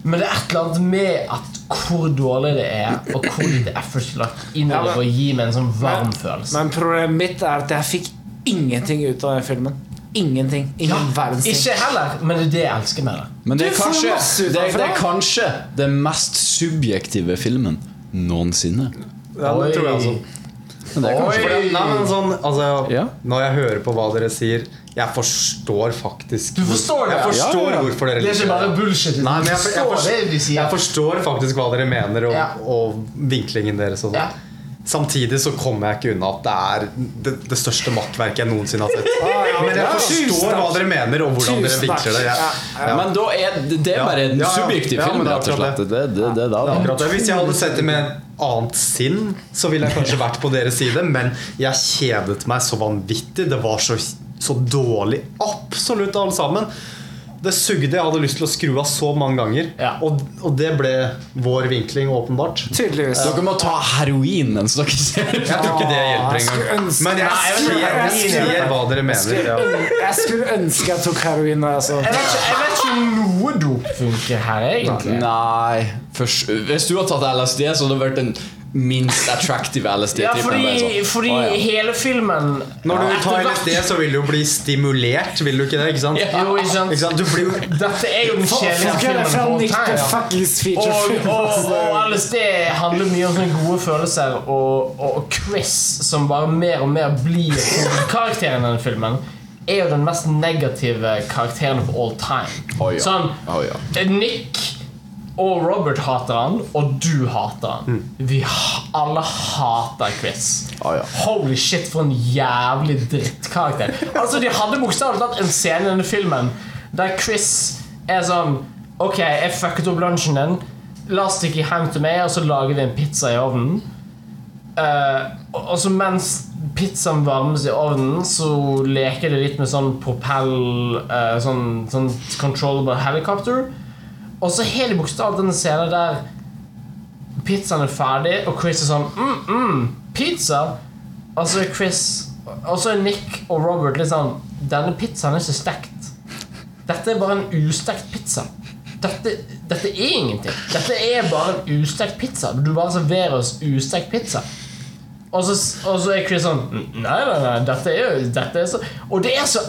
Men det er et eller annet med at hvor dårlig det er, og hvor lite effort lagt inn i det for å gi meg en sånn varm Men, følelse. men problemet mitt er at jeg fikk ingenting ut av den filmen. Ingenting. Ingen verdens ting. Ikke heller, men det er det jeg elsker med det. Men det er, kanskje, det, er, det er kanskje den mest subjektive filmen noensinne. Ja, det tror jeg også. Men det er kanskje For nei, men sånn, altså, Ja. Når jeg hører på hva dere sier Jeg forstår faktisk Du forstår det? Jeg forstår Ja, ja. hvorfor dere Det er ikke bare bullshit. Nei, men jeg, jeg, jeg, forstår det de forstår, sier. jeg forstår faktisk hva dere mener, og, Ja. og vinklingen deres. Og sånn. Ja. Samtidig så kommer jeg ikke unna at det er det, det største makkverket jeg noensinne har sett. Men jeg forstår hva dere mener, og hvordan dere Tusen takk. vinkler det. Jeg, Ja. Men da er det, det er bare en Ja, ja. subjektiv Ja, film, det er rett og akkurat slett. Det, det, det, det, Det er da. akkurat det. Hvis jeg hadde sett det med annet sinn, så ville jeg kanskje vært på deres side, men jeg kjedet meg så vanvittig. Det var så, så dårlig. Absolutt alle sammen. Det sugde. Jeg hadde lyst til å skru av så mange ganger. Ja. Og, og det ble vår vinkling, åpenbart. Tydeligvis. Dere må ta heroin mens dere ser Jeg tror ikke det hjelper jeg engang. Men jeg jeg vet jeg ser hva dere mener. Ja. Jeg skulle ønske jeg tok heroin. Altså. Jeg vet ikke, jeg vet ikke om noe dop funker her, egentlig. Nei først, Hvis du har tatt LSD, så hadde det vært den minst attractive LSD-trippen. fordi, fordi oh, ja. hele filmen Når du tar LSD, så vil du jo bli stimulert, vil du ikke det? Ikke sant? Jo, ikke sant? Ikke sant? Du blir jo Dette er jo den kjedelige kjedeligste filmen Og, og, altså. og LSD handler mye om sånne gode følelser, og, og Chris, som bare mer og mer blir karakteren i denne filmen, er jo den mest negative karakteren of all time. Oh, ja. Sånn, oh, ja. Nick og Robert hater han, og du hater han. Vi alle hater Chris. Oh, ja. Holy shit, for en jævlig drittkarakter. Altså, De hadde bokstavelig talt en scene i denne filmen der Chris er sånn Ok, jeg fucket opp lunsjen din. La oss stikke hjem til meg, og så lager vi en pizza i ovnen. Uh, og så mens pizzaen varmes i ovnen, så leker det litt med sånn propell uh, Sånn, sånn controllable helicopter. Og så hele bokstavelig denne scenen der pizzaen er ferdig, og Chris er sånn mm, mm, Pizza? Og så er Chris Og så er Nick og Robert litt sånn Denne pizzaen er ikke stekt. Dette er bare en ustekt pizza. Dette, dette er ingenting. Dette er bare en ustekt pizza. Du bare serverer oss ustekt pizza. Og så, og så er Chris sånn Nei, nei, nei, dette er jo Og det er så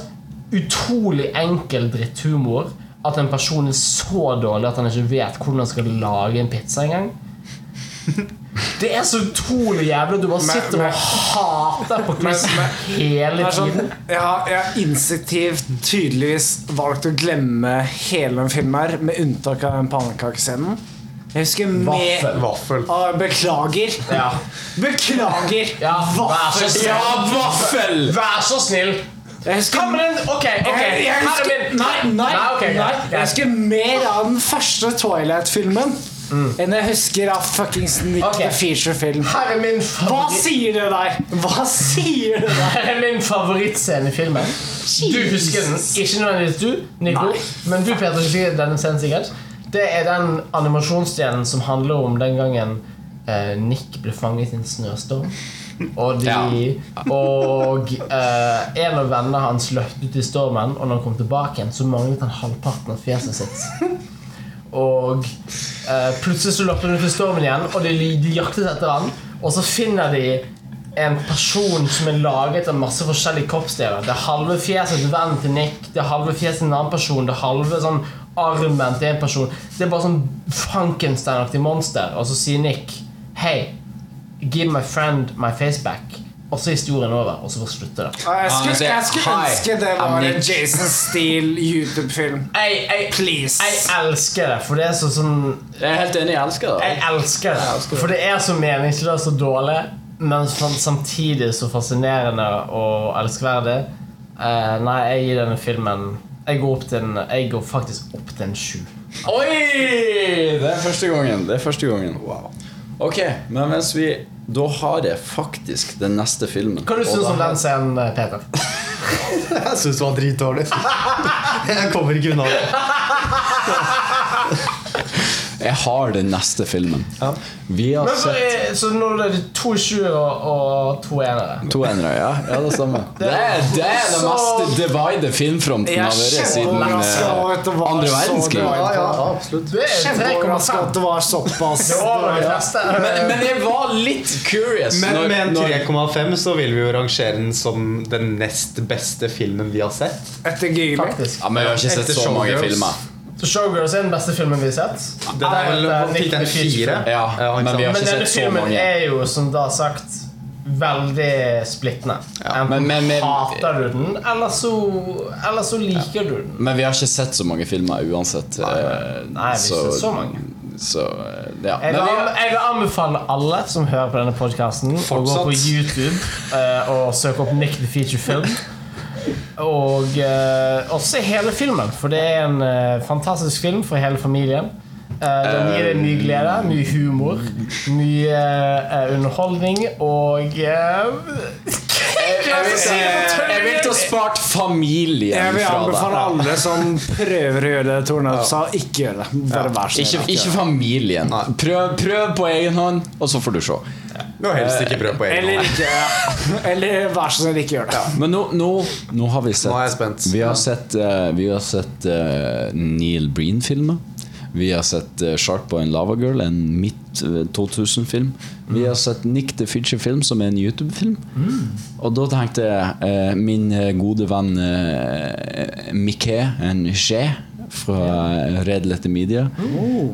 utrolig enkel dritthumor at en person er så dårlig at han ikke vet hvordan han skal lage en pizza engang. Det er så utrolig jævlig at du bare sitter men- og hater på Chris hele sånn, tiden. jeg, har, jeg har instinktivt tydeligvis valgt å glemme hele den filmen her, med unntak av den pannekakescenen. Jeg husker med Vaffel. vaffel. Ah, Beklager. Ja. Beklager. Ja, vær så snill. Ja, vaffel! Vær så snill! Husker? Ok, ok. jeg, jeg er husker, nei, nei, Nei, okay, nei, jeg husker mer av den første Twilight-filmen enn jeg husker av fuckings Nick okay. Feature-film. Hva sier det der? Hva sier det der? Her er min favorittscene i filmen. Du husker den. Ikke nødvendigvis du, Nico, Nei. men du Peter, husker denne scenen sikkert. Det er den animasjonsdelen som handler om den gangen eh, Nick ble fanget i en snøstorm. Og, de, og uh, en av vennene hans løpte ut i stormen, og når han kom tilbake igjen, så manglet han halvparten av fjeset sitt. Og uh, plutselig så løpte han ut i stormen igjen, og de, de jaktet etter han. Og så finner de en person som er laget av masse forskjellige kroppsdeler. Det er halve fjeset til vennen til Nick, det er halve fjeset til en annen person, det er halve sånn armen til en person. Det er bare sånn Frankenstein-aktig monster. Og så sier Nick Hei, give my friend my face back. Og så er historien over, og så slutter det. Ah, Jeg skulle, jeg skulle «Hi, ønske det var en Jason Steele YouTube-film. Please. jeg elsker det, for det er så sånn Jeg er helt enig, jeg elsker det. Jeg elsker det. For det er så meningsløst og dårlig, men samtidig så fascinerende og elskverdig. Uh, nei, jeg gir denne filmen Jeg går, opp til en, jeg går faktisk opp til en sju. Oi! Det er første gangen. Det er første gangen. Ok, men mens vi Da har jeg faktisk den neste filmen. Hva du synes om den scenen, eh, Peter? Jeg syns det var dritdårlig. Jeg kommer ikke unna det. Jeg har den neste filmen. Vi har Men sett er- så nå er det to sjuere og, to enere. to enere, ja. ja det stemmer. Det er det, er det Så- mest divide filmfronten har vært siden eh, andre verdenskrig. Ja, ja, absolutt. Det er Kjempeoverraska 3,5. at det var såpass. Men, men jeg var litt curious. Men når- med en 3,5 så vil vi jo rangere den som den nest beste filmen vi har sett. Etter Gigli. Ja, men vi har ikke sett så mange filmer. Så Showgirls er den beste filmen vi har sett. Den er vel, the Future fire? Ja, Ja, men vi har Men ikke denne sett så filmen mange. er jo, som da sagt, veldig splittende. Enten men- men- men- hater du den, eller så, eller så liker du den. Men vi har ikke sett så mange filmer uansett. Nei, vi har ikke sett så mange. Så, eh, ja. Jeg Men vil, vi, an- jeg vil anbefale alle som hører på denne podkasten, å gå Fortsatt. på YouTube eh, og søke opp Nick the Feature Film. Og, eh, også se hele filmen, for det er en eh, fantastisk film for hele familien. Eh, den gir deg mye glede, mye humor, mye eh, underholdning og eh, jeg, vil jeg vil til å spart familien Jeg vil fra anbefale det. alle som prøver å gjøre det Tornap sa, ikke gjør det. Bare vær så Ikke, snill. ikke familien. Prøv, prøv på egen hånd, og så får du se. Har helst ikke prøv på egen Eller hånd. ikke. Ja. Eller vær så snill, ikke gjør det. Men nå, nå, nå har vi sett Nå er jeg spent. Vi har sett, eh, vi har sett uh, Neil Breen-filmer. Vi har sett uh, Sharkboy and Lava Girl, en midt 2000-film. Vi har sett Nick the Fidget-film, som er en YouTube-film. Og da tenkte jeg uh, min eh, gode venn uh, en G fra Red Letter Media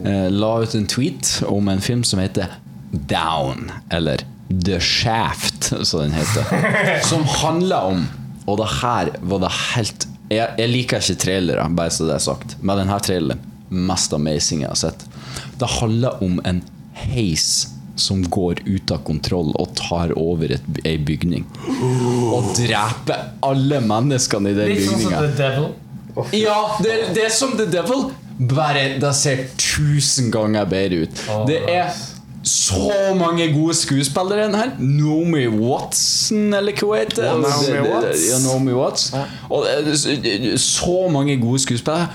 eh, la ut en tweet om en film som heter Down, eller The Shaft, som den heter. Som handler om Og det her var det helt Jeg, jeg liker ikke trailere, bare så det er sagt. Men denne traileren mest amazing jeg har sett. Det handler om en heis som går ut av kontroll og tar over et, ei bygning. Og dreper alle menneskene i den Litt sånn som. The Devil. Ja, det, det er som The Devil, bare det ser tusen ganger bedre ut. Det er så mange gode skuespillere i den her. Naomi Watson, eller hva heter. Det- Watts. Ja, Naomi Watts. Og er så- mange gode skuespillere.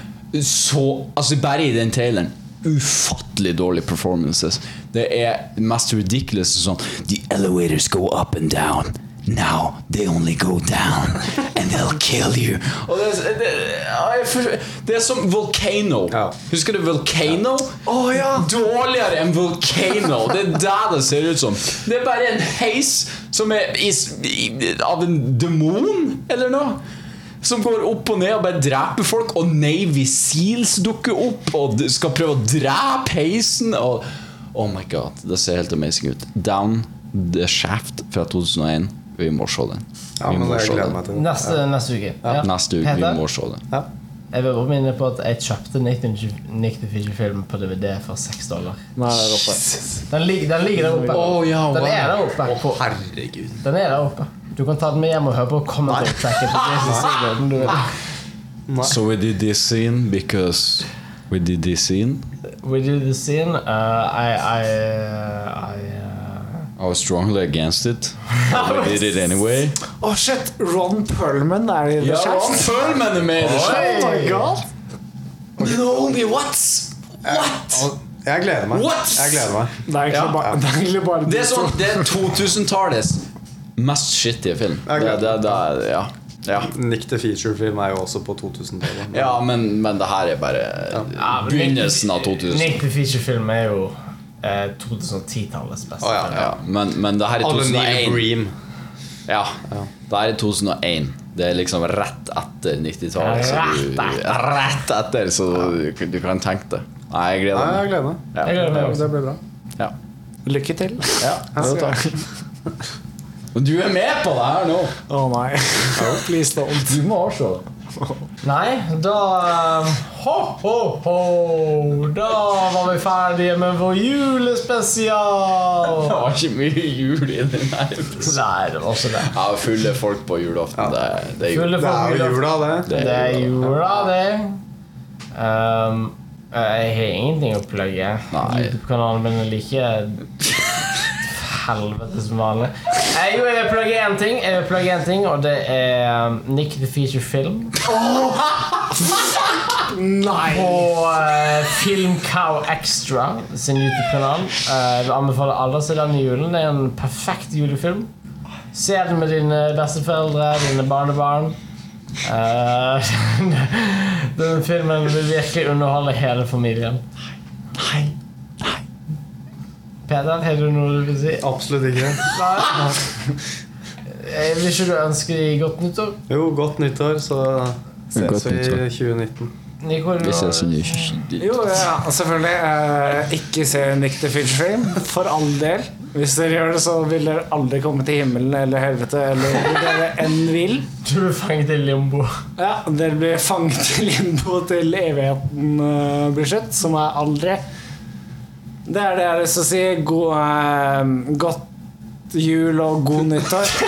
Så, altså Bare i den traileren. Ufattelig dårlige performances. Det er mest ridiculous sånn The elevators go up and down. Now they only go down, and they'll kill you. Og det, det, ja, forstår- det er som Volcano. Ja. Husker du Volcano? Dårligere enn Volcano. Det er det det ser ut som. Det er bare en heis som er i, i, av en demon, eller noe. Som går opp og ned og bare dreper folk. Og Navy Seals dukker opp og skal prøve å drepe heisen. Og, oh my god, det ser helt amazing ut. Down the Shaft fra 2001. Vi må se den. Ja, men jeg gleder meg til det. Neste, neste uke. Ja. Neste uke. Vi må se den. Ja. Jeg vil bare minne på at jeg kjøpte Nick the, Fidget-film på DVD for 6 dollar. Nei, der oppe. Den, lig, den ligger der oppe. Oh, ja, den er der oppe. Oh, Herregud. den er der oppe. Du kan ta den med hjem og høre på vil. So we did this scene because we did this scene. We did this scene. Uh, I, I, I uh, I was strongly against it. But we did it anyway. Oh shit! Ron Perlman er i The Shaft. Perlman er med i det Oh my god! Okay. No, me what? What? Jeg gleder meg. What? Jeg gleder meg. Det er egentlig bare, det er egentlig bare Det er sånn Det er 2000-tallets mest shittige film. Jeg Det, det, det, ja. Ja. Nick the Feature-film er jo også på 2000-tallet. ja, men, men det her er bare ja, begynnelsen av 2000. Nick the Feature-film er jo eh, 2010-tallets beste. Oh, ja. Ja, men, men det her er 2001. Bream. Ja, det her er 2001. Det er liksom rett etter 90-tallet. så du- Rett. Rett etter, så du, du kan tenke det. Nei, jeg gleder Ja, jeg gleder meg. Jeg gleder meg også. Det blir bra. Ja. Lykke til. Ja, jo, takk. Du er med på det her nå! Å nei. Please don't. Du må se det. Nei, da um, Ho, ho, ho! Da var vi ferdige med vår julespesial! Det var ikke mye jul i den her. Nei, det var ikke det. Ja, fulle folk på julaften. Det, det jul. Det er jo jula, det. Det er jula, det. Um, jeg har ingenting å plugge. YouTube-kanalen min er like helvete som vanlig. Eh, jo, jeg vil plugge én ting, Jeg vil plugge en ting og det er um, Nick the Feature Film. Nei! På uh, Filmcow Extra sin YouTube-kanal. Uh, jeg vil anbefale alle å se den i julen. Det er en perfekt julefilm. Se den med dine besteforeldre, dine barnebarn. Uh, den filmen vil virkelig underholde hele familien. Nei. Nei. Peder, har du noe du vil si? Absolutt ikke. Nei. Vil ikke du ønske deg godt nyttår? Jo, godt nyttår, så Godt ses vi nyttår. i 2019. Nicole, Vi ses i 2019. Jo, ja, selvfølgelig. Eh, ikke se Nick the Fish Film, for all del. Hvis dere gjør det, så vil dere aldri komme til himmelen eller helvete eller hvor dere enn vil. Du blir fanget i limbo. Ja, Dere blir fanget i limbo til evigheten eh, blir slutt, som er aldri. Det er det jeg har lyst til å si. God, eh, godt jul og god nyttår.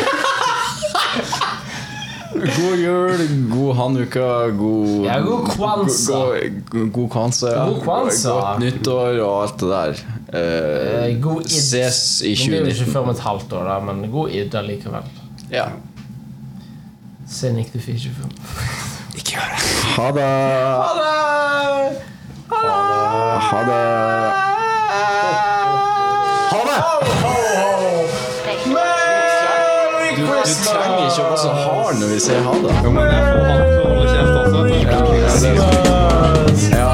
God jul, god hanukka, god Ja, god kwanza. God, god, god kwanza. ja. God kwanza. Godt nyttår og alt det der. Eh, Eh, God id. ses i Men det er jo ikke før om et halvt år, da, men god id allikevel. Ja. Se Nick the Feature-film. Ikke gjør det. Ha det. Ha det. Ha det. Ha det. Du, du trenger ikke å være så hard når vi sier ha det. Jo, men jeg får han til å holde kjeft også. Ja,